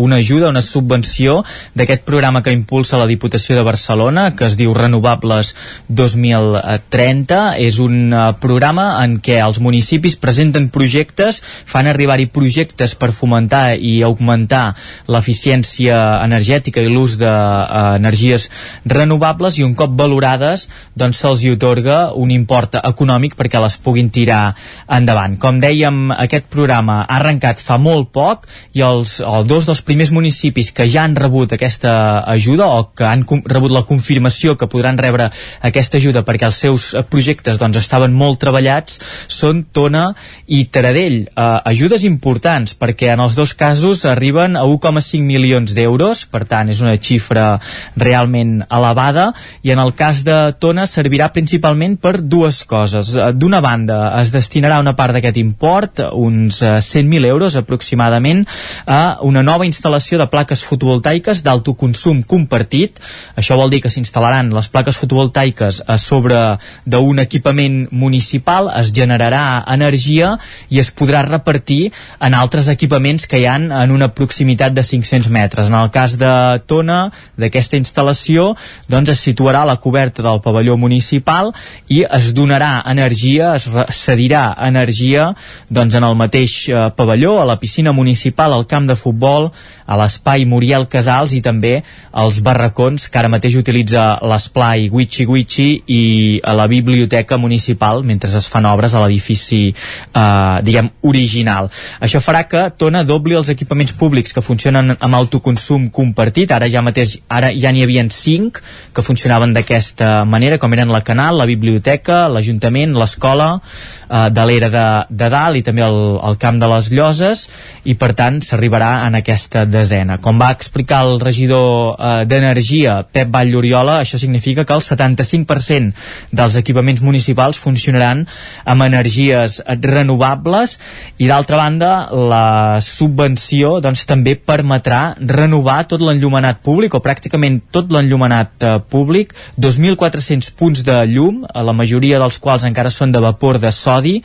una ajuda, una subvenció d'aquest programa que impulsa la Diputació de Barcelona, que es diu Renovables 2030. És un eh, programa en què els municipis presenten projectes, fan arribar-hi projectes per fomentar i augmentar l'eficiència energètica i l'ús d'energies de, renovables i un cop valorades doncs se'ls hi otorga un import econòmic perquè les puguin tirar endavant. Com dèiem, aquest programa ha arrencat fa molt poc i els, els dos dels primers municipis que ja han rebut aquesta ajuda o que han rebut la confirmació que podran rebre aquesta ajuda perquè els seus projectes doncs, estaven molt treballats són Tona i Taradell. Eh, ajudes importants perquè en els dos casos arriben a 1, 1,5 milions d'euros, per tant és una xifra realment elevada i en el cas de Tona servirà principalment per dues coses. D'una banda es destinarà una part d'aquest import, uns 100.000 eh, euros aproximadament, a una nova instal·lació de plaques fotovoltaiques d'autoconsum compartit. Això vol dir que s'instal·laran les plaques fotovoltaiques a sobre d'un equipament municipal, es generarà energia i es podrà repartir en altres equipaments que hi han en una proximitat de 500 metres. En el cas de Tona, d'aquesta instal·lació, doncs es situarà a la coberta del pavelló municipal i es donarà energia, es cedirà energia doncs en el mateix eh, pavelló, a la piscina municipal, al camp de futbol, a l'espai Muriel Casals i també als barracons que ara mateix utilitza l'esplai Wichi Wichi i a la biblioteca municipal mentre es fan obres a l'edifici eh, diguem original. Això farà que Tona dobli els equipaments públics que funcionen funcionen amb autoconsum compartit, ara ja mateix ara ja n'hi havien cinc que funcionaven d'aquesta manera, com eren la Canal, la biblioteca, l'Ajuntament, l'escola, eh, de l'era de, de dalt i també el, el camp de les Lloses i per tant s'arribarà en aquesta desena. Com va explicar el regidor eh, d'Energia, Pep Vall Oriola, això significa que el 75% dels equipaments municipals funcionaran amb energies renovables i d'altra banda la subvenció doncs, també permetrà renovar tot l'enllumenat públic o pràcticament tot l'enllumenat eh, públic, 2.400 punts de llum, la majoria dels quals encara són de vapor de sodi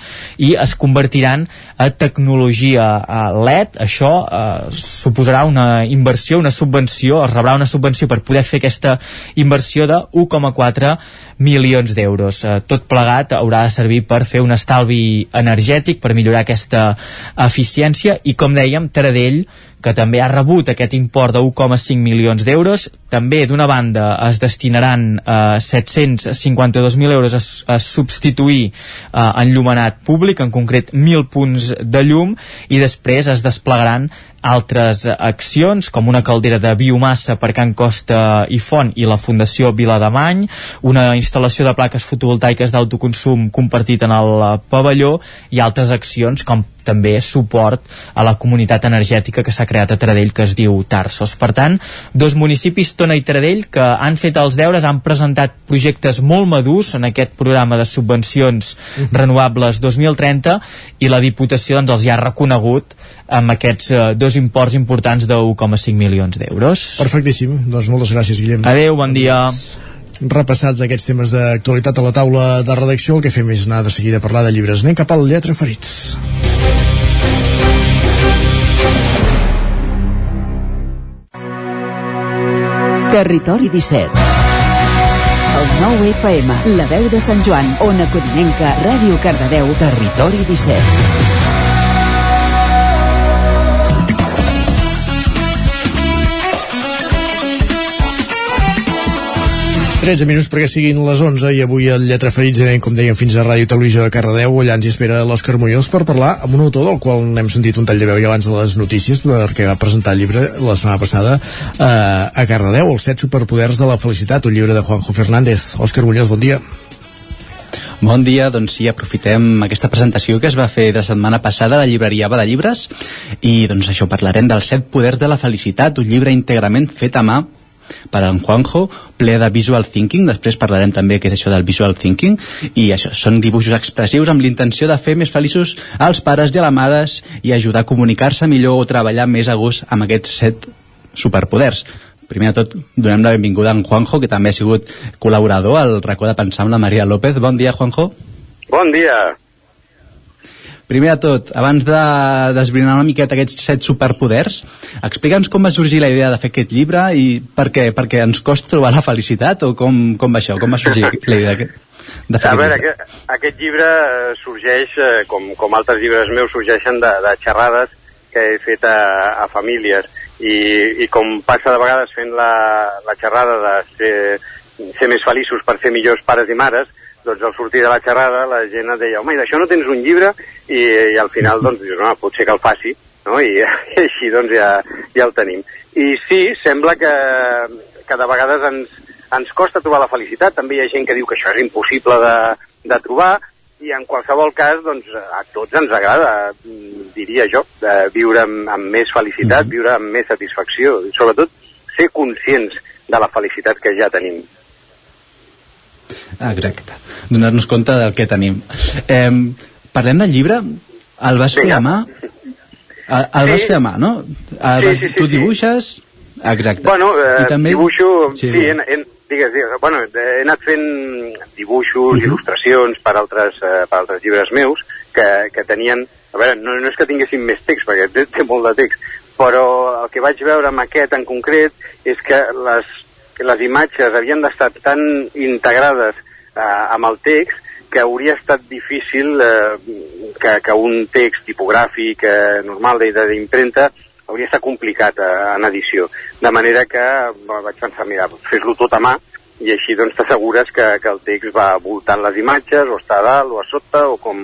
i es convertiran a tecnologia LED. Això eh, suposarà una inversió, una subvenció, es rebrà una subvenció per poder fer aquesta inversió de 1,4 milions d'euros. Eh, tot plegat haurà de servir per fer un estalvi energètic, per millorar aquesta eficiència i, com dèiem, Taradell que també ha rebut aquest import de 1,5 milions d'euros. També, d'una banda, es destinaran eh, 752.000 euros a, a substituir eh, enllumenat públic, en concret 1.000 punts de llum, i després es desplegaran altres accions com una caldera de biomassa per Can Costa i Font i la Fundació Vilademany, una instal·lació de plaques fotovoltaiques d'autoconsum compartit en el pavelló i altres accions com també suport a la comunitat energètica que s'ha creat a Taradell que es diu Tarsos. Per tant, dos municipis, Tona i Taradell, que han fet els deures, han presentat projectes molt madurs en aquest programa de subvencions renovables 2030 i la Diputació doncs, els hi ha reconegut amb aquests eh, dos imports importants de 1,5 milions d'euros. Perfectíssim, doncs moltes gràcies Guillem. Adéu, bon dia. Repassats aquests temes d'actualitat a la taula de redacció, el que fem és anar de seguida a parlar de llibres. Anem cap al Lletra Ferits. Territori 17 El 9 FM, la veu de Sant Joan, Ona Codinenca, Ràdio Cardedeu, Territori 17 13 minuts perquè siguin les 11 i avui el Lletra Ferits anem, com dèiem, fins a Ràdio Televisió de Cardedeu. Allà ens espera l'Òscar Muñoz per parlar amb un autor del qual n'hem sentit un tall de veu ja abans de les notícies perquè va presentar el llibre la setmana passada eh, a Cardedeu, Els set superpoders de la felicitat, un llibre de Juanjo Fernández. Òscar Muñoz, bon dia. Bon dia, doncs sí, aprofitem aquesta presentació que es va fer de setmana passada de llibreria de Llibres i doncs això, parlarem dels set poders de la felicitat, un llibre íntegrament fet a mà per en Juanjo, ple de visual thinking, després parlarem també què és això del visual thinking, i això, són dibuixos expressius amb l'intenció de fer més feliços als pares i a la mares i ajudar a comunicar-se millor o treballar més a gust amb aquests set superpoders. Primer de tot, donem la benvinguda a en Juanjo, que també ha sigut col·laborador al racó de pensar amb la Maria López. Bon dia, Juanjo. Bon dia. Primer de tot, abans de desbrinar una miqueta aquests set superpoders, explica'ns com va sorgir la idea de fer aquest llibre i per què? Perquè ens costa trobar la felicitat o com, com va això? Com va sorgir (laughs) la idea de, de fer A veure, llibre? aquest, aquest llibre eh, sorgeix, eh, com, com altres llibres meus, sorgeixen de, de xerrades que he fet a, a famílies i, i com passa de vegades fent la, la xerrada de ser, ser més feliços per ser millors pares i mares, doncs al sortir de la xerrada la gent et deia, home, i d'això no tens un llibre? I, i al final doncs dius, no, potser que el faci, no? I, (laughs) i així doncs ja, ja el tenim. I sí, sembla que, que de vegades ens, ens costa trobar la felicitat, també hi ha gent que diu que això és impossible de, de trobar, i en qualsevol cas, doncs, a tots ens agrada, diria jo, de viure amb, amb més felicitat, viure amb més satisfacció, i sobretot ser conscients de la felicitat que ja tenim. Ah, Exacte. Donar-nos compte del que tenim. Eh, parlem del llibre? El vas fer a mà? El, el vas Sí. fer a mà, no? El Sí, vas, sí, sí, tu sí. dibuixes? Exacte. Bueno, eh, I també... dibuixo... Sí, Sí, sí he, he, digues, digues, bueno, he anat fent dibuixos, il·lustracions per altres, eh, per altres llibres meus que, que tenien... A veure, no, no és que tinguessin més text, perquè té, té molt de text, però el que vaig veure amb aquest en concret és que les, que les imatges havien d'estar tan integrades eh, amb el text que hauria estat difícil eh, que, que un text tipogràfic eh, normal d'impremta hauria estat complicat eh, en edició. De manera que va- vaig pensar, mira, fes-lo tot a mà i així doncs t'assegures que, que el text va voltant les imatges o està a dalt o a sota o com,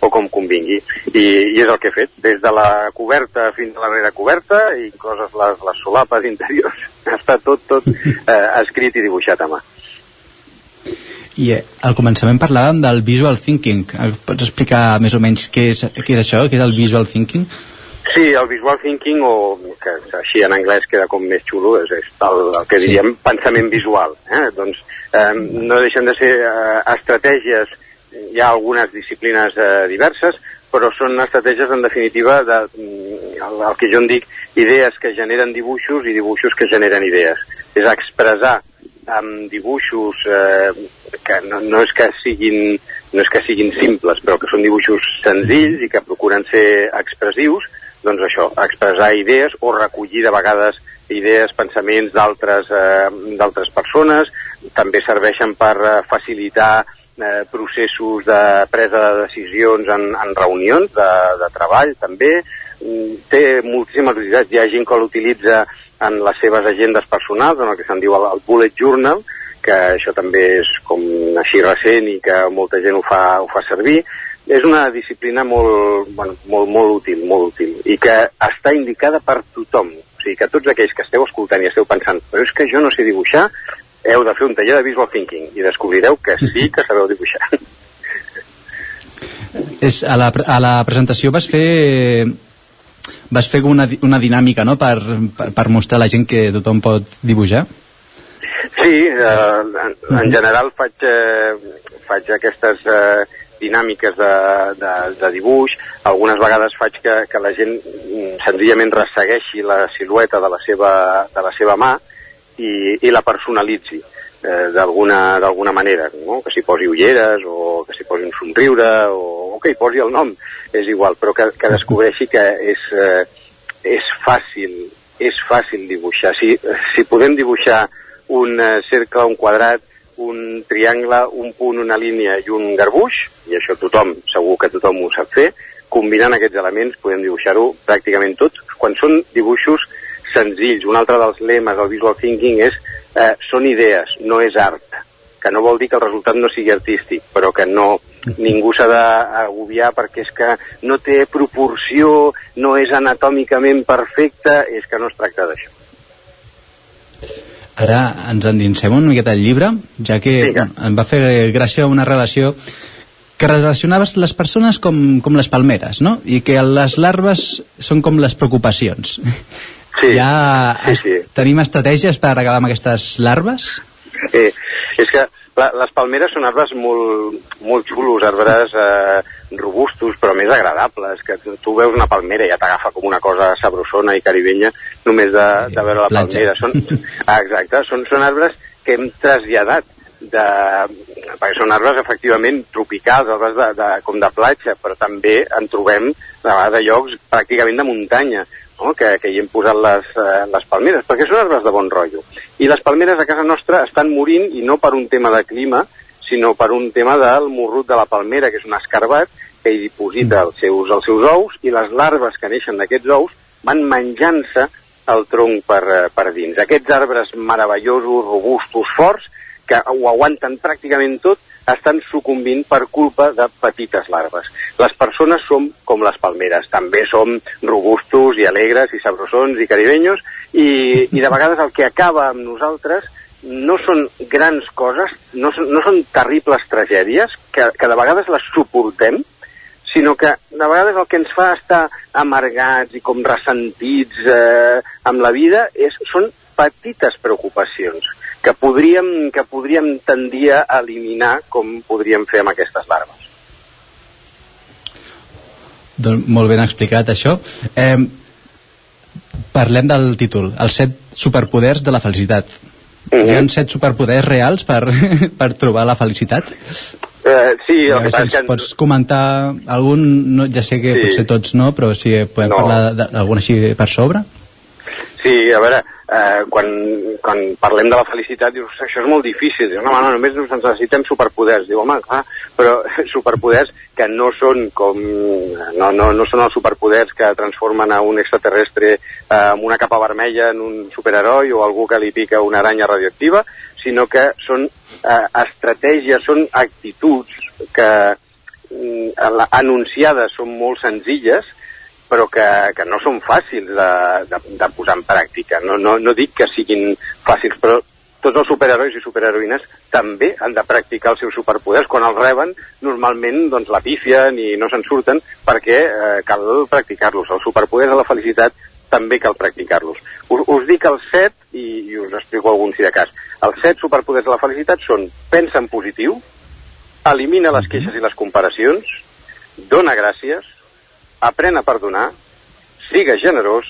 o com convingui. I, I és el que he fet, des de la coberta fins a la darrere coberta, incloses les, les solapes interiors. (laughs) Està tot, tot eh, escrit i dibuixat a mà. I eh, al començament parlàvem del visual thinking. Eh, Pots explicar més o menys què és, què és això, què és el visual thinking? Sí, el visual thinking, o que així en anglès queda com més xulo, és, és el, el que Sí. diríem pensament visual. Eh? Doncs eh, no deixen de ser eh, estratègies, hi ha algunes disciplines eh, diverses, però són estratègies en definitiva de, mm, el, el que jo en dic idees que generen dibuixos i dibuixos que generen idees. És expressar amb dibuixos eh, que no, no, és que siguin, no és que siguin simples, però que són dibuixos senzills i que procuren ser expressius, doncs això, expressar idees o recollir de vegades idees, pensaments d'altres eh, persones, també serveixen per eh, facilitar eh, processos de presa de decisions en, en reunions de, de treball també, Mm, té moltíssimes utilitats, hi ha gent que l'utilitza en les seves agendes personals, en el que se'n diu el, el bullet journal, que això també és com així recent i que molta gent ho fa, ho fa servir, és una disciplina molt, bueno, molt, molt útil, molt útil, i que està indicada per tothom. O sigui, que tots aquells que esteu escoltant i esteu pensant però és que jo no sé dibuixar, heu de fer un taller de visual thinking i descobrireu que sí que sabeu dibuixar. (laughs) És, a, la, a la presentació vas fer vas fer una, una dinàmica, no?, per, per, per mostrar a la gent que tothom pot dibuixar. Sí, eh, en, en general faig, eh, faig aquestes eh, dinàmiques de, de, de dibuix. Algunes vegades faig que, que la gent mm, senzillament ressegueixi la silueta de la seva, de la seva mà i, i la personalitzi eh, d'alguna manera, no? que s'hi posi ulleres o que s'hi posi un somriure o, o que hi posi el nom, és igual, però que, que descobreixi que és, eh, és fàcil és fàcil dibuixar. Si, si podem dibuixar un eh, cercle, un quadrat, un triangle, un punt, una línia i un garbuix, i això tothom, segur que tothom ho sap fer, combinant aquests elements podem dibuixar-ho pràcticament tot. Quan són dibuixos senzills, un altre dels lemes del visual thinking és eh, són idees, no és art, que no vol dir que el resultat no sigui artístic, però que no ningú s'ha d'agobiar perquè és que no té proporció, no és anatòmicament perfecte, és que no es tracta d'això. Ara ens endinsem una miqueta al llibre, ja que bueno, em va fer gràcia una relació que relacionaves les persones com, com les palmeres, no? I que les larves són com les preocupacions. Sí, ja sí, sí. tenim estratègies per acabar amb aquestes larves? Eh, és que la, les palmeres són arbres molt, molt xulos, arbres eh, robustos però més agradables, que tu, tu veus una palmera i ja t'agafa com una cosa sabrosona i caribenya només de, de veure la platja. palmera. Són, (laughs) ah, exacte, són, són arbres que hem traslladat de, perquè són arbres efectivament tropicals, arbres de, de, com de platja, però també en trobem de vegades a llocs pràcticament de muntanya, no? que, que hi hem posat les, eh, les palmeres, perquè són arbres de bon rotllo. I les palmeres a casa nostra estan morint, i no per un tema de clima, sinó per un tema del morrut de la palmera, que és un escarbat que hi diposita els seus, els seus ous, i les larves que neixen d'aquests ous van menjant-se el tronc per, eh, per dins. Aquests arbres meravellosos, robustos, forts, que ho aguanten pràcticament tot, estan sucumbint per culpa de petites larves. Les persones som com les palmeres, també som robustos i alegres i sabrosons i caribenyos i, i de vegades el que acaba amb nosaltres no són grans coses, no són, no són terribles tragèdies, que, que de vegades les suportem, sinó que de vegades el que ens fa estar amargats i com ressentits eh, amb la vida és, són petites preocupacions que podríem, que podríem tendir a eliminar com podríem fer amb aquestes larves. Doncs molt ben explicat això. Eh, parlem del títol, els set superpoders de la felicitat. Mhm. Hi ha set superpoders reals per, (laughs) per trobar la felicitat? Eh, sí, A el veure que si passa ens és que... pots comentar algun, no, ja sé que Sí. potser tots no, però si podem No. parlar d'algun així per sobre? Sí, a veure, eh, quan, quan parlem de la felicitat dius, això és molt difícil. Dius, no, no, només ens necessitem superpoders. Diu, home, clar, però (laughs) superpoders que no són com... No, no, no són els superpoders que transformen a un extraterrestre eh, amb una capa vermella en un superheroi o algú que li pica una aranya radioactiva, sinó que són eh, estratègies, són actituds que la- anunciades són molt senzilles, però que, que no són fàcils de, de, de posar en pràctica. No, no, no dic que siguin fàcils, però tots els superherois i superheroïnes també han de practicar els seus superpoders. Quan els reben, normalment doncs, la pifien i no se'n surten perquè eh, cal practicar-los. Els superpoders de la felicitat també cal practicar-los. Us, us dic els set i, i us explico algun si de cas. Els set superpoders de la felicitat són pensa en positiu, elimina les queixes i les comparacions, dona gràcies, aprèn a perdonar, siga generós,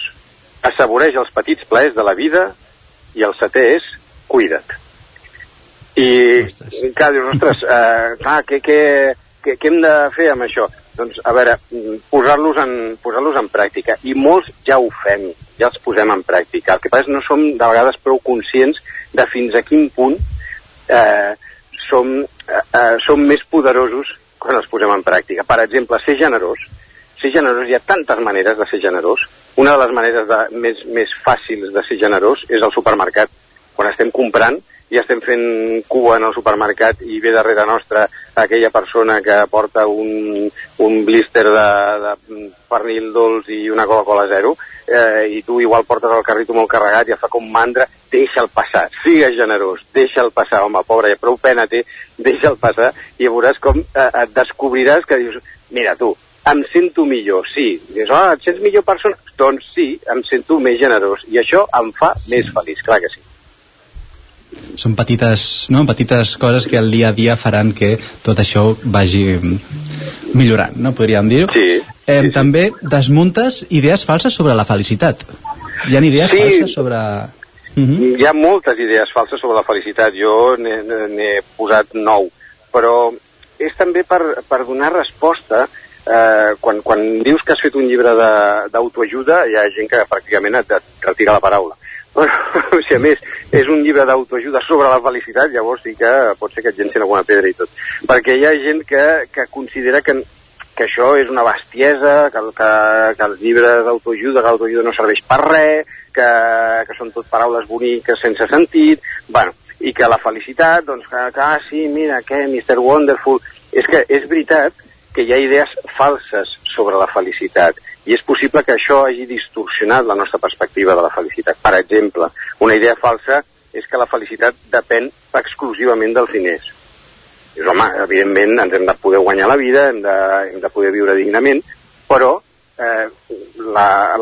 assaboreix els petits plaers de la vida i el setè és cuida't. I, clar, dius, ostres, eh, clar, què, què, què, què hem de fer amb això? Doncs, a veure, mm, posar-los en, posar en pràctica. I molts ja ho fem, ja els posem en pràctica. El que passa és que no som de vegades prou conscients de fins a quin punt eh, som, eh, eh, som més poderosos quan els posem en pràctica. Per exemple, ser generós. Ser generós, hi ha tantes maneres de ser generós. Una de les maneres de, més, més fàcils de ser generós és al supermercat. Quan estem comprant i estem fent cua en el supermercat i ve darrere nostra aquella persona que porta un, un blister de, de pernil dolç i una Coca-Cola zero eh, i tu igual portes el carrito molt carregat i ja fa com mandra, deixa'l passar, sigues generós, deixa'l passar, home, pobre, prou pena té, deixa'l passar i veuràs com eh, et descobriràs que dius, mira tu, em sento millor, sí. Dius, ah, et sents millor persona? Doncs sí, em sento més generós. I això em fa sí. més feliç, clar que sí. Són petites, no? petites coses que al dia a dia faran que tot això vagi millorant, no? podríem dir-ho. Sí, eh, sí, sí. També desmuntes idees falses sobre la felicitat. Hi ha idees Sí. falses sobre... Uh -huh. Hi ha moltes idees falses sobre la felicitat, jo n'he posat nou, però és també per, per donar resposta eh, quan, quan dius que has fet un llibre d'autoajuda hi ha gent que pràcticament et, et retira la paraula (laughs) però si a més és un llibre d'autoajuda sobre la felicitat llavors sí que pot ser que et llencin alguna pedra i tot perquè hi ha gent que, que considera que, que això és una bestiesa que, que, que els llibres d'autoajuda que l'autoajuda no serveix per res que, que són tot paraules boniques sense sentit bueno, i que la felicitat, doncs, que, que ah, sí, mira, què, Mr. Wonderful... És que és veritat que hi ha idees falses sobre la felicitat i és possible que això hagi distorsionat la nostra perspectiva de la felicitat. Per exemple, una idea falsa és que la felicitat depèn exclusivament dels diners. Dius, home, evidentment ens hem de poder guanyar la vida, hem de, hem de poder viure dignament, però eh,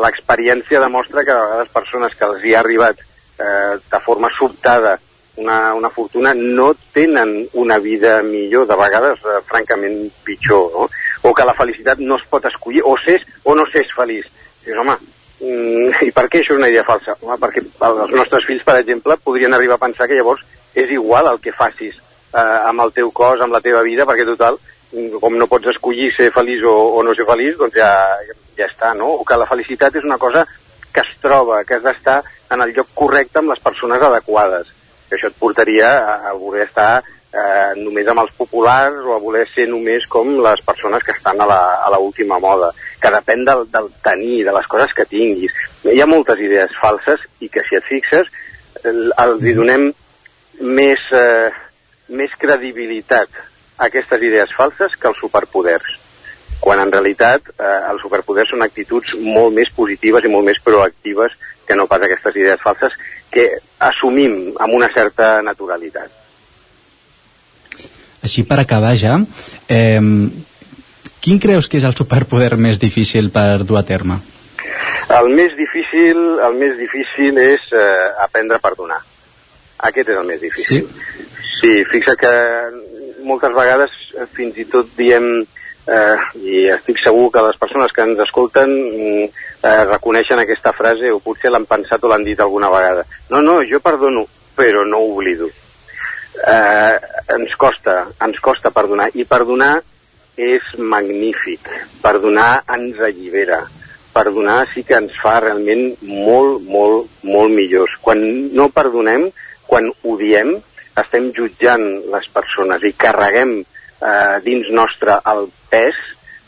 l'experiència demostra que a vegades persones que els hi ha arribat eh, de forma sobtada una, una fortuna no tenen una vida millor, de vegades eh, francament pitjor, no? o que la felicitat no es pot escollir, o s'és o no s'és feliç. Dius, home, mm, i per què això és una idea falsa? Home, perquè els nostres fills, per exemple, podrien arribar a pensar que llavors és igual el que facis eh, amb el teu cos, amb la teva vida, perquè total, com no pots escollir ser feliç o, o no ser feliç, doncs ja, ja està, no? O que la felicitat és una cosa que es troba, que has d'estar en el lloc correcte amb les persones adequades. Que això et portaria a, voler estar eh, només amb els populars o a voler ser només com les persones que estan a la, a la última moda, que depèn del, del tenir, de les coses que tinguis. Hi ha moltes idees falses i que si et fixes el- els hi donem més, eh, més credibilitat a aquestes idees falses que als superpoders quan en realitat eh, els superpoders són actituds molt més positives i molt més proactives que no pas aquestes idees falses que assumim amb una certa naturalitat. Així per acabar ja, eh, quin creus que és el superpoder més difícil per dur a terme? El més difícil, el més difícil és eh, aprendre a perdonar. Aquest és el més difícil. Sí? Sí, fixa que moltes vegades eh, fins i tot diem, eh, i estic segur que les persones que ens escolten mm, eh, reconeixen aquesta frase o potser l'han pensat o l'han dit alguna vegada. No, no, jo perdono, però no oblido. Eh, ens costa, ens costa perdonar, i perdonar és magnífic. Perdonar ens allibera. Perdonar sí que ens fa realment molt, molt, molt millors. Quan no perdonem, quan odiem, estem jutjant les persones i carreguem eh, dins nostre el pes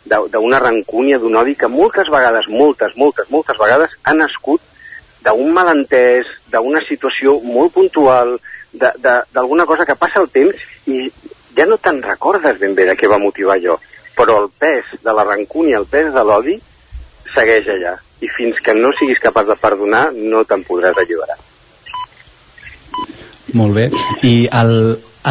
d'una rancúnia, d'un odi que moltes vegades, moltes, moltes, moltes vegades ha nascut d'un malentès, d'una situació molt puntual, d'alguna cosa que passa el temps i ja no te'n recordes ben bé de què va motivar allò, però el pes de la rancúnia, el pes de l'odi, segueix allà. I fins que no siguis capaç de perdonar, no te'n podràs alliberar. Molt bé. I el,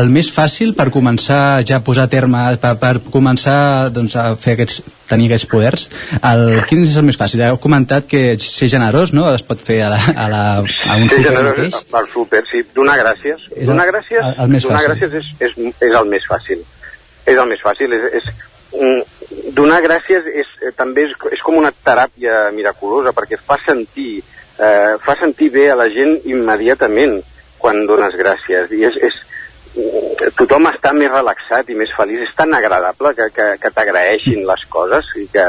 el més fàcil per començar ja a posar a terme, per, per començar doncs, a fer aquests, tenir aquests poders, el, quin és el més fàcil? Heu comentat que ser generós no? es pot fer a, la, a, la, a un Ser súper generós mateix. per súper, sí. Donar gràcies. És el- donar gràcies, el- el més donar fàcil. gràcies és, és, és el més fàcil. És el més fàcil. És, és, donar gràcies és, eh, també és, és com una teràpia miraculosa perquè fa sentir, eh, fa sentir bé a la gent immediatament quan dones gràcies. I és, és, tothom està més relaxat i més feliç. És tan agradable que, que, que t'agraeixin les coses i que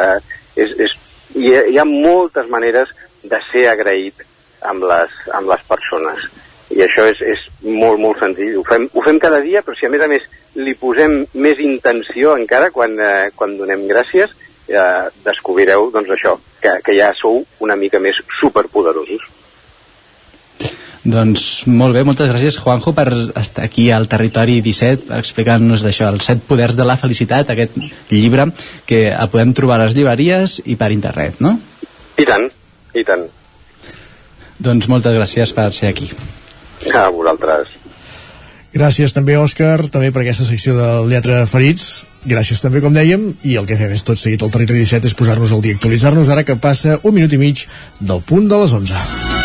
és, és, hi, ha, hi ha moltes maneres de ser agraït amb les, amb les persones i això és, és molt, molt senzill. Ho fem, ho fem cada dia, però si a més a més li posem més intenció encara quan, eh, quan donem gràcies, eh, descobrireu doncs això, que, que ja sou una mica més superpoderosos. Doncs molt bé, moltes gràcies Juanjo per estar aquí al Territori 17 explicant-nos d'això, els set poders de la felicitat, aquest llibre que el podem trobar a les llibreries i per internet, no? I tant, i tant. Doncs moltes gràcies per ser aquí. A vosaltres. Gràcies també, Òscar, també per aquesta secció del Lletra Ferits. gràcies també, com dèiem, i el que fem és tot seguit al Territori 17 és posar-nos al dia, actualitzar-nos ara que passa un minut i mig del punt de les 11.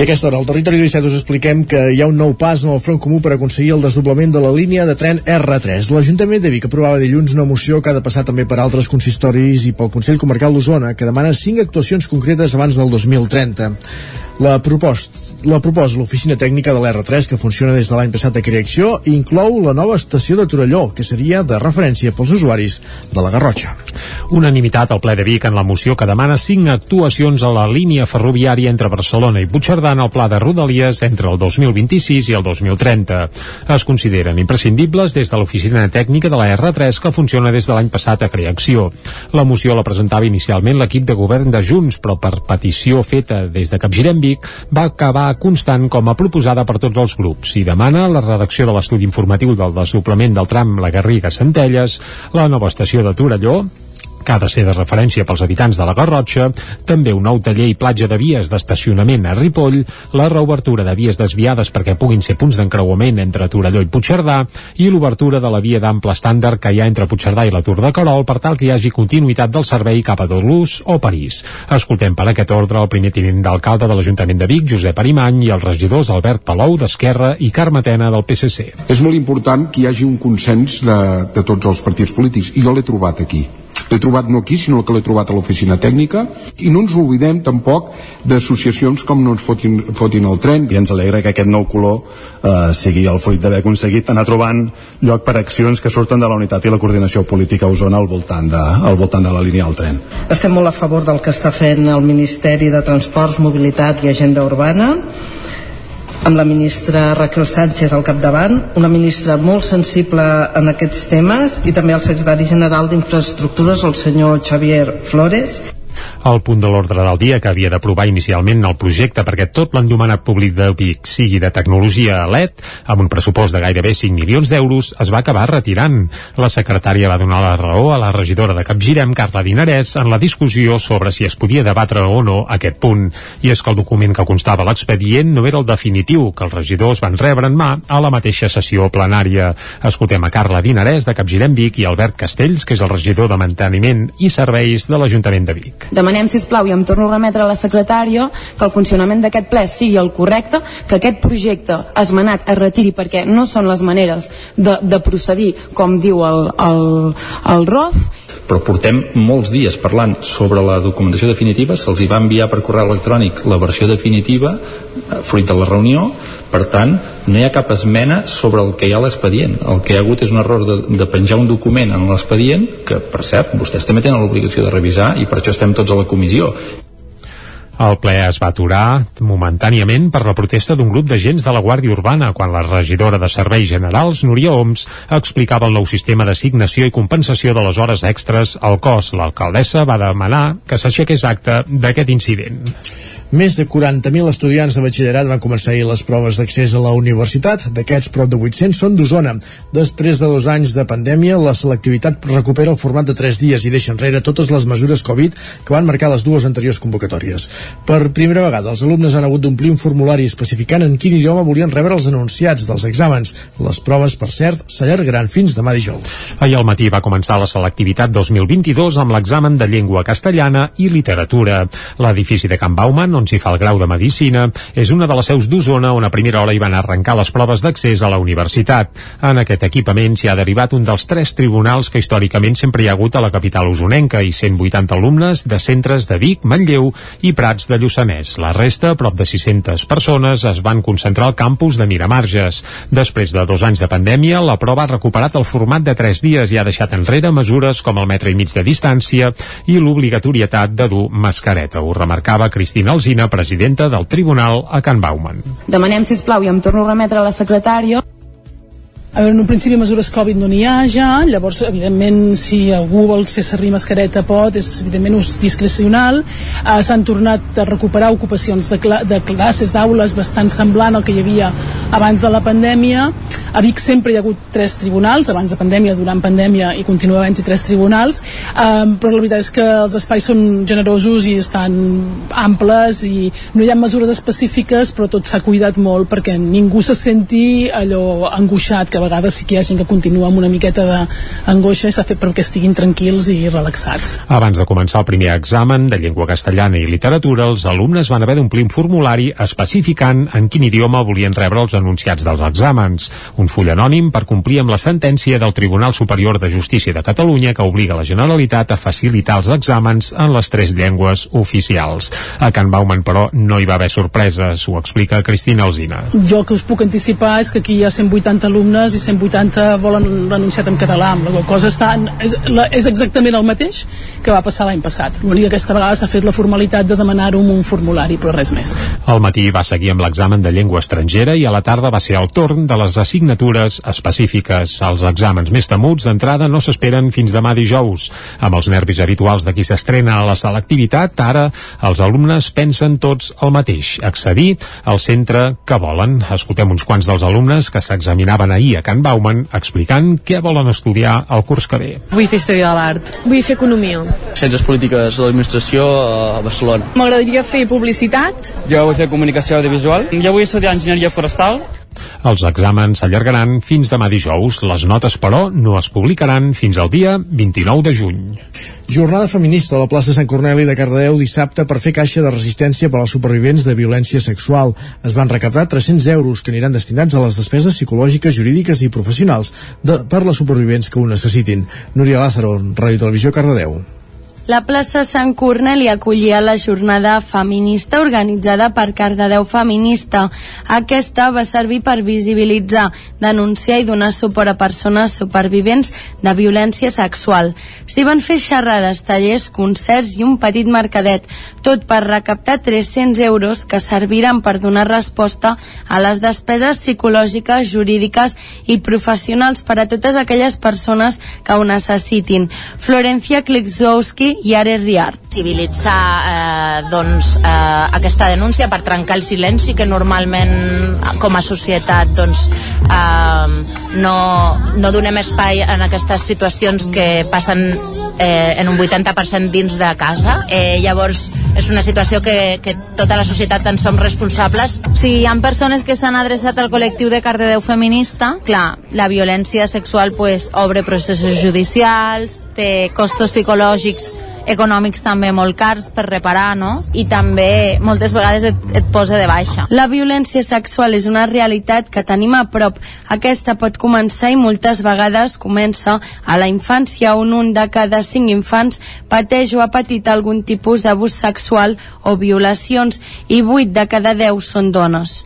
I a aquesta hora, al Territori 17 us expliquem que hi ha un nou pas en el front comú per aconseguir el desdoblament de la línia de tren R3. L'Ajuntament de Vic aprovava dilluns una moció que ha de passar també per altres consistoris i pel Consell Comarcal d'Osona, que demana cinc actuacions concretes abans del 2030. La proposta la proposa l'oficina tècnica de l'R3 que funciona des de l'any passat de creació i inclou la nova estació de Torelló que seria de referència pels usuaris de la Garrotxa. Unanimitat al ple de Vic en la moció que demana cinc actuacions a la línia ferroviària entre Barcelona i Puigcerdà en el pla de Rodalies entre el 2026 i el 2030. Es consideren imprescindibles des de l'oficina tècnica de la R3 que funciona des de l'any passat a creació. La moció la presentava inicialment l'equip de govern de Junts, però per petició feta des de Capgirem Vic va acabar constant com a proposada per tots els grups i demana la redacció de l'estudi informatiu del desdoblament del tram La Garriga-Centelles, la nova estació de Torelló, que ha de ser de referència pels habitants de la Garrotxa, també un nou taller i platja de vies d'estacionament a Ripoll, la reobertura de vies desviades perquè puguin ser punts d'encreuament entre Torelló i Puigcerdà i l'obertura de la via d'ample estàndard que hi ha entre Puigcerdà i la Tour de Carol per tal que hi hagi continuïtat del servei cap a Dolús o París. Escoltem per aquest ordre el primer tinent d'alcalde de l'Ajuntament de Vic, Josep Arimany, i els regidors Albert Palou d'Esquerra i Carme Tena del PSC. És molt important que hi hagi un consens de, de tots els partits polítics i jo l'he trobat aquí l'he trobat no aquí sinó que l'he trobat a l'oficina tècnica i no ens oblidem tampoc d'associacions com no ens fotin, fotin el tren i ens alegra que aquest nou color eh, sigui el fruit d'haver aconseguit anar trobant lloc per accions que surten de la unitat i la coordinació política a Osona al voltant de, al voltant de la línia del tren. Estem molt a favor del que està fent el Ministeri de Transports, Mobilitat i Agenda Urbana amb la ministra Raquel Sánchez al capdavant, una ministra molt sensible en aquests temes i també el secretari general d'Infraestructures, el senyor Xavier Flores el punt de l'ordre del dia que havia d'aprovar inicialment el projecte perquè tot l'endomanat públic de Vic sigui de tecnologia LED, amb un pressupost de gairebé 5 milions d'euros, es va acabar retirant. La secretària va donar la raó a la regidora de Capgirem, Carla Dinarès, en la discussió sobre si es podia debatre o no aquest punt. I és que el document que constava l'expedient no era el definitiu, que els regidors van rebre en mà a la mateixa sessió plenària. Escoltem a Carla Dinarès, de Capgirem Vic, i Albert Castells, que és el regidor de Manteniment i Serveis de l'Ajuntament de Vic. Demanem, si plau i em torno a remetre a la secretària, que el funcionament d'aquest ple sigui el correcte, que aquest projecte esmenat es retiri perquè no són les maneres de, de procedir, com diu el, el, el ROF, però portem molts dies parlant sobre la documentació definitiva, se'ls va enviar per correu electrònic la versió definitiva, eh, fruit de la reunió, per tant, no hi ha cap esmena sobre el que hi ha a l'expedient. El que hi ha hagut és un error de, de penjar un document en l'expedient, que, per cert, vostès també tenen l'obligació de revisar i per això estem tots a la comissió. El ple es va aturar momentàniament per la protesta d'un grup d'agents de la Guàrdia Urbana quan la regidora de Serveis Generals, Núria Oms, explicava el nou sistema d'assignació i compensació de les hores extres al cos. L'alcaldessa va demanar que s'aixequés acte d'aquest incident. Més de 40.000 estudiants de batxillerat van començar ahir les proves d'accés a la universitat. D'aquests, prop de 800 són d'Osona. Després de dos anys de pandèmia, la selectivitat recupera el format de 3 dies i deixa enrere totes les mesures Covid que van marcar les dues anteriors convocatòries. Per primera vegada, els alumnes han hagut d'omplir un formulari especificant en quin idioma volien rebre els anunciats dels exàmens. Les proves, per cert, s'allargaran fins demà dijous. Ahir al matí va començar la selectivitat 2022 amb l'examen de llengua castellana i literatura. L'edifici de Can Bauman, on s'hi fa el grau de Medicina, és una de les seus d'Osona on a primera hora hi van arrencar les proves d'accés a la universitat. En aquest equipament s'hi ha derivat un dels tres tribunals que històricament sempre hi ha hagut a la capital usonenca i 180 alumnes de centres de Vic, Manlleu i Prats de Lluçanès. La resta, prop de 600 persones, es van concentrar al campus de Miramarges. Després de dos anys de pandèmia, la prova ha recuperat el format de tres dies i ha deixat enrere mesures com el metre i mig de distància i l'obligatorietat de dur mascareta. Ho remarcava Cristina Alzina, presidenta del Tribunal a Can Bauman. Demanem, si plau i em torno a remetre a la secretària, a veure, en un principi mesures Covid no n'hi ha ja, llavors, evidentment, si algú vol fer servir mascareta pot, és evidentment ús discrecional. Uh, S'han tornat a recuperar ocupacions de, cla de classes, d'aules, bastant semblant al que hi havia abans de la pandèmia. A Vic sempre hi ha hagut tres tribunals, abans de pandèmia, durant pandèmia, i continua havent-hi tres tribunals, um, però la veritat és que els espais són generosos i estan amples i no hi ha mesures específiques, però tot s'ha cuidat molt perquè ningú se senti allò angoixat, que a vegades sí que hi ha gent que continua amb una miqueta d'angoixa i s'ha fet perquè estiguin tranquils i relaxats. Abans de començar el primer examen de llengua castellana i literatura, els alumnes van haver d'omplir un formulari especificant en quin idioma volien rebre els anunciats dels exàmens. Un full anònim per complir amb la sentència del Tribunal Superior de Justícia de Catalunya que obliga la Generalitat a facilitar els exàmens en les tres llengües oficials. A Can Bauman, però, no hi va haver sorpreses, ho explica Cristina Alzina. Jo que us puc anticipar és que aquí hi ha 180 alumnes i 180 volen l'anunciat en català, amb la qual cosa està, és, la, és exactament el mateix que va passar l'any passat. L'únic que aquesta vegada s'ha fet la formalitat de demanar-ho en un formulari, però res més. Al matí va seguir amb l'examen de llengua estrangera i a la tarda va ser el torn de les assignatures específiques. Els exàmens més temuts d'entrada no s'esperen fins demà dijous. Amb els nervis habituals de qui s'estrena a la selectivitat, ara els alumnes pensen tots el mateix, accedir al centre que volen. Escoltem uns quants dels alumnes que s'examinaven ahir a Can Bauman explicant què volen estudiar el curs que ve. Vull fer història de l'art. Vull fer economia. Ciències polítiques de l'administració a Barcelona. M'agradaria fer publicitat. Jo vull fer comunicació audiovisual. Jo vull estudiar enginyeria forestal. Els exàmens s'allargaran fins demà dijous. Les notes, però, no es publicaran fins al dia 29 de juny. Jornada feminista a la plaça Sant Corneli de Cardedeu dissabte per fer caixa de resistència per als supervivents de violència sexual. Es van recaptar 300 euros que aniran destinats a les despeses psicològiques, jurídiques i professionals de, per les supervivents que ho necessitin. Núria Lázaro, Ràdio Televisió Cardedeu. La plaça Sant Corneli acollia la jornada feminista organitzada per Cardedeu Feminista. Aquesta va servir per visibilitzar, denunciar i donar suport a persones supervivents de violència sexual. S'hi van fer xerrades, tallers, concerts i un petit mercadet, tot per recaptar 300 euros que serviran per donar resposta a les despeses psicològiques, jurídiques i professionals per a totes aquelles persones que ho necessitin. Florencia Kliczowski i Are Riart. Civilitzar eh, doncs, eh, aquesta denúncia per trencar el silenci que normalment com a societat doncs, eh, no, no donem espai en aquestes situacions que passen eh, en un 80% dins de casa. Eh, llavors és una situació que, que tota la societat en som responsables. Si hi ha persones que s'han adreçat al col·lectiu de Cardedeu Feminista, clar, la violència sexual pues, obre processos judicials, té costos psicològics econòmics també molt cars per reparar, no? I també moltes vegades et, et posa de baixa. La violència sexual és una realitat que tenim a prop. Aquesta pot començar i moltes vegades comença a la infància on un de cada cinc infants pateix o ha patit algun tipus d'abús sexual o violacions i vuit de cada deu són dones.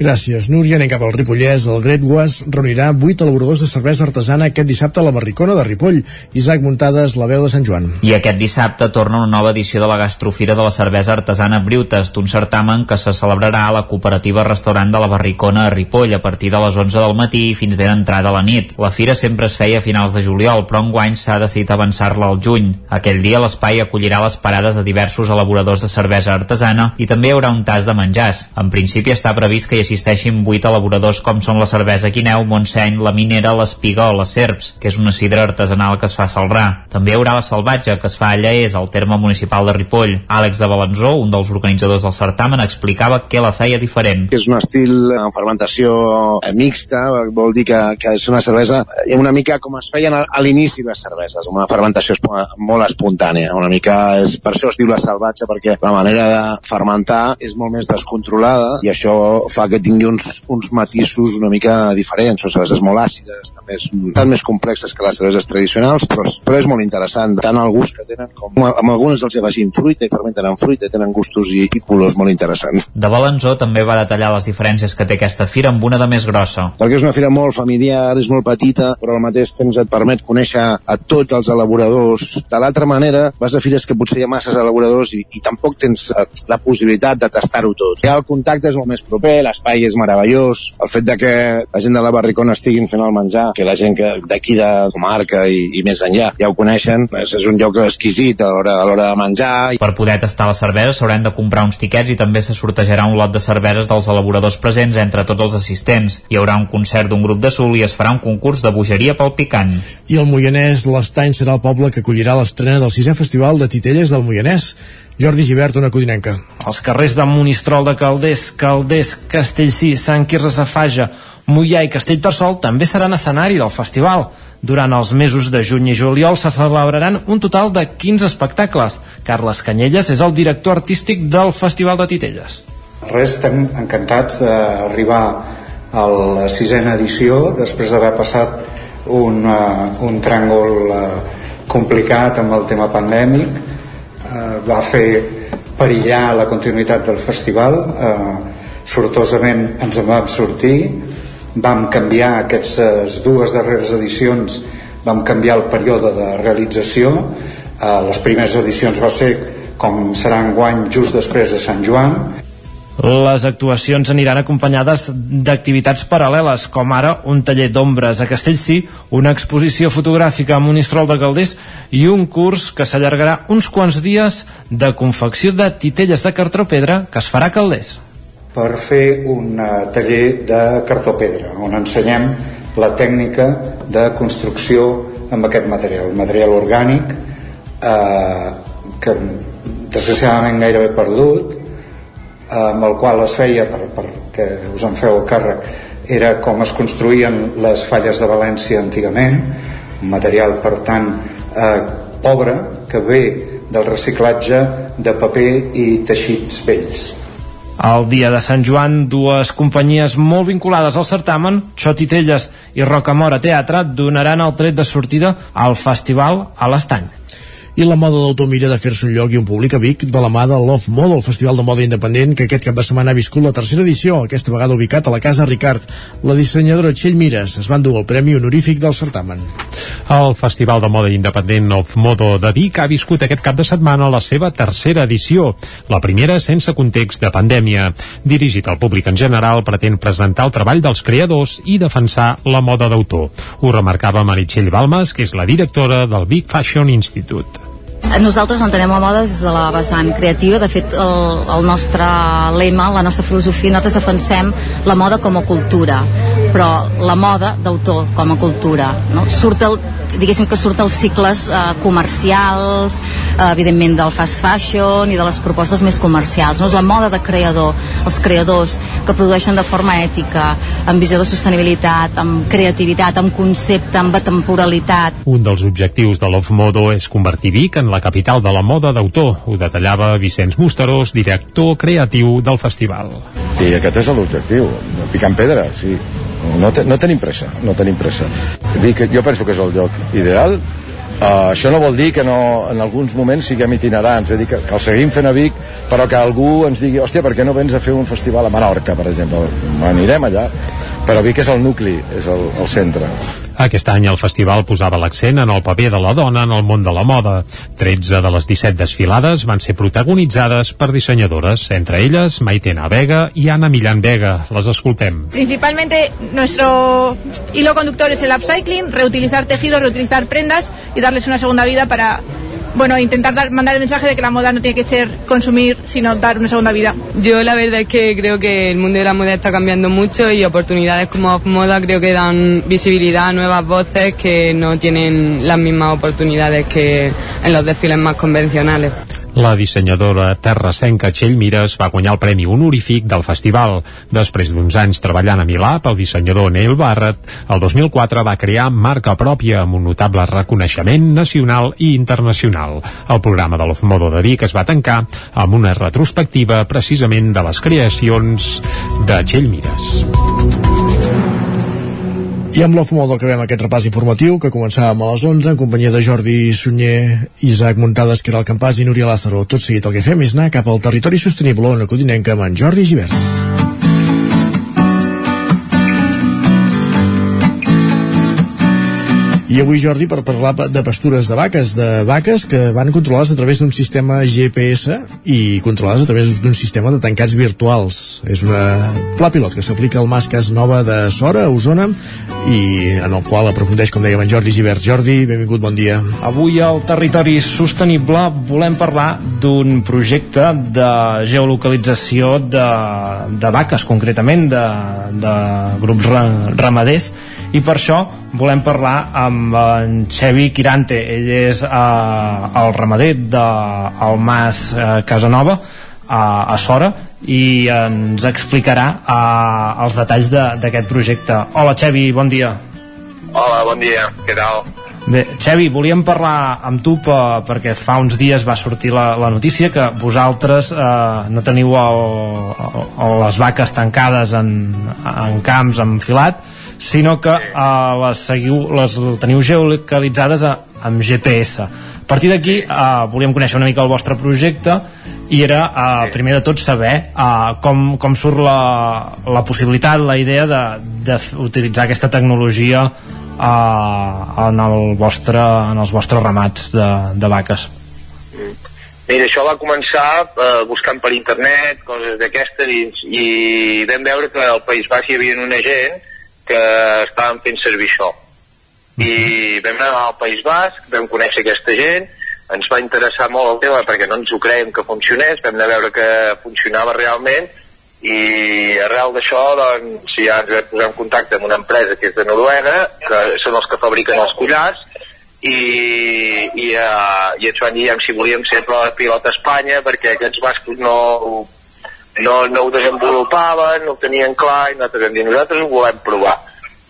Gràcies, Núria. Anem cap al Ripollès. El Great Was reunirà vuit elaboradors de cervesa artesana aquest dissabte a la Barricona de Ripoll. Isaac Muntades, la veu de Sant Joan. I aquest dissabte torna una nova edició de la Gastrofira de la Cervesa Artesana Briutes, un certamen que se celebrarà a la cooperativa restaurant de la Barricona a Ripoll a partir de les 11 del matí fins ben entrada la nit. La fira sempre es feia a finals de juliol, però enguany s'ha decidit avançar-la al juny. Aquell dia l'espai acollirà les parades de diversos elaboradors de cervesa artesana i també hi haurà un tas de menjars. En principi està previst que hi assisteixin 8 elaboradors com són la cervesa Quineu, Montseny, la Minera, l'Espiga o les Serps, que és una sidra artesanal que es fa a Salrà. També hi haurà la Salvatge, que es fa a Lleés, al terme municipal de Ripoll. Àlex de Balanzó, un dels organitzadors del certamen, explicava què la feia diferent. És un estil en fermentació eh, mixta, vol dir que, que és una cervesa eh, una mica com es feien a, l'inici les cerveses, una fermentació molt espontània, una mica és, per això es diu la salvatge, perquè la manera de fermentar és molt més descontrolada i això fa que tingui uns, uns matisos una mica diferents, o cerveses molt àcides, també són tan més complexes que les cerveses tradicionals, però, però és molt interessant, tant el gust que tenen com amb algunes els afegim fruita i fermenten amb fruita, tenen gustos i, i colors molt interessants. De Balanzó també va detallar les diferències que té aquesta fira amb una de més grossa. Perquè és una fira molt familiar, és molt petita, però al mateix temps et permet conèixer a tots els elaboradors. De l'altra manera, vas a fires que potser hi ha masses elaboradors i, i tampoc tens eh, la possibilitat de tastar-ho tot. Ja el contacte és molt més proper, l'espai és meravellós, el fet de que la gent de la Barricona estiguin fent el menjar, que la gent d'aquí de comarca i, i més enllà ja ho coneixen, és, és un lloc exquisit a l'hora a l'hora de menjar. Per poder tastar les cerveses s'hauran de comprar uns tiquets i també se sortejarà un lot de cerveses dels elaboradors presents entre tots els assistents. Hi haurà un concert d'un grup de sul i es farà un concurs de bogeria pel picant. I el Moianès, l'Estany serà el poble que acollirà l'estrena del sisè festival de titelles del Moianès. Jordi Givert, una codinenca. Els carrers de Monistrol de Calders, Calders, Castellcí, Sant Quirze Safaja, Mollà i Castellterçol també seran escenari del festival. Durant els mesos de juny i juliol se celebraran un total de 15 espectacles. Carles Canyelles és el director artístic del Festival de Titelles. Res, estem encantats d'arribar a la sisena edició després d'haver passat un, uh, un tràngol uh, complicat amb el tema pandèmic uh, va fer perillar la continuïtat del festival uh, sortosament ens en vam sortir vam canviar aquestes dues darreres edicions vam canviar el període de realització uh, les primeres edicions va ser com serà enguany just després de Sant Joan les actuacions aniran acompanyades d'activitats paral·leles, com ara un taller d'ombres a Castellcí, una exposició fotogràfica a Monistrol de Calders i un curs que s'allargarà uns quants dies de confecció de titelles de cartó-pedra que es farà a Calders. Per fer un taller de cartó-pedra, on ensenyem la tècnica de construcció amb aquest material, material orgànic, eh, que desgraciadament gairebé perdut, amb el qual es feia, per, us en feu el càrrec, era com es construïen les falles de València antigament, un material, per tant, eh, pobre, que ve del reciclatge de paper i teixits vells. El dia de Sant Joan, dues companyies molt vinculades al certamen, Xotitelles i Rocamora Teatre, donaran el tret de sortida al festival a l'Estany i la moda d'autor mira de fer-se un lloc i un públic a Vic de la mà de Love Moda, el festival de moda independent que aquest cap de setmana ha viscut la tercera edició, aquesta vegada ubicat a la Casa Ricard. La dissenyadora Txell Mires es van dur el Premi Honorífic del certamen. El Festival de Moda Independent Love Modo de Vic ha viscut aquest cap de setmana la seva tercera edició, la primera sense context de pandèmia. Dirigit al públic en general, pretén presentar el treball dels creadors i defensar la moda d'autor. Ho remarcava Meritxell Balmes, que és la directora del Vic Fashion Institute. Nosaltres entenem la moda des de la vessant creativa. De fet, el, el nostre lema, la nostra filosofia, nosaltres defensem la moda com a cultura, però la moda d'autor com a cultura. No? Surt el, diguéssim que surt els cicles eh, comercials, eh, evidentment del fast fashion i de les propostes més comercials. No? És la moda de creador, els creadors que produeixen de forma ètica, amb visió de sostenibilitat, amb creativitat, amb concepte, amb temporalitat. Un dels objectius de Love Modo és convertir Vic en la capital de la moda d'autor. Ho detallava Vicenç Musterós, director creatiu del festival. I aquest és l'objectiu, picant pedra, sí. No, te, no tenim pressa, no tenim pressa. Vic, jo penso que és el lloc ideal, Uh, això no vol dir que no, en alguns moments siguem itinerants, és a dir, que, que el seguim fent a Vic, però que algú ens digui, hòstia, per què no vens a fer un festival a Menorca, per exemple? Anirem allà, però Vic és el nucli, és el, el centre. Aquest any el festival posava l'accent en el paper de la dona en el món de la moda. 13 de les 17 desfilades van ser protagonitzades per dissenyadores, entre elles Maitena Vega i Anna Millán Vega. Les escoltem. Principalmente nuestro hilo conductor es el upcycling, reutilizar tejidos, reutilizar prendas y darles una segunda vida para bueno, intentar dar, mandar el mensaje de que la moda no tiene que ser consumir, sino dar una segunda vida. Yo la verdad es que creo que el mundo de la moda está cambiando mucho y oportunidades como Off Moda creo que dan visibilidad a nuevas voces que no tienen las mismas oportunidades que en los desfiles más convencionales. La dissenyadora terrassenca Txell Mires va guanyar el Premi Honorífic del festival. Després d'uns anys treballant a Milà pel dissenyador Neil Barrett, el 2004 va crear marca pròpia amb un notable reconeixement nacional i internacional. El programa de l'Ofmodo de Vic es va tancar amb una retrospectiva precisament de les creacions de Txell Mires. I amb l'Ofmodo acabem aquest repàs informatiu que començàvem a les 11 en companyia de Jordi Sunyer, Isaac Muntades, que era el Campàs i Núria Lázaro. Tot seguit el que fem és anar cap al territori sostenible on acudinenca amb en Jordi Givert. I avui, Jordi, per parlar de pastures de vaques, de vaques que van controlades a través d'un sistema GPS i controlades a través d'un sistema de tancats virtuals. És una pla pilot que s'aplica al Mas Cas Nova de Sora, a Osona, i en el qual aprofundeix, com dèiem, en Jordi Givert. Jordi, benvingut, bon dia. Avui al Territori Sostenible volem parlar d'un projecte de geolocalització de, de vaques, concretament, de, de grups ramaders, i per això volem parlar amb en Xevi Quirante. Ell és eh, el ramader del Mas eh, Casanova a, a Sora i ens explicarà eh, els detalls d'aquest de, projecte. Hola Xevi, bon dia. Hola, bon dia, què tal? Bé, Xevi, volíem parlar amb tu per, perquè fa uns dies va sortir la, la notícia que vosaltres eh, no teniu el, el, les vaques tancades en, en camps enfilat sinó que uh, les, seguiu, les teniu geolocalitzades a, amb GPS. A partir d'aquí uh, volíem conèixer una mica el vostre projecte i era, uh, primer de tot, saber uh, com, com surt la, la possibilitat, la idea d'utilitzar aquesta tecnologia uh, en, el vostre, en els vostres ramats de, de vaques. Mira, això va començar uh, buscant per internet, coses d'aquestes, i, i vam veure que al País Basc hi havia una gent que estàvem fent servir això. I vam anar al País Basc, vam conèixer aquesta gent, ens va interessar molt el tema perquè no ens ho creiem que funcionés, vam anar a veure que funcionava realment i arrel d'això doncs, ja ens vam posar en contacte amb una empresa que és de Noruega, que són els que fabriquen els collars, i, i, uh, i ens van dir si volíem ser pilot a Espanya perquè aquests bascos no, no, no ho desenvolupaven, no ho tenien clar i nosaltres vam dir nosaltres ho volem provar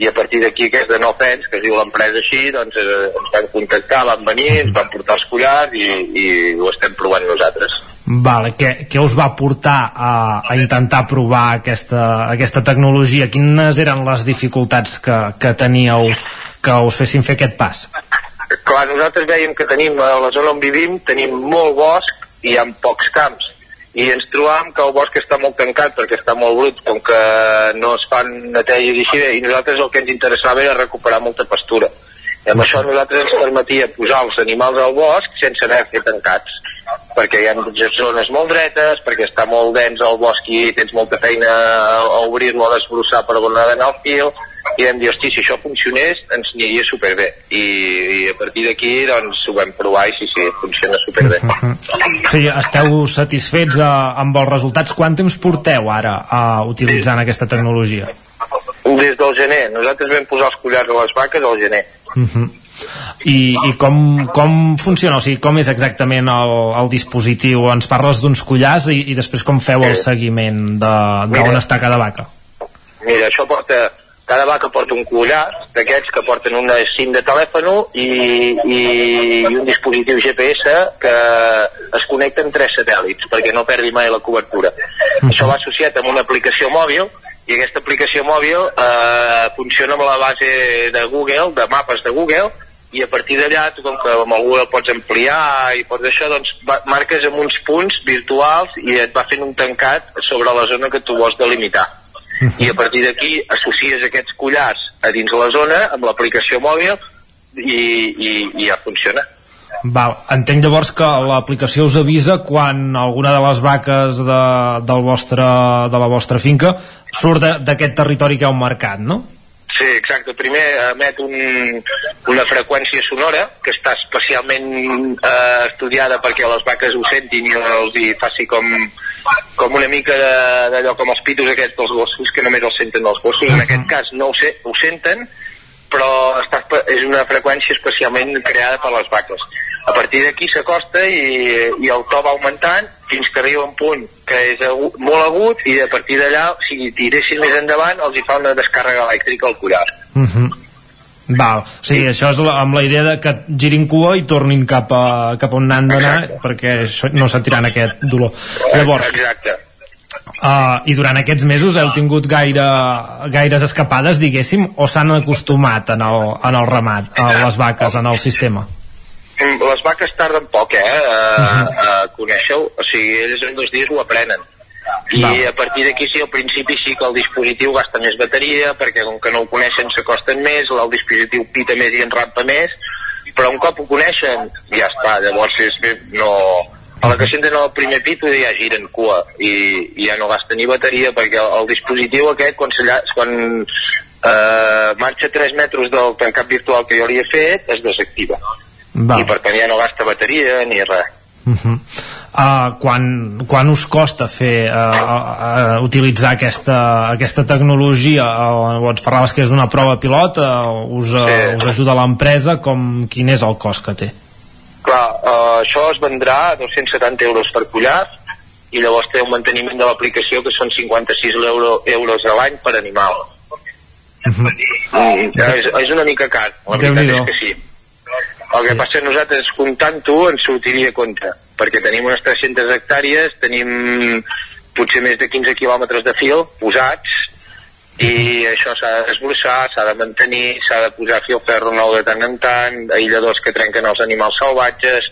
i a partir d'aquí que és de No Fens que es diu l'empresa així, doncs eh, ens van contactar, van venir, ens van portar els collars i, i ho estem provant nosaltres Vale, què, què us va portar a, a intentar provar aquesta, aquesta tecnologia? Quines eren les dificultats que, que teníeu que us fessin fer aquest pas? Clar, nosaltres veiem que tenim, a la zona on vivim, tenim molt bosc i hi ha pocs camps i ens trobam que el bosc està molt tancat perquè està molt brut, com que no es fan neteges i així, i nosaltres el que ens interessava era recuperar molta pastura. I amb això nosaltres ens permetia posar els animals al bosc sense haver fet tancats perquè hi ha zones molt dretes, perquè està molt dens el bosc i tens molta feina a obrir-lo, a desbrossar per on anar el fil, i vam dir, hosti, si això funcionés ens aniria superbé i, i a partir d'aquí doncs ho vam provar i sí, sí, funciona superbé uh -huh. Sí, esteu satisfets uh, amb els resultats quant temps porteu ara uh, utilitzant sí. aquesta tecnologia? Des del gener, nosaltres vam posar els collars a les vaques al gener uh -huh. I, i com, com funciona? O sigui, com és exactament el, el dispositiu? Ens parles d'uns collars i, i després com feu el seguiment d'on està cada vaca? Mira, això porta cada vaca porta un collar d'aquests que porten una SIM de telèfon i, i, i un dispositiu GPS que es connecta amb tres satèl·lits perquè no perdi mai la cobertura. Mm. Això va associat amb una aplicació mòbil i aquesta aplicació mòbil eh, funciona amb la base de Google, de mapes de Google, i a partir d'allà, tu com que amb el Google pots ampliar i pots això, doncs marques amb uns punts virtuals i et va fent un tancat sobre la zona que tu vols delimitar i a partir d'aquí associes aquests collars a dins la zona amb l'aplicació mòbil i, i, i ja funciona. Val. Entenc llavors que l'aplicació us avisa quan alguna de les vaques de, del vostre, de la vostra finca surt d'aquest territori que heu marcat, no? Sí, exacte. Primer emet un, una freqüència sonora que està especialment eh, estudiada perquè les vaques ho sentin i els hi faci com, com una mica d'allò com els pitos aquests dels gossos que només els senten els gossos. En aquest cas no ho, sé, ho senten, però està, és una freqüència especialment creada per les vaques. A partir d'aquí s'acosta i, i el to va augmentant fins que arriba un punt que és agut, molt agut i a partir d'allà, si tiressin més endavant, els hi fa una descàrrega elèctrica al collar. Uh -huh. Val, o sigui, sí. això és la, amb la idea de que girin cua i tornin cap, a, cap on han d'anar perquè no sentiran aquest dolor. Llavors, Exacte. Uh, I durant aquests mesos heu tingut gaire, gaires escapades, diguéssim, o s'han acostumat en el, en el ramat, a les vaques, en el sistema? Mm, Les vaques tarden poc, eh, a, a conèixer-ho. O sigui, ells en dos dies ho aprenen. I Val. a partir d'aquí sí, al principi sí que el dispositiu gasta més bateria, perquè com que no ho coneixen s'acosten més, el dispositiu pita més i en rampa més, però un cop ho coneixen, ja està, llavors és no... A la que senten el primer pit ja giren cua i, i ja no gasta ni bateria perquè el, el dispositiu aquest quan, quan eh, marxa 3 metres del tancat virtual que jo li he fet es desactiva Val. i per tant ja no gasta bateria ni res Uh -huh. uh, quan, quan us costa fer uh, uh, uh, utilitzar aquesta, aquesta tecnologia uh, ens parlaves que és una prova pilot uh, us, uh, Sí. us ajuda l'empresa com quin és el cost que té clar, eh, això es vendrà a 270 euros per collar i llavors té un manteniment de l'aplicació que són 56 euro, euros a l'any per animal. Mm, és, és una mica car la veritat Déu-n'hi-do. és que sí. El que passa que nosaltres comptant-ho ens sortiria a compte perquè tenim unes 300 hectàrees tenim potser més de 15 quilòmetres de fil posats i això s'ha de desbrossar, s'ha de mantenir, s'ha de posar fil ferro nou de tant en tant, aïlladors que trenquen els animals salvatges,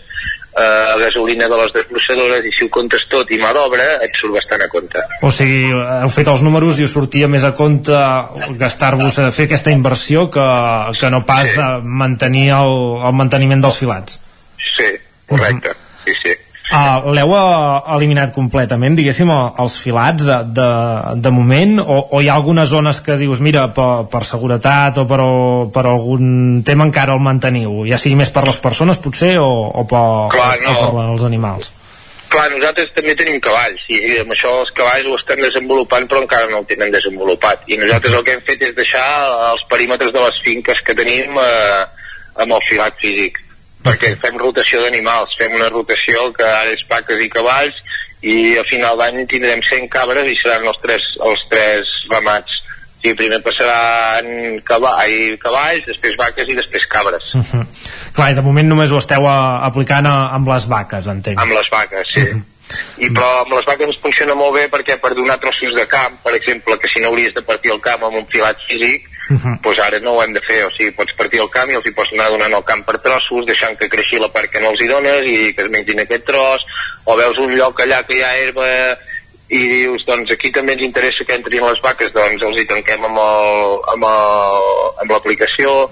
eh, gasolina de les desbrossadores, i si ho comptes tot i mà d'obra, et surt bastant a compte. o sigui, heu fet els números i us sortia més a compte gastar-vos a fer aquesta inversió que, que no pas a mantenir el, el manteniment dels filats Sí, correcte, sí, sí. Uh, L'heu uh, eliminat completament, diguéssim, els filats de, de moment, o, o hi ha algunes zones que dius, mira, per, per seguretat o per, per algun tema encara el manteniu, ja sigui més per les persones potser o, o, per, Clar, no. o per els animals? Clar, nosaltres també tenim cavalls i amb això els cavalls ho estan desenvolupant però encara no el tenen desenvolupat i nosaltres el que hem fet és deixar els perímetres de les finques que tenim eh, amb el filat físic perquè fem rotació d'animals, fem una rotació que ara és vaques i cavalls i a final d'any tindrem 100 cabres i seran els tres, els tres ramats o sigui, primer passaran cavall, cavalls, després vaques i després cabres Uh -huh. Clar, i de moment només ho esteu uh, aplicant a, amb les vaques, entenc. amb les vaques, sí. I però amb les vaques ens funciona molt bé perquè per donar trossos de camp, per exemple, que si no hauries de partir el camp amb un filat físic, Uh -huh. doncs ara no ho hem de fer, o sigui, pots partir el camp i els hi pots anar donant el camp per trossos, deixant que creixi la part que no els hi dones i que es mengin aquest tros, o veus un lloc allà que hi ha herba i dius, doncs aquí també ens interessa que entrin les vaques, doncs els hi tanquem amb el- amb el- amb l'aplicació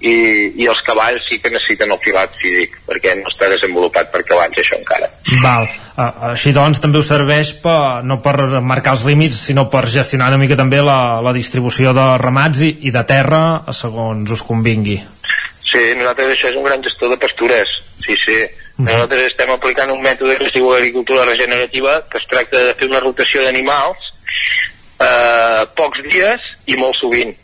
i, i els cavalls sí que necessiten el filat físic perquè no està desenvolupat per cavalls això encara. Val. Uh, així doncs també us serveix per, no per marcar els límits sinó per gestionar una mica també la, la distribució de ramats i, i de terra segons us convingui Sí, nosaltres això és un gran gestor de pastures, sí, sí. Nosaltres estem aplicant un mètode que es diu agricultura regenerativa, que es tracta de fer una rotació d'animals eh, pocs dies i molt sovint.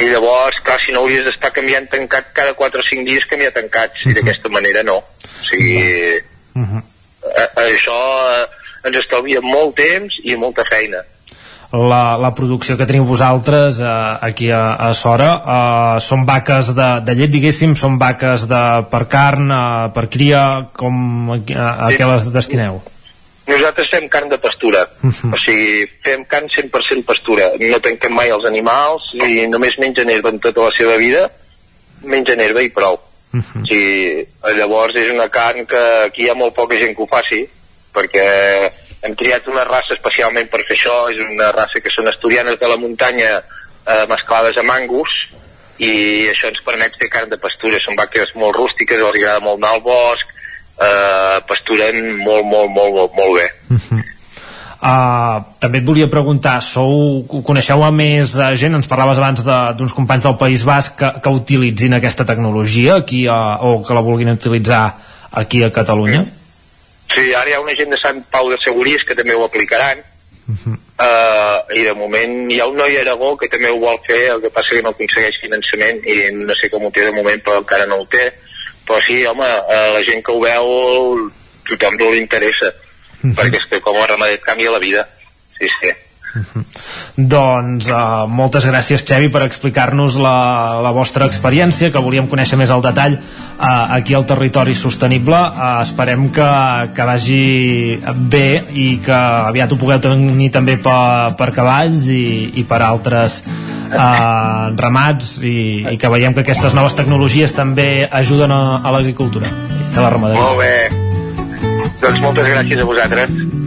I llavors, clar, si no hauries d'estar canviant tancat cada 4 o 5 dies, canviar tancats, i d'aquesta manera no. O sigui, eh, això eh, ens estalvia molt temps i molta feina. La, la producció que teniu vosaltres eh, aquí a, a Sora eh, són vaques de, de llet diguéssim, són vaques de, per carn eh, per cria com, a, a què les destineu? Nosaltres fem carn de pastura, o sigui, fem carn 100% pastura. No tanquem mai els animals i només mengen herba en tota la seva vida, mengen herba i prou. O sigui, llavors és una carn que aquí hi ha molt poca gent que ho faci, perquè hem triat una raça especialment per fer això, és una raça que són asturianes de la muntanya eh, mesclades amb angus, i això ens permet fer carn de pastura. Són vaques molt rústiques, els agrada molt anar al bosc, eh, pasturen molt, molt, molt, molt, molt bé. Uh, també et volia preguntar, sou, coneixeu a més uh, gent, ens parlaves abans de- d'uns companys del País Basc que, que utilitzin aquesta tecnologia aquí uh, o que la vulguin utilitzar aquí a Catalunya? Sí, ara hi ha una gent de Sant Pau de Segúries que també ho aplicaran, uh, i de moment hi ha un noi a Aragó que també ho vol fer, el que passa que no aconsegueix finançament i no sé com ho té de moment, però encara no ho té. Però sí, home, uh, la gent que ho veu, tothom li interessa, perquè és que com a ramader canvia la vida. Sí, sí. Doncs uh, moltes gràcies Xevi per explicar-nos la, la vostra experiència que volíem conèixer més al detall uh, aquí al territori sostenible. Uh, esperem que, que vagi bé i que aviat ho pugueu tenir també per, per cavalls i, i per altres uh, ramats i, i que veiem que aquestes noves tecnologies també ajuden a, a l'agricultura. I a la ramaderia Molt bé. Doncs moltes gràcies a vosaltres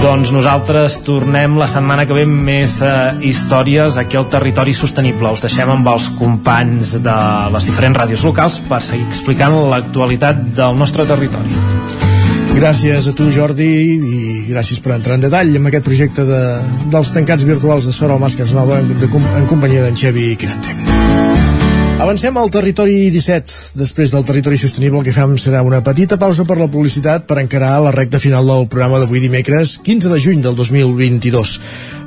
doncs nosaltres tornem la setmana que ve més eh, històries aquí al territori sostenible. Us deixem amb els companys de les diferents ràdios locals per seguir explicant l'actualitat del nostre territori. Gràcies a tu, Jordi, i gràcies per entrar en detall amb aquest projecte de, dels tancats virtuals de Sora Mas Casanova en, de, en companyia d'en Xevi Criantem. Avancem al territori 17. Després del territori sostenible el que fem serà una petita pausa per la publicitat per encarar la recta final del programa d'avui dimecres 15 de juny del 2022.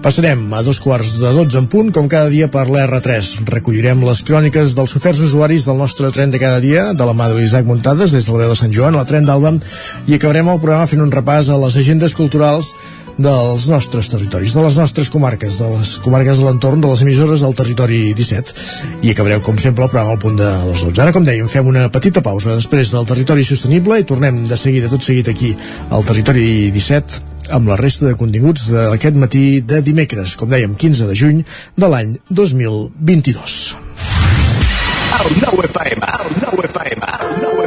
Passarem a dos quarts de 12 en punt, com cada dia per l'R3. Recollirem les cròniques dels oferts usuaris del nostre tren de cada dia, de la mà de l'Isaac Muntades, des de la veu de Sant Joan, a la tren d'Alba, i acabarem el programa fent un repàs a les agendes culturals dels nostres territoris, de les nostres comarques, de les comarques de l'entorn, de les emissores del territori 17. I acabareu, com sempre, el programa al punt de les 12. Ara, com dèiem, fem una petita pausa després del territori sostenible i tornem de seguida, tot seguit aquí, al territori 17, amb la resta de continguts d'aquest matí de dimecres, com dèiem, 15 de juny de l'any 2022. El nou FM, el nou FM, el nou.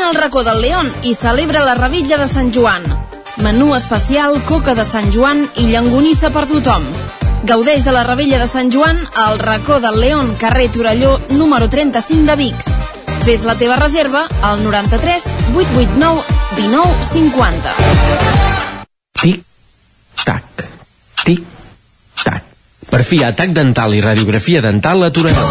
Vine al racó del León i celebra la rebella de Sant Joan. Menú especial, coca de Sant Joan i llangonissa per tothom. Gaudeix de la rebella de Sant Joan al racó del León, carrer Torelló, número 35 de Vic. Fes la teva reserva al 93 889 19 50. Tic, tac, tic, tac. Per fi, atac dental i radiografia dental a Torelló.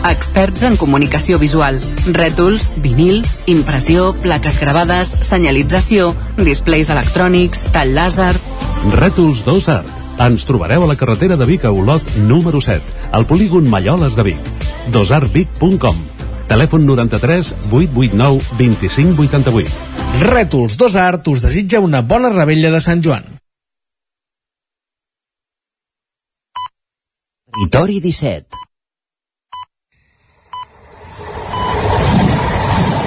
Experts en comunicació visual. Rètols, vinils, impressió, plaques gravades, senyalització, displays electrònics, tall làser... Rètols 2 Art. Ens trobareu a la carretera de Vic a Olot número 7, al polígon Malloles de Vic. dosartvic.com Telèfon 93 889 2588. Rètols 2 Art us desitja una bona rebella de Sant Joan. Territori 17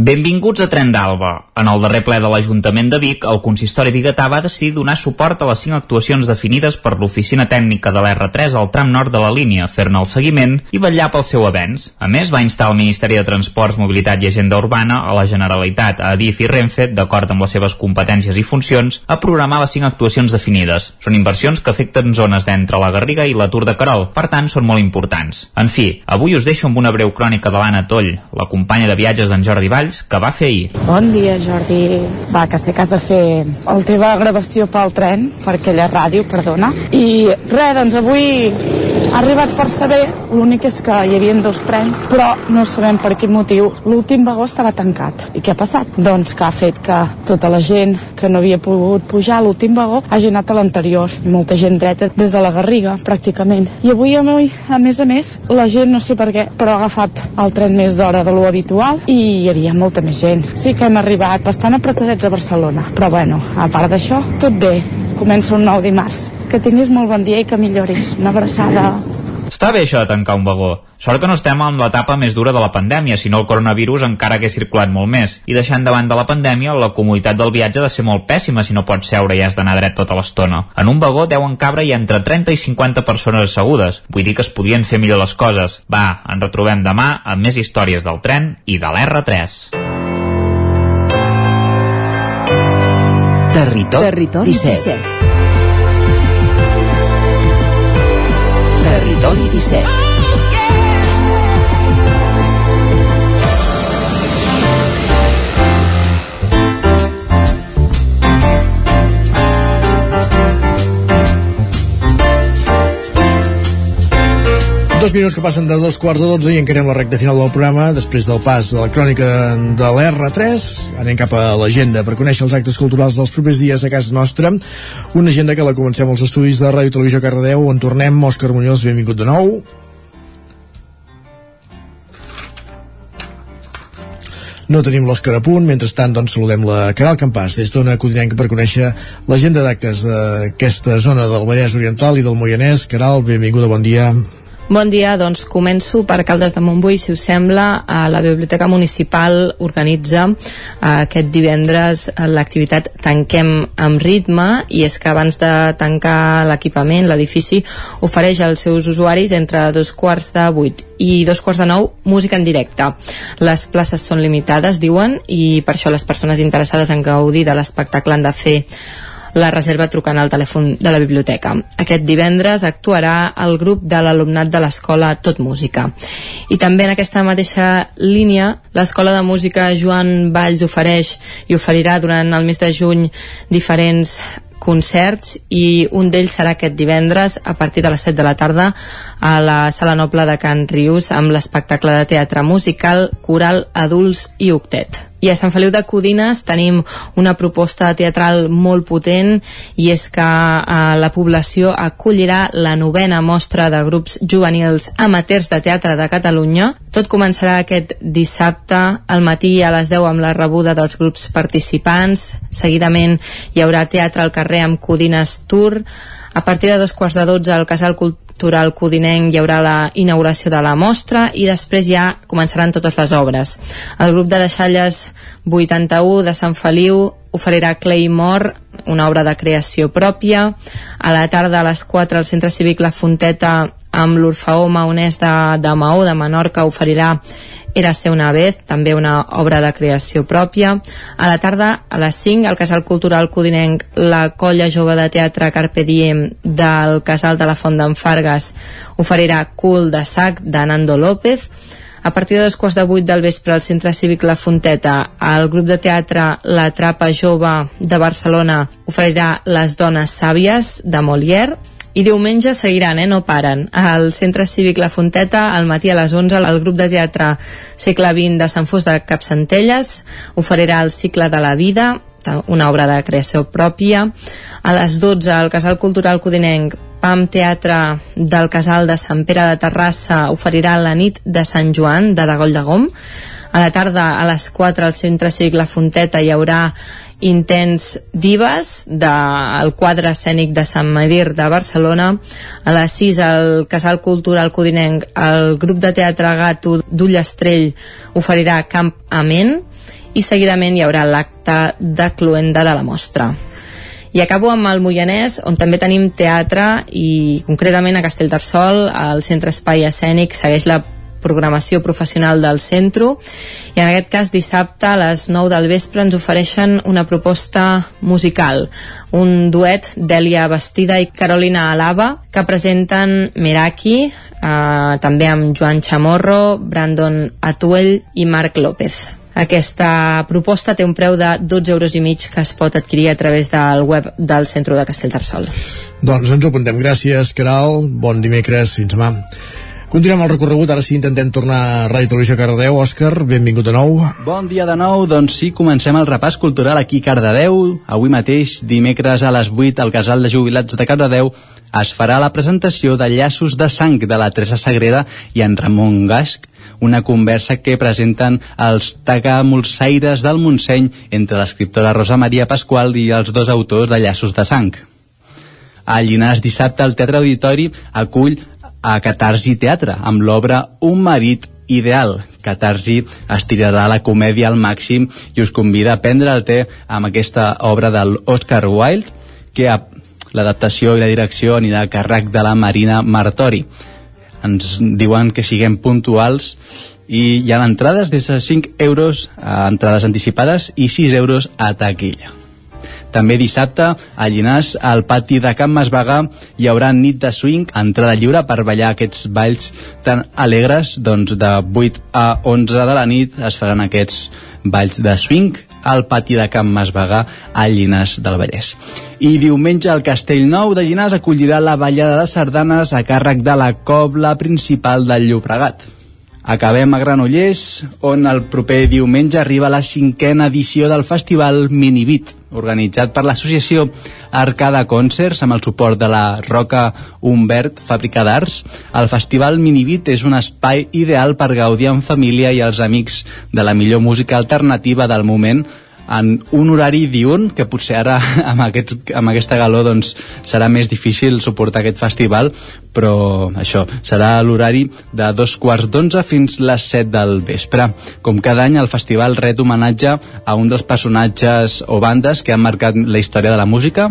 Benvinguts a Tren d'Alba. En el darrer ple de l'Ajuntament de Vic, el consistori biguetà va decidir donar suport a les cinc actuacions definides per l'oficina tècnica de l'R3 al tram nord de la línia, fer-ne el seguiment i vetllar pel seu avenç. A més, va instar el Ministeri de Transports, Mobilitat i Agenda Urbana, a la Generalitat, a Adif i Renfe, d'acord amb les seves competències i funcions, a programar les cinc actuacions definides. Són inversions que afecten zones d'entre la Garriga i la Tour de Carol, per tant, són molt importants. En fi, avui us deixo amb una breu crònica de l'Anna Toll, la companya de viatges d'en Jordi Valls, que va fer ahir. Bon dia, Jordi. Va, que sé que has de fer la teva gravació pel tren, per aquella ràdio, perdona. I res, doncs avui ha arribat força bé, l'únic és que hi havia dos trens, però no sabem per quin motiu. L'últim vagó estava tancat. I què ha passat? Doncs que ha fet que tota la gent que no havia pogut pujar a l'últim vagó hagi anat a l'anterior. Molta gent dreta des de la Garriga, pràcticament. I avui, a més a més, la gent, no sé per què, però ha agafat el tren més d'hora de lo habitual i hi havia molta més gent. Sí que hem arribat bastant apretadets a Barcelona, però bueno, a part d'això, tot bé. Comença un nou dimarts. Que tinguis molt bon dia i que milloris. Una abraçada. Està bé això de tancar un vagó. Sort que no estem en l'etapa més dura de la pandèmia, si no el coronavirus encara hagués circulat molt més. I deixant davant de la pandèmia, la comoditat del viatge ha de ser molt pèssima si no pots seure i has d'anar dret tota l'estona. En un vagó deuen cabre hi entre 30 i 50 persones assegudes. Vull dir que es podien fer millor les coses. Va, ens retrobem demà amb més històries del tren i de l'R3. Territori, Territori 17. 17. Territori 17. Dos minuts que passen de dos quarts de dotze i encarem la recta final del programa després del pas de la crònica de l'R3. Anem cap a l'agenda per conèixer els actes culturals dels propers dies a casa nostra. Una agenda que la comencem als estudis de Ràdio Televisió Cardedeu on tornem. Òscar Muñoz, benvingut de nou. No tenim l'Òscar a punt, mentrestant doncs saludem la Caral Campàs des d'Ona Codinenca per conèixer l'agenda d'actes d'aquesta zona del Vallès Oriental i del Moianès. Caral, benvinguda, bon dia. Bon dia, doncs començo per Caldes de Montbui, si us sembla. A la Biblioteca Municipal organitza eh, aquest divendres l'activitat Tanquem amb ritme i és que abans de tancar l'equipament, l'edifici ofereix als seus usuaris entre dos quarts de vuit i dos quarts de nou música en directe. Les places són limitades, diuen, i per això les persones interessades en gaudir de l'espectacle han de fer la reserva trucant al telèfon de la biblioteca. Aquest divendres actuarà el grup de l'alumnat de l'escola Tot Música. I també en aquesta mateixa línia, l'Escola de Música Joan Valls ofereix i oferirà durant el mes de juny diferents concerts i un d'ells serà aquest divendres a partir de les 7 de la tarda a la Sala Noble de Can Rius amb l'espectacle de teatre musical, coral, adults i octet. I a Sant Feliu de Codines tenim una proposta teatral molt potent i és que eh, la població acollirà la novena mostra de grups juvenils amateurs de teatre de Catalunya. Tot començarà aquest dissabte al matí a les 10 amb la rebuda dels grups participants. Seguidament hi haurà teatre al carrer amb Codines Tour. A partir de dos quarts de dotze al Casal Cultural Codinenc hi haurà la inauguració de la mostra i després ja començaran totes les obres. El grup de deixalles 81 de Sant Feliu oferirà Claymore, una obra de creació pròpia. A la tarda a les 4 al Centre Cívic La Fonteta amb l'Orfeó Maonès de, de Maó de Menorca oferirà era ser una vez, també una obra de creació pròpia. A la tarda, a les 5, al Casal Cultural Codinenc, la colla jove de teatre Carpe Diem del Casal de la Font d'en Fargas oferirà Cul de Sac de Nando López. A partir de dos quarts de vuit del vespre al Centre Cívic La Fonteta, el grup de teatre La Trapa Jove de Barcelona oferirà Les Dones Sàvies de Molière i diumenge seguiran, eh? no paren. Al Centre Cívic La Fonteta, al matí a les 11, el grup de teatre Segle XX de Sant Fos de Capcentelles oferirà el cicle de la vida, una obra de creació pròpia. A les 12, al Casal Cultural Codinenc, PAM Teatre del Casal de Sant Pere de Terrassa oferirà la nit de Sant Joan de Dagoll de Gom. A la tarda, a les 4, al Centre Cívic La Fonteta, hi haurà Intens Divas del quadre escènic de Sant Medir de Barcelona a les 6 al Casal Cultural Codinenc el grup de teatre Gato d'Ullastrell oferirà Camp Amén i seguidament hi haurà l'acte de cluenda de la mostra. I acabo amb el Moianès, on també tenim teatre i concretament a Castellterçol, el Centre Espai Escènic segueix la programació professional del centre i en aquest cas dissabte a les 9 del vespre ens ofereixen una proposta musical un duet d'Elia Bastida i Carolina Alaba que presenten Meraki eh, també amb Joan Chamorro Brandon Atuell i Marc López aquesta proposta té un preu de 12 euros i mig que es pot adquirir a través del web del Centre de Castellterçol. Doncs ens ho apuntem. Gràcies, Caral. Bon dimecres. Fins demà. Continuem el recorregut, ara sí intentem tornar a Ràdio Televisió Cardedeu. Òscar, benvingut de nou. Bon dia de nou, doncs sí, comencem el repàs cultural aquí a Cardedeu. Avui mateix, dimecres a les 8, al Casal de Jubilats de Cardedeu, es farà la presentació de Llaços de Sang de la Teresa Sagrera i en Ramon Gasc, una conversa que presenten els tagamolsaires del Montseny entre l'escriptora Rosa Maria Pasqual i els dos autors de Llaços de Sang. A Llinars dissabte el Teatre Auditori acull a Catarsi Teatre amb l'obra Un marit ideal. Catarsi estirarà la comèdia al màxim i us convida a prendre el té amb aquesta obra del Oscar Wilde que l'adaptació i la direcció anirà a càrrec de la Marina Martori. Ens diuen que siguem puntuals i hi ha entrades des de 5 euros a entrades anticipades i 6 euros a taquilla. També dissabte, a Llinars, al pati de Can Masvagà, hi haurà nit de swing, entrada lliure per ballar aquests balls tan alegres, doncs de 8 a 11 de la nit es faran aquests balls de swing al pati de Can Masvagà a Llinars del Vallès. I diumenge el Castellnou de Llinars acollirà la ballada de sardanes a càrrec de la cobla principal del Llobregat. Acabem a Granollers, on el proper diumenge arriba la cinquena edició del festival Minibit, organitzat per l'associació Arcada Concerts amb el suport de la Roca Humbert, fàbrica d'arts. El festival Minibit és un espai ideal per gaudir en família i els amics de la millor música alternativa del moment en un horari diurn, que potser ara (laughs) amb, aquest, amb aquesta galó doncs, serà més difícil suportar aquest festival, però això, serà l'horari de dos quarts d'onze fins les set del vespre. Com cada any, el festival ret homenatge a un dels personatges o bandes que han marcat la història de la música,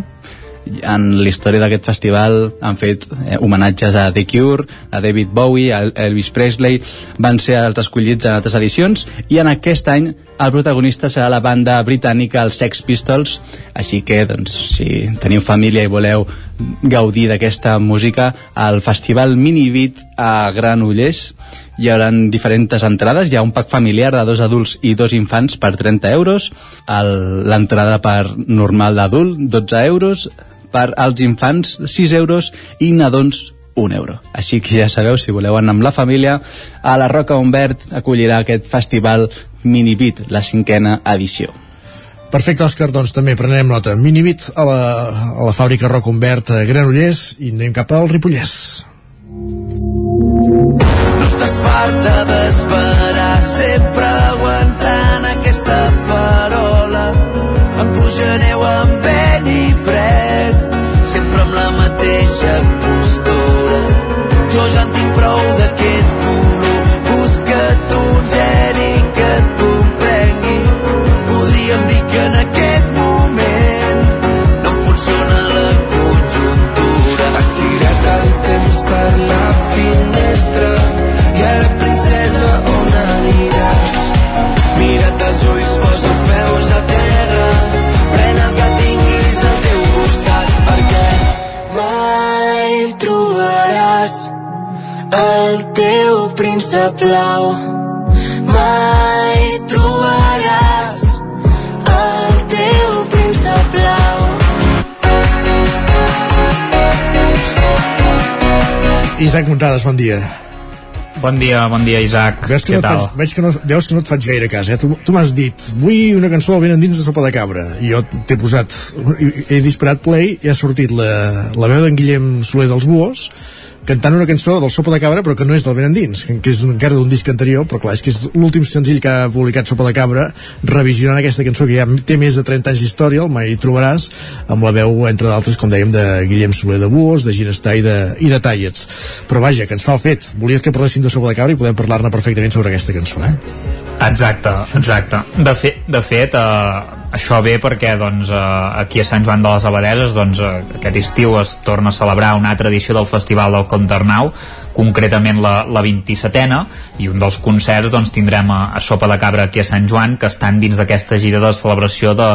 en la història d'aquest festival han fet eh, homenatges a The Cure, a David Bowie, a Elvis Presley, van ser els escollits en altres edicions i en aquest any el protagonista serà la banda britànica els Sex Pistols, així que doncs, si teniu família i voleu gaudir d'aquesta música al Festival Minibit a Granollers hi haurà diferents entrades, hi ha un pack familiar de dos adults i dos infants per 30 euros, l'entrada per normal d'adult 12 euros, per als infants 6 euros. I nadons 1 euro. Així que ja sabeu, si voleu anar amb la família, a la Roca Humbert acollirà aquest festival Minibit, la cinquena edició. Perfecte, Òscar, doncs també prenem nota. Minibit a la, a la fàbrica Roca Humbert a Granollers i anem cap al Ripollès. No estàs farta d'esperar sempre aguantant aquesta farola amb pluja, neu, amb vent i fred sempre amb la mateixa postura blau mai trobaràs el teu príncep blau Isaac Montades, bon dia. Bon dia, bon dia, Isaac. Veus que, Què no tal? faig, veig que no, veus que no et faig gaire cas, eh? Tu, tu m'has dit, vull una cançó al vent endins de Sopa de Cabra. I jo t'he posat, he disparat play i ha sortit la, la veu d'en Guillem Soler dels Buos, cantant una cançó del Sopa de Cabra però que no és del vent endins, que, és encara d'un disc anterior però clar, és que és l'últim senzill que ha publicat Sopa de Cabra revisionant aquesta cançó que ja té més de 30 anys d'història el mai trobaràs amb la veu entre d'altres com dèiem de Guillem Soler de Buos de Ginestar i de, i de Tallets però vaja, que ens fa el fet, volies que parléssim de Sopa de Cabra i podem parlar-ne perfectament sobre aquesta cançó eh? Exacte, exacte. De, fe, de fet, eh, això ve perquè doncs, eh, aquí a Sant Joan de les Abadeses doncs, eh, aquest estiu es torna a celebrar una altra edició del Festival del Conternau concretament la, la 27a i un dels concerts doncs, tindrem a, a Sopa de Cabra aquí a Sant Joan que estan dins d'aquesta gira de celebració de,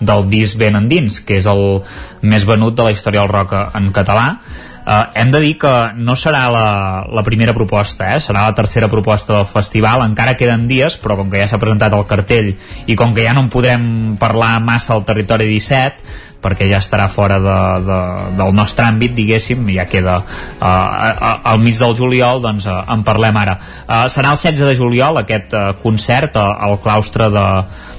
del disc Ben Endins que és el més venut de la història del rock en català Uh, hem de dir que no serà la, la primera proposta, eh? serà la tercera proposta del festival, encara queden dies, però com que ja s'ha presentat el cartell i com que ja no en podrem parlar massa al territori 17, perquè ja estarà fora de, de, del nostre àmbit, diguéssim, ja queda uh, al mig del juliol, doncs uh, en parlem ara. Uh, serà el 16 de juliol aquest uh, concert uh, al claustre de,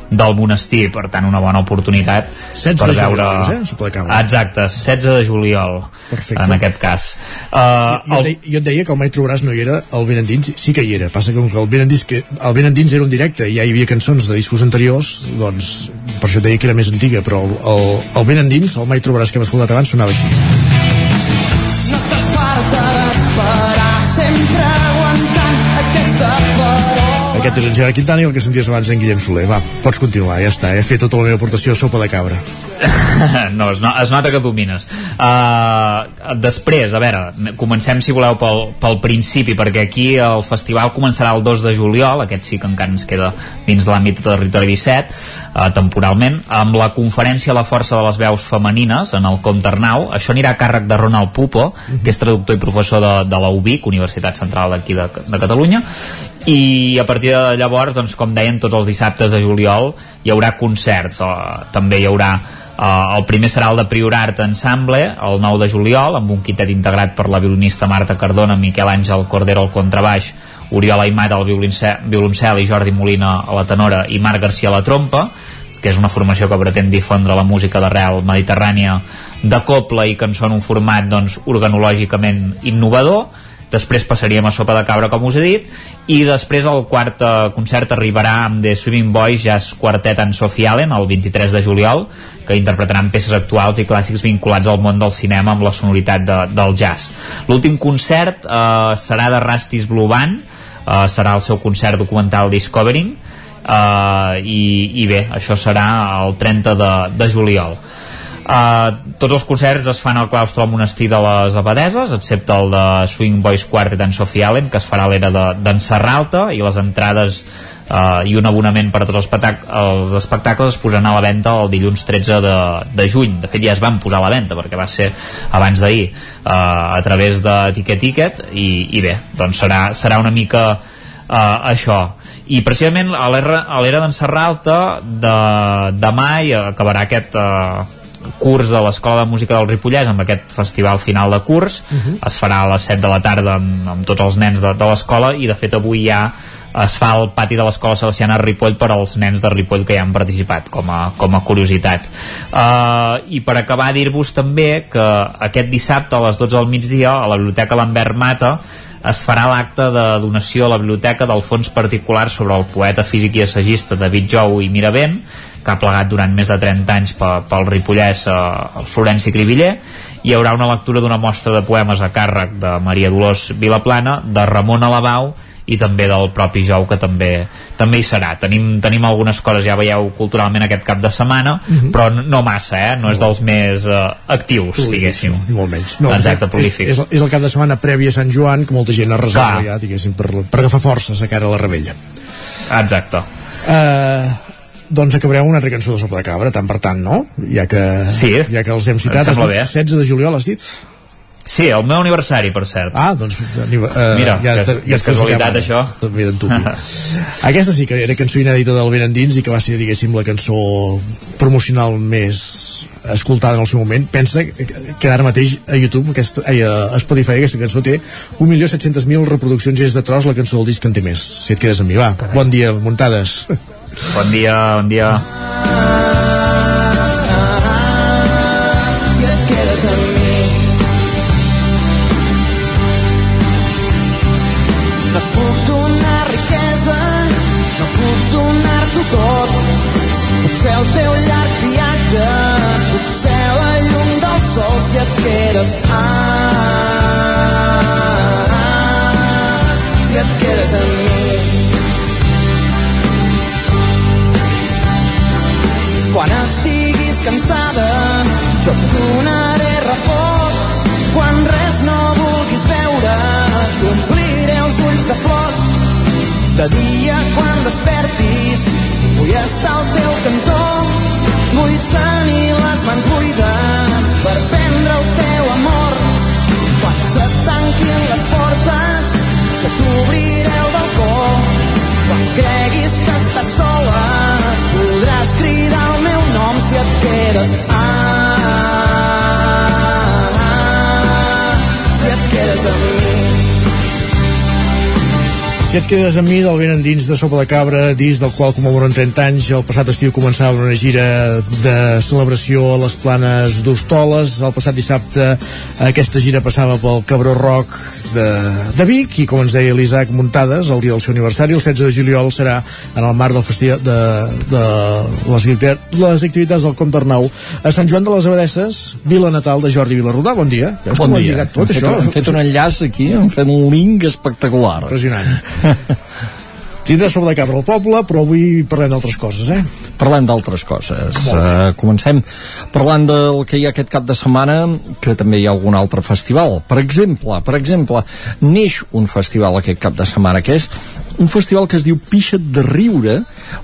del monestir, per tant una bona oportunitat 16 per de veure... juliol, eh? Exacte, 16 de juliol Perfecte. en aquest cas uh, jo, jo, deia, jo et deia que el Mai Trobaràs no hi era el Ben Endins sí que hi era, passa que com que el Ben Endins, que el ben Endins era un directe i ja hi havia cançons de discos anteriors doncs per això et deia que era més antiga però el, el, el Ben Endins, el Mai Trobaràs que hem escoltat abans sonava així aquest és en Gerard Quintana i el que senties abans en Guillem Soler. Va, pots continuar, ja està, he fet tota la meva aportació a sopa de cabra. (laughs) No, es, no, es nota que domines. Uh, després, a veure comencem si voleu pel, pel principi perquè aquí el festival començarà el 2 de juliol aquest sí que encara ens queda dins de l'àmbit de territori 17 uh, temporalment, amb la conferència La força de les veus femenines en el Comte Arnau, això anirà a càrrec de Ronald Pupo, que és traductor i professor de, de la UBIC, Universitat Central d'aquí de, de Catalunya i a partir de llavors, doncs, com deien, tots els dissabtes de juliol hi haurà concerts, uh, també hi haurà Uh, el primer serà el de Priorat Ensemble, el 9 de juliol, amb un quitet integrat per la violinista Marta Cardona, Miquel Àngel Cordero al contrabaix, Oriol Aimat al violoncel i Jordi Molina a la tenora i Marc Garcia a la trompa, que és una formació que pretén difondre la música d'arrel mediterrània de coble i cançó en un format doncs, organològicament innovador després passaríem a Sopa de Cabra com us he dit i després el quart eh, concert arribarà amb The Swimming Boys Jazz Quartet en Sophie Allen el 23 de juliol que interpretaran peces actuals i clàssics vinculats al món del cinema amb la sonoritat de, del jazz. L'últim concert eh, serà de Rastis Blue Band eh, serà el seu concert documental Discovering eh, i, i bé, això serà el 30 de, de juliol Uh, tots els concerts es fan al claustre del monestir de les Abadeses, excepte el de Swing Boys Quartet en Sophie Allen, que es farà a l'era d'en de, Serralta, i les entrades uh, i un abonament per a tots els, els espectacles es posaran a la venda el dilluns 13 de, de juny. De fet, ja es van posar a la venda, perquè va ser abans d'ahir, uh, a través de Ticket Ticket, i, i bé, doncs serà, serà una mica uh, això i precisament a l'era d'en Serralta de, demà hi acabarà aquest uh, curs de l'Escola de Música del Ripollès amb aquest festival final de curs. Uh -huh. es farà a les 7 de la tarda amb, amb tots els nens de, de l'escola i de fet avui ja es fa el pati de l'escola Salesiana Ripoll per als nens de Ripoll que hi han participat com a, com a curiositat. Uh, i per acabar dir-vos també que aquest dissabte a les 12 del migdia a la Biblioteca Lambert Mata es farà l'acte de donació a la biblioteca del fons particular sobre el poeta físic i assagista David Jou i Miravent que ha plegat durant més de 30 anys pel, pel Ripollès eh, el Florenci Cribiller hi haurà una lectura d'una mostra de poemes a càrrec de Maria Dolors Vilaplana de Ramon Alabau i també del propi Jou que també també hi serà. Tenim, tenim algunes coses ja veieu culturalment aquest cap de setmana mm -hmm. però no massa, eh? no és dels més uh, actius, prolífics, diguéssim molt menys. No, Exacte, prolífics. És, és, és el cap de setmana previ a Sant Joan que molta gent ha reservat ja, diguéssim, per, per agafar forces a cara a la rebella. Exacte. Uh, doncs acabarem una altra cançó de Sopa de Cabra, tant per tant, no? Ja que, sí, ja que els hem citat, has dit, 16 de juliol has dit? Sí, el meu aniversari, per cert. Ah, doncs... Uh, Mira, ja, que, ja és casualitat, això. També (laughs) Aquesta sí que era cançó inèdita del Ben Endins i que va ser, diguéssim, la cançó promocional més escoltada en el seu moment. Pensa que ara mateix a YouTube, aquesta, ai, a Spotify, aquesta cançó té 1.700.000 reproduccions i és de tros la cançó del disc que en té més. Si et quedes amb mi, va. Carai. Bon dia, muntades. (laughs) Bon dia, bon dia. De dia quan despertis. Vull estar al teu cantó vull tenir les mans buides per prendre el teu amor. Quan se tanquin les portes jo t'obriré el balcó. Quan creguis que estàs sola podràs cridar el meu nom si et quedes ah, Si et quedes amb mi del vent endins de Sopa de Cabra, disc del qual commemoren 30 anys, el passat estiu començava una gira de celebració a les planes d'Hostoles, el passat dissabte aquesta gira passava pel Cabró Rock de, de Vic i com ens deia l'Isaac Muntades, el dia del seu aniversari, el 16 de juliol serà en el marc del festival de, de les, les activitats del Comte Arnau a Sant Joan de les Abadesses, vila natal de Jordi Vilarrodà. Bon dia. Veus Bon dia. tot, hem, això? fet, hem fet un enllaç aquí, hem fet un link espectacular. Impressionant. (laughs) Tindrà sobre de cabra el poble, però avui parlem d'altres coses, eh? Parlem d'altres coses. Uh, comencem parlant del que hi ha aquest cap de setmana, que també hi ha algun altre festival. Per exemple, per exemple, neix un festival aquest cap de setmana, que és un festival que es diu Pixa't de Riure,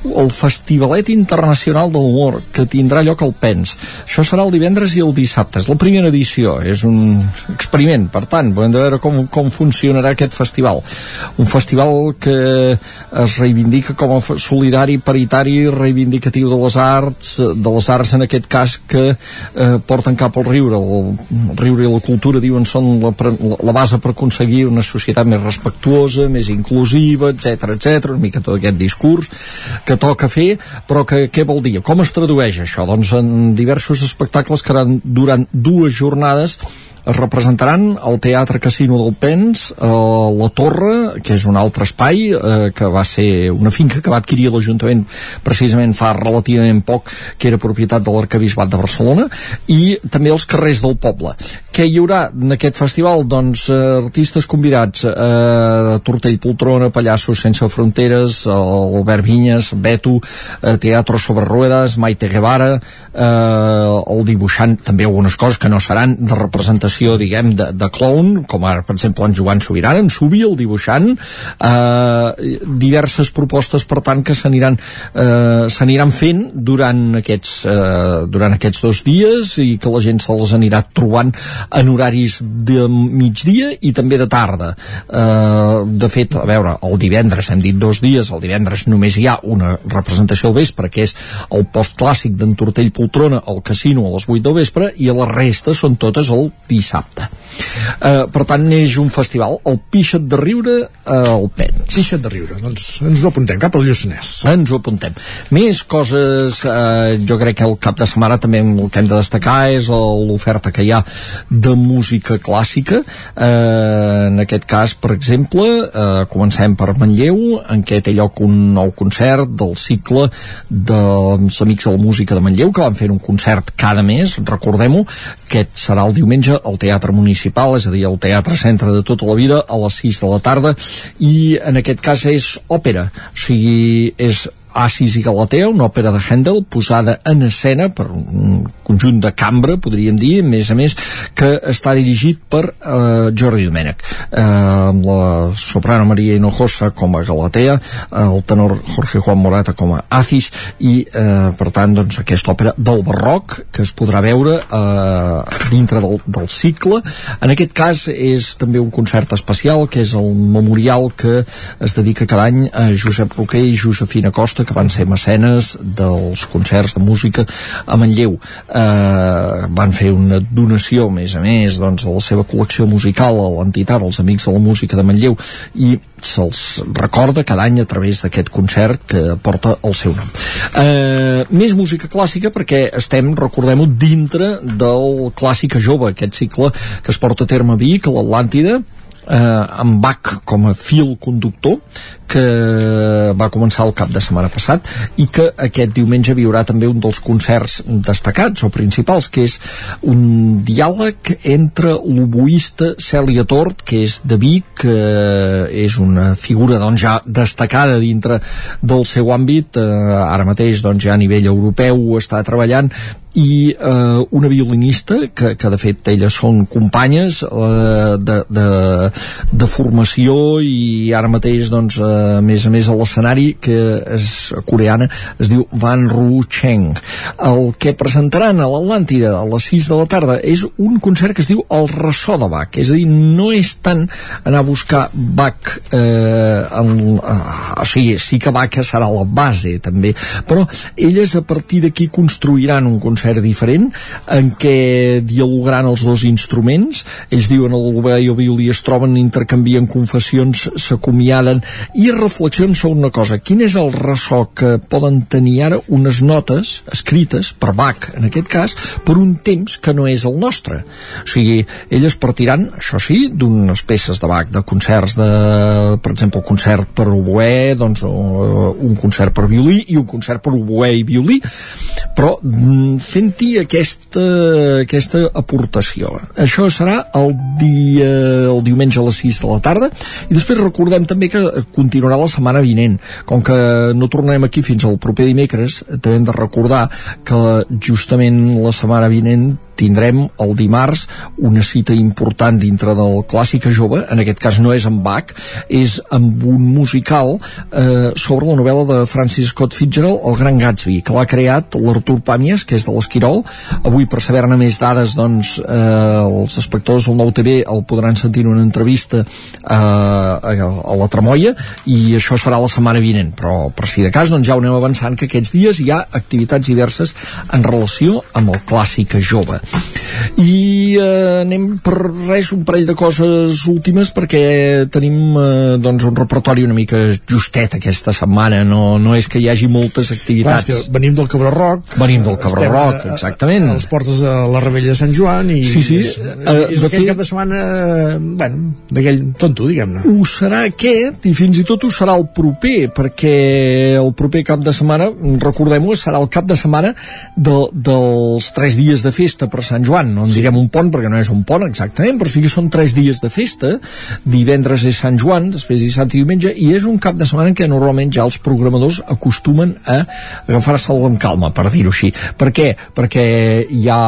el Festivalet Internacional de l'Humor, que tindrà lloc al PENS. Això serà el divendres i el dissabte. És la primera edició, és un experiment, per tant, hem de veure com, com funcionarà aquest festival. Un festival que es reivindica com a solidari, paritari, reivindicatiu de les arts, de les arts en aquest cas que eh, porten cap al riure. El, el riure i la cultura, diuen, són la, la base per aconseguir una societat més respectuosa, més inclusiva, etc etc. una mica tot aquest discurs que toca fer, però que què vol dir? Com es tradueix això? Doncs en diversos espectacles que seran durant dues jornades es representaran al Teatre Casino del Pens, a la Torre, que és un altre espai, eh, que va ser una finca que va adquirir l'Ajuntament precisament fa relativament poc, que era propietat de l'Arcabisbat de Barcelona, i també els carrers del poble. Què hi haurà en aquest festival? Doncs eh, artistes convidats, eh, Tortell Poltrona, Pallassos Sense Fronteres, Albert Vinyes, Beto, eh, Teatro sobre Ruedas, Maite Guevara, eh, el dibuixant, també algunes coses que no seran de representació, diguem, de, de clown, com ara, per exemple, en Joan Subirana, en Subi, el dibuixant, eh, diverses propostes, per tant, que s'aniran eh, fent durant aquests, eh, durant aquests dos dies i que la gent se'ls anirà trobant en horaris de migdia i també de tarda. Eh, de fet, a veure, el divendres, hem dit dos dies, el divendres només hi ha una representació al vespre, que és el post clàssic d'en Tortell Poltrona al casino a les 8 del vespre i a la resta són totes el dissabte dissabte. Eh, per tant, neix un festival, el Pixa't de Riure eh, al Pens. Pixa't de Riure, doncs ens ho apuntem cap al Lluçanès. Ens ho apuntem. Més coses, eh, jo crec que el cap de setmana també el que hem de destacar és l'oferta que hi ha de música clàssica. Eh, en aquest cas, per exemple, eh, comencem per Manlleu, en què té lloc un nou concert del cicle dels Amics de la Música de Manlleu, que van fer un concert cada mes, recordem-ho, aquest serà el diumenge al Teatre Municipal, és a dir, al Teatre Centre de tota la vida, a les 6 de la tarda, i en aquest cas és òpera, o sigui, és Asis i Galatea, una òpera de Handel posada en escena per un conjunt de cambra, podríem dir, a més a més, que està dirigit per eh, Jordi Domènech, eh, la soprano Maria Hinojosa com a Galatea, el tenor Jorge Juan Morata com a Acis, i eh, per tant, doncs, aquesta òpera del barroc que es podrà veure eh, dintre del, del cicle. En aquest cas és també un concert especial, que és el memorial que es dedica cada any a Josep Roquer i Josefina Costa, que van ser mecenes dels concerts de música a Manlleu. Eh, van fer una donació, a més a més, doncs, a la seva col·lecció musical a l'entitat, els Amics de la Música de Manlleu, i se'ls recorda cada any a través d'aquest concert que porta el seu nom. Eh, més música clàssica perquè estem, recordem-ho, dintre del Clàssica Jove, aquest cicle que es porta a terme a Vic, a l'Atlàntida, eh, amb Bach com a fil conductor que va començar el cap de setmana passat i que aquest diumenge viurà també un dels concerts destacats o principals que és un diàleg entre l'oboista Cèlia Tort que és de Vic que és una figura doncs ja destacada dintre del seu àmbit eh, ara mateix doncs ja a nivell europeu està treballant i eh, una violinista que, que de fet elles són companyes eh, de, de, de formació i ara mateix doncs, eh, a més a més a l'escenari que és coreana es diu Van Ru Cheng el que presentaran a l'Atlàntida a les 6 de la tarda és un concert que es diu El ressò de Bach. És a dir, no és tant anar a buscar Bach eh, en, eh, o sigui, sí que Bach serà la base també, però elles a partir d'aquí construiran un concert diferent en què dialogaran els dos instruments. Ells diuen el oboè i el violí es troben intercanvien confessions s'acomiaden. I reflexionen sobre una cosa. Quin és el ressò que poden tenir ara unes notes escrites per Bach en aquest cas per un temps que no és el nostre? O sigui, elles partiran això sí, d'unes peces de Bach de concerts de, per exemple el concert per oboè doncs un concert per violí i un concert per oboè i violí. Però fent-hi aquesta, aquesta aportació. Això serà el dia el diumenge a les 6 de la tarda i després recordem també que continuarà la setmana vinent. Com que no tornarem aquí fins al proper dimecres també hem de recordar que justament la setmana vinent tindrem el dimarts una cita important dintre del Clàssica Jove, en aquest cas no és amb Bach, és amb un musical eh, sobre la novel·la de Francis Scott Fitzgerald, El Gran Gatsby, que l'ha creat l'Artur Pàmies, que és de l'Esquirol. Avui, per saber-ne més dades, doncs, eh, els espectadors del Nou TV el podran sentir en una entrevista eh, a, a la Tremolla, i això serà la setmana vinent, però per si de cas, doncs ja ho anem avançant, que aquests dies hi ha activitats diverses en relació amb el Clàssica Jove i eh, anem per res un parell de coses últimes perquè tenim eh, doncs un repertori una mica justet aquesta setmana. No, no és que hi hagi moltes activitats. Clar, venim del Cabró Roc venim del Cabró Roc, exactament. a, a les portes de la Rebella de Sant Joan i sí, sí. és, uh, és aquell fet... cap de setmana bueno, d'aquell tonto, diguem-ne. ho serà aquest i fins i tot ho serà el proper perquè el proper cap de setmana recordem-ho, serà el cap de setmana de, dels tres dies de festa per Sant Joan no en sí. diguem un pont perquè no és un pont exactament, però sí que són tres dies de festa, divendres és Sant Joan, després dissabte i diumenge, i és un cap de setmana en què normalment ja els programadors acostumen a agafar-se'l amb calma, per dir-ho així. Per què? Perquè hi ha,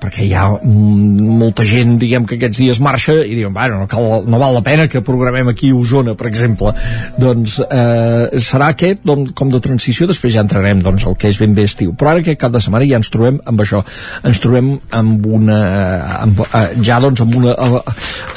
perquè hi ha molta gent, diguem que aquests dies marxa i diuen, bueno, no, cal, no val la pena que programem aquí a Osona, per exemple. Doncs eh, serà aquest doncs, com de transició, després ja entrarem doncs, el que és ben bé estiu. Però ara aquest cap de setmana ja ens trobem amb això. Ens trobem amb una amb, eh, ja doncs amb una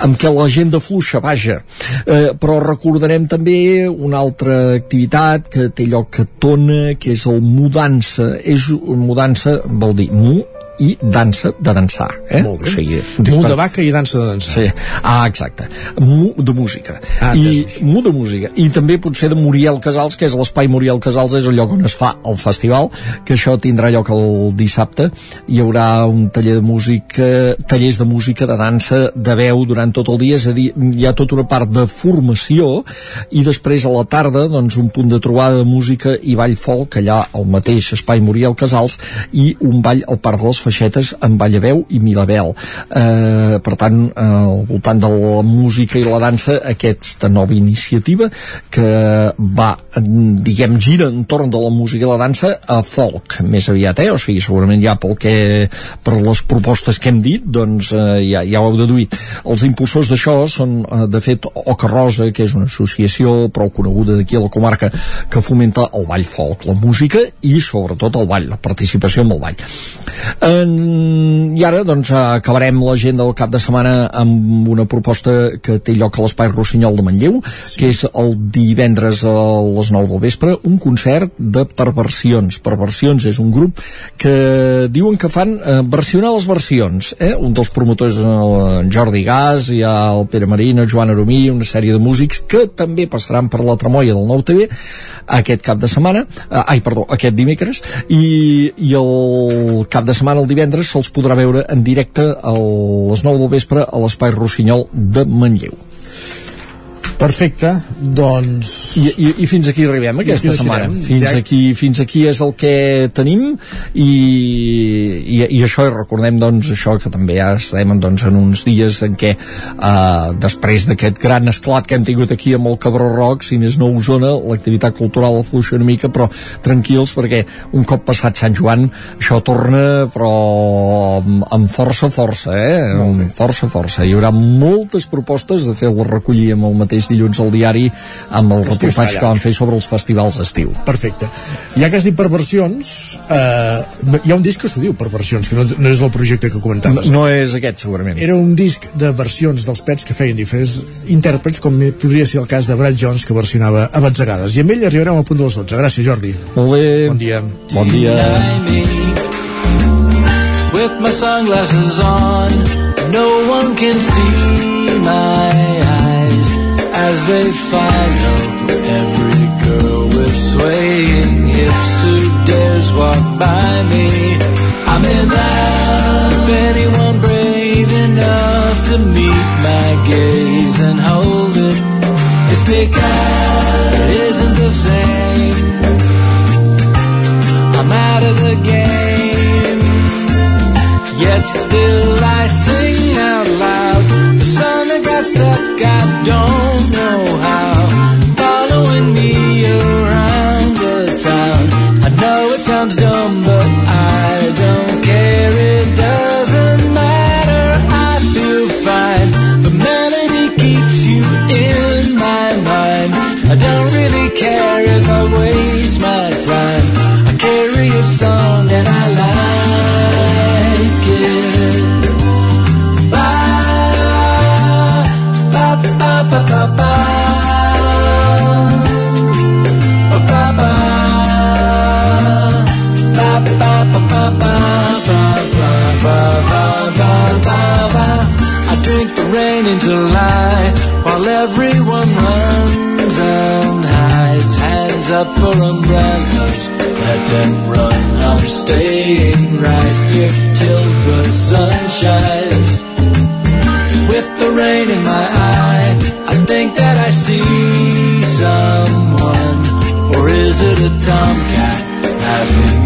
amb què l'agenda fluixa, vaja. Eh, però recordarem també una altra activitat que té lloc a Tona, que és el Mudança. És Mudança vol dir Mu i dansa de dansar eh? Molt bé. O sigui, mu de vaca i dansa de dansar. Sí. ah, exacte, mu de música. Ah, i mu de música. I també potser de Muriel Casals, que és l'espai Muriel Casals és el lloc on es fa el festival que això tindrà lloc el dissabte. Hi haurà un taller de música tallers de música, de dansa de veu durant tot el dia, és a dir hi ha tota una part de formació. I després a la tarda, doncs un punt de trobada de música i ball folk allà al mateix espai Muriel Casals i un ball al Parc de les Feixetes amb Vallaveu i Milabel. Eh, per tant eh, al voltant de la música i la dansa aquesta nova iniciativa que va diguem gira entorn de la música i la dansa a folk més aviat eh? o sigui segurament ja pel que per les propostes que hem dit doncs eh, ja, ja ho heu deduït. Els impulsors d'això són eh, de fet Oca Rosa que és una associació prou coneguda d'aquí a la comarca que fomenta el ball folk la música i sobretot el ball la participació en el ball. Eh, i ara doncs acabarem l'agenda del cap de setmana amb una proposta que té lloc a l'Espai Rossinyol de Manlleu sí. que és el divendres a les 9 del vespre un concert de perversions perversions és un grup que diuen que fan eh, versionar les versions eh? un dels promotors en Jordi Gas hi ha el Pere Marina, Joan Aromí una sèrie de músics que també passaran per la tremolla del Nou TV aquest cap de setmana eh, ai perdó, aquest dimecres i, i el cap de setmana el divendres se'ls podrà veure en directe a les 9 del vespre a l'Espai Rossinyol de Manlleu. Perfecte, doncs... I, i, i fins aquí arribem aquesta aquí setmana. Fins Ja- aquí, fins aquí és el que tenim i, i, i això, i recordem doncs això que també ja estem doncs, en uns dies en què eh, després d'aquest gran esclat que hem tingut aquí amb el Cabró Rock, si més no Osona, l'activitat cultural afluixa una mica, però tranquils perquè un cop passat Sant Joan això torna però amb, amb força, força, eh? Amb força, força. Hi haurà moltes propostes de fer el recollir amb el mateix dilluns al diari amb el Estiu reportatge que van fer sobre els festivals d'estiu. Perfecte. Ja que has dit perversions, eh, hi ha un disc que s'ho diu perversions, que no, no és el projecte que No, comentaves. no és aquest, segurament. Era un disc de versions dels pets que feien diferents intèrprets, com podria ser el cas de Brad Jones, que versionava a batzegades. I amb ell arribarem al punt de les 12. Gràcies, Jordi. Molt bé. Bon dia. Bon dia. with my sunglasses on. No one can see my as they follow every girl with swaying hips who dares walk by me. I'm in love with anyone brave enough to meet my gaze and hold it. It's because it isn't the same. I'm out of the game. Yet still don't know how. Following me around the town. I know it sounds dumb but rain into lie while everyone runs and hides. Hands up for umbrellas, let them run. I'm staying right here till the sun shines. With the rain in my eye, I think that I see someone. Or is it a tomcat me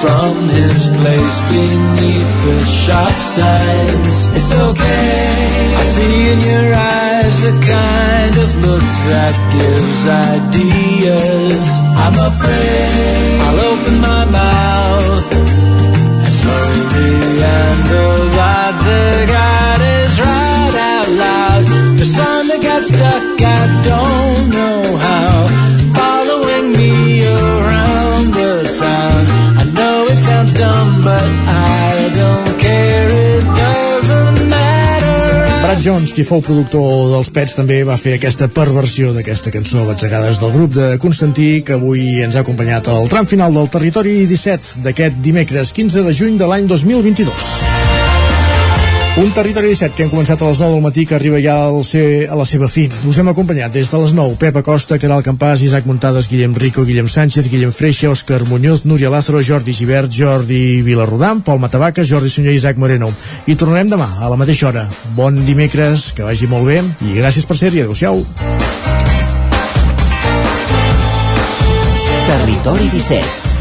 from his place beneath the shop signs? It's okay. I see in your eyes the kind of look that gives ideas. I'm afraid I'll open my mouth and slowly and the odds that God is right out loud. The song that got stuck, I don't know Brad Jones, qui fou productor dels Pets, també va fer aquesta perversió d'aquesta cançó batzegades del grup de Constantí, que avui ens ha acompanyat al tram final del Territori 17 d'aquest dimecres 15 de juny de l'any 2022. Un territori 17 que hem començat a les 9 del matí que arriba ja al ser, a la seva fi. Us hem acompanyat des de les 9 Pep Acosta, Caral Campàs, Isaac Muntades, Guillem Rico, Guillem Sánchez, Guillem Freixa, Òscar Muñoz, Núria Lázaro, Jordi Givert, Jordi Vilarrodam, Pol Matavaca, Jordi Sunyer i Isaac Moreno. I tornarem demà a la mateixa hora. Bon dimecres, que vagi molt bé i gràcies per ser-hi. Adéu-siau. Territori 17,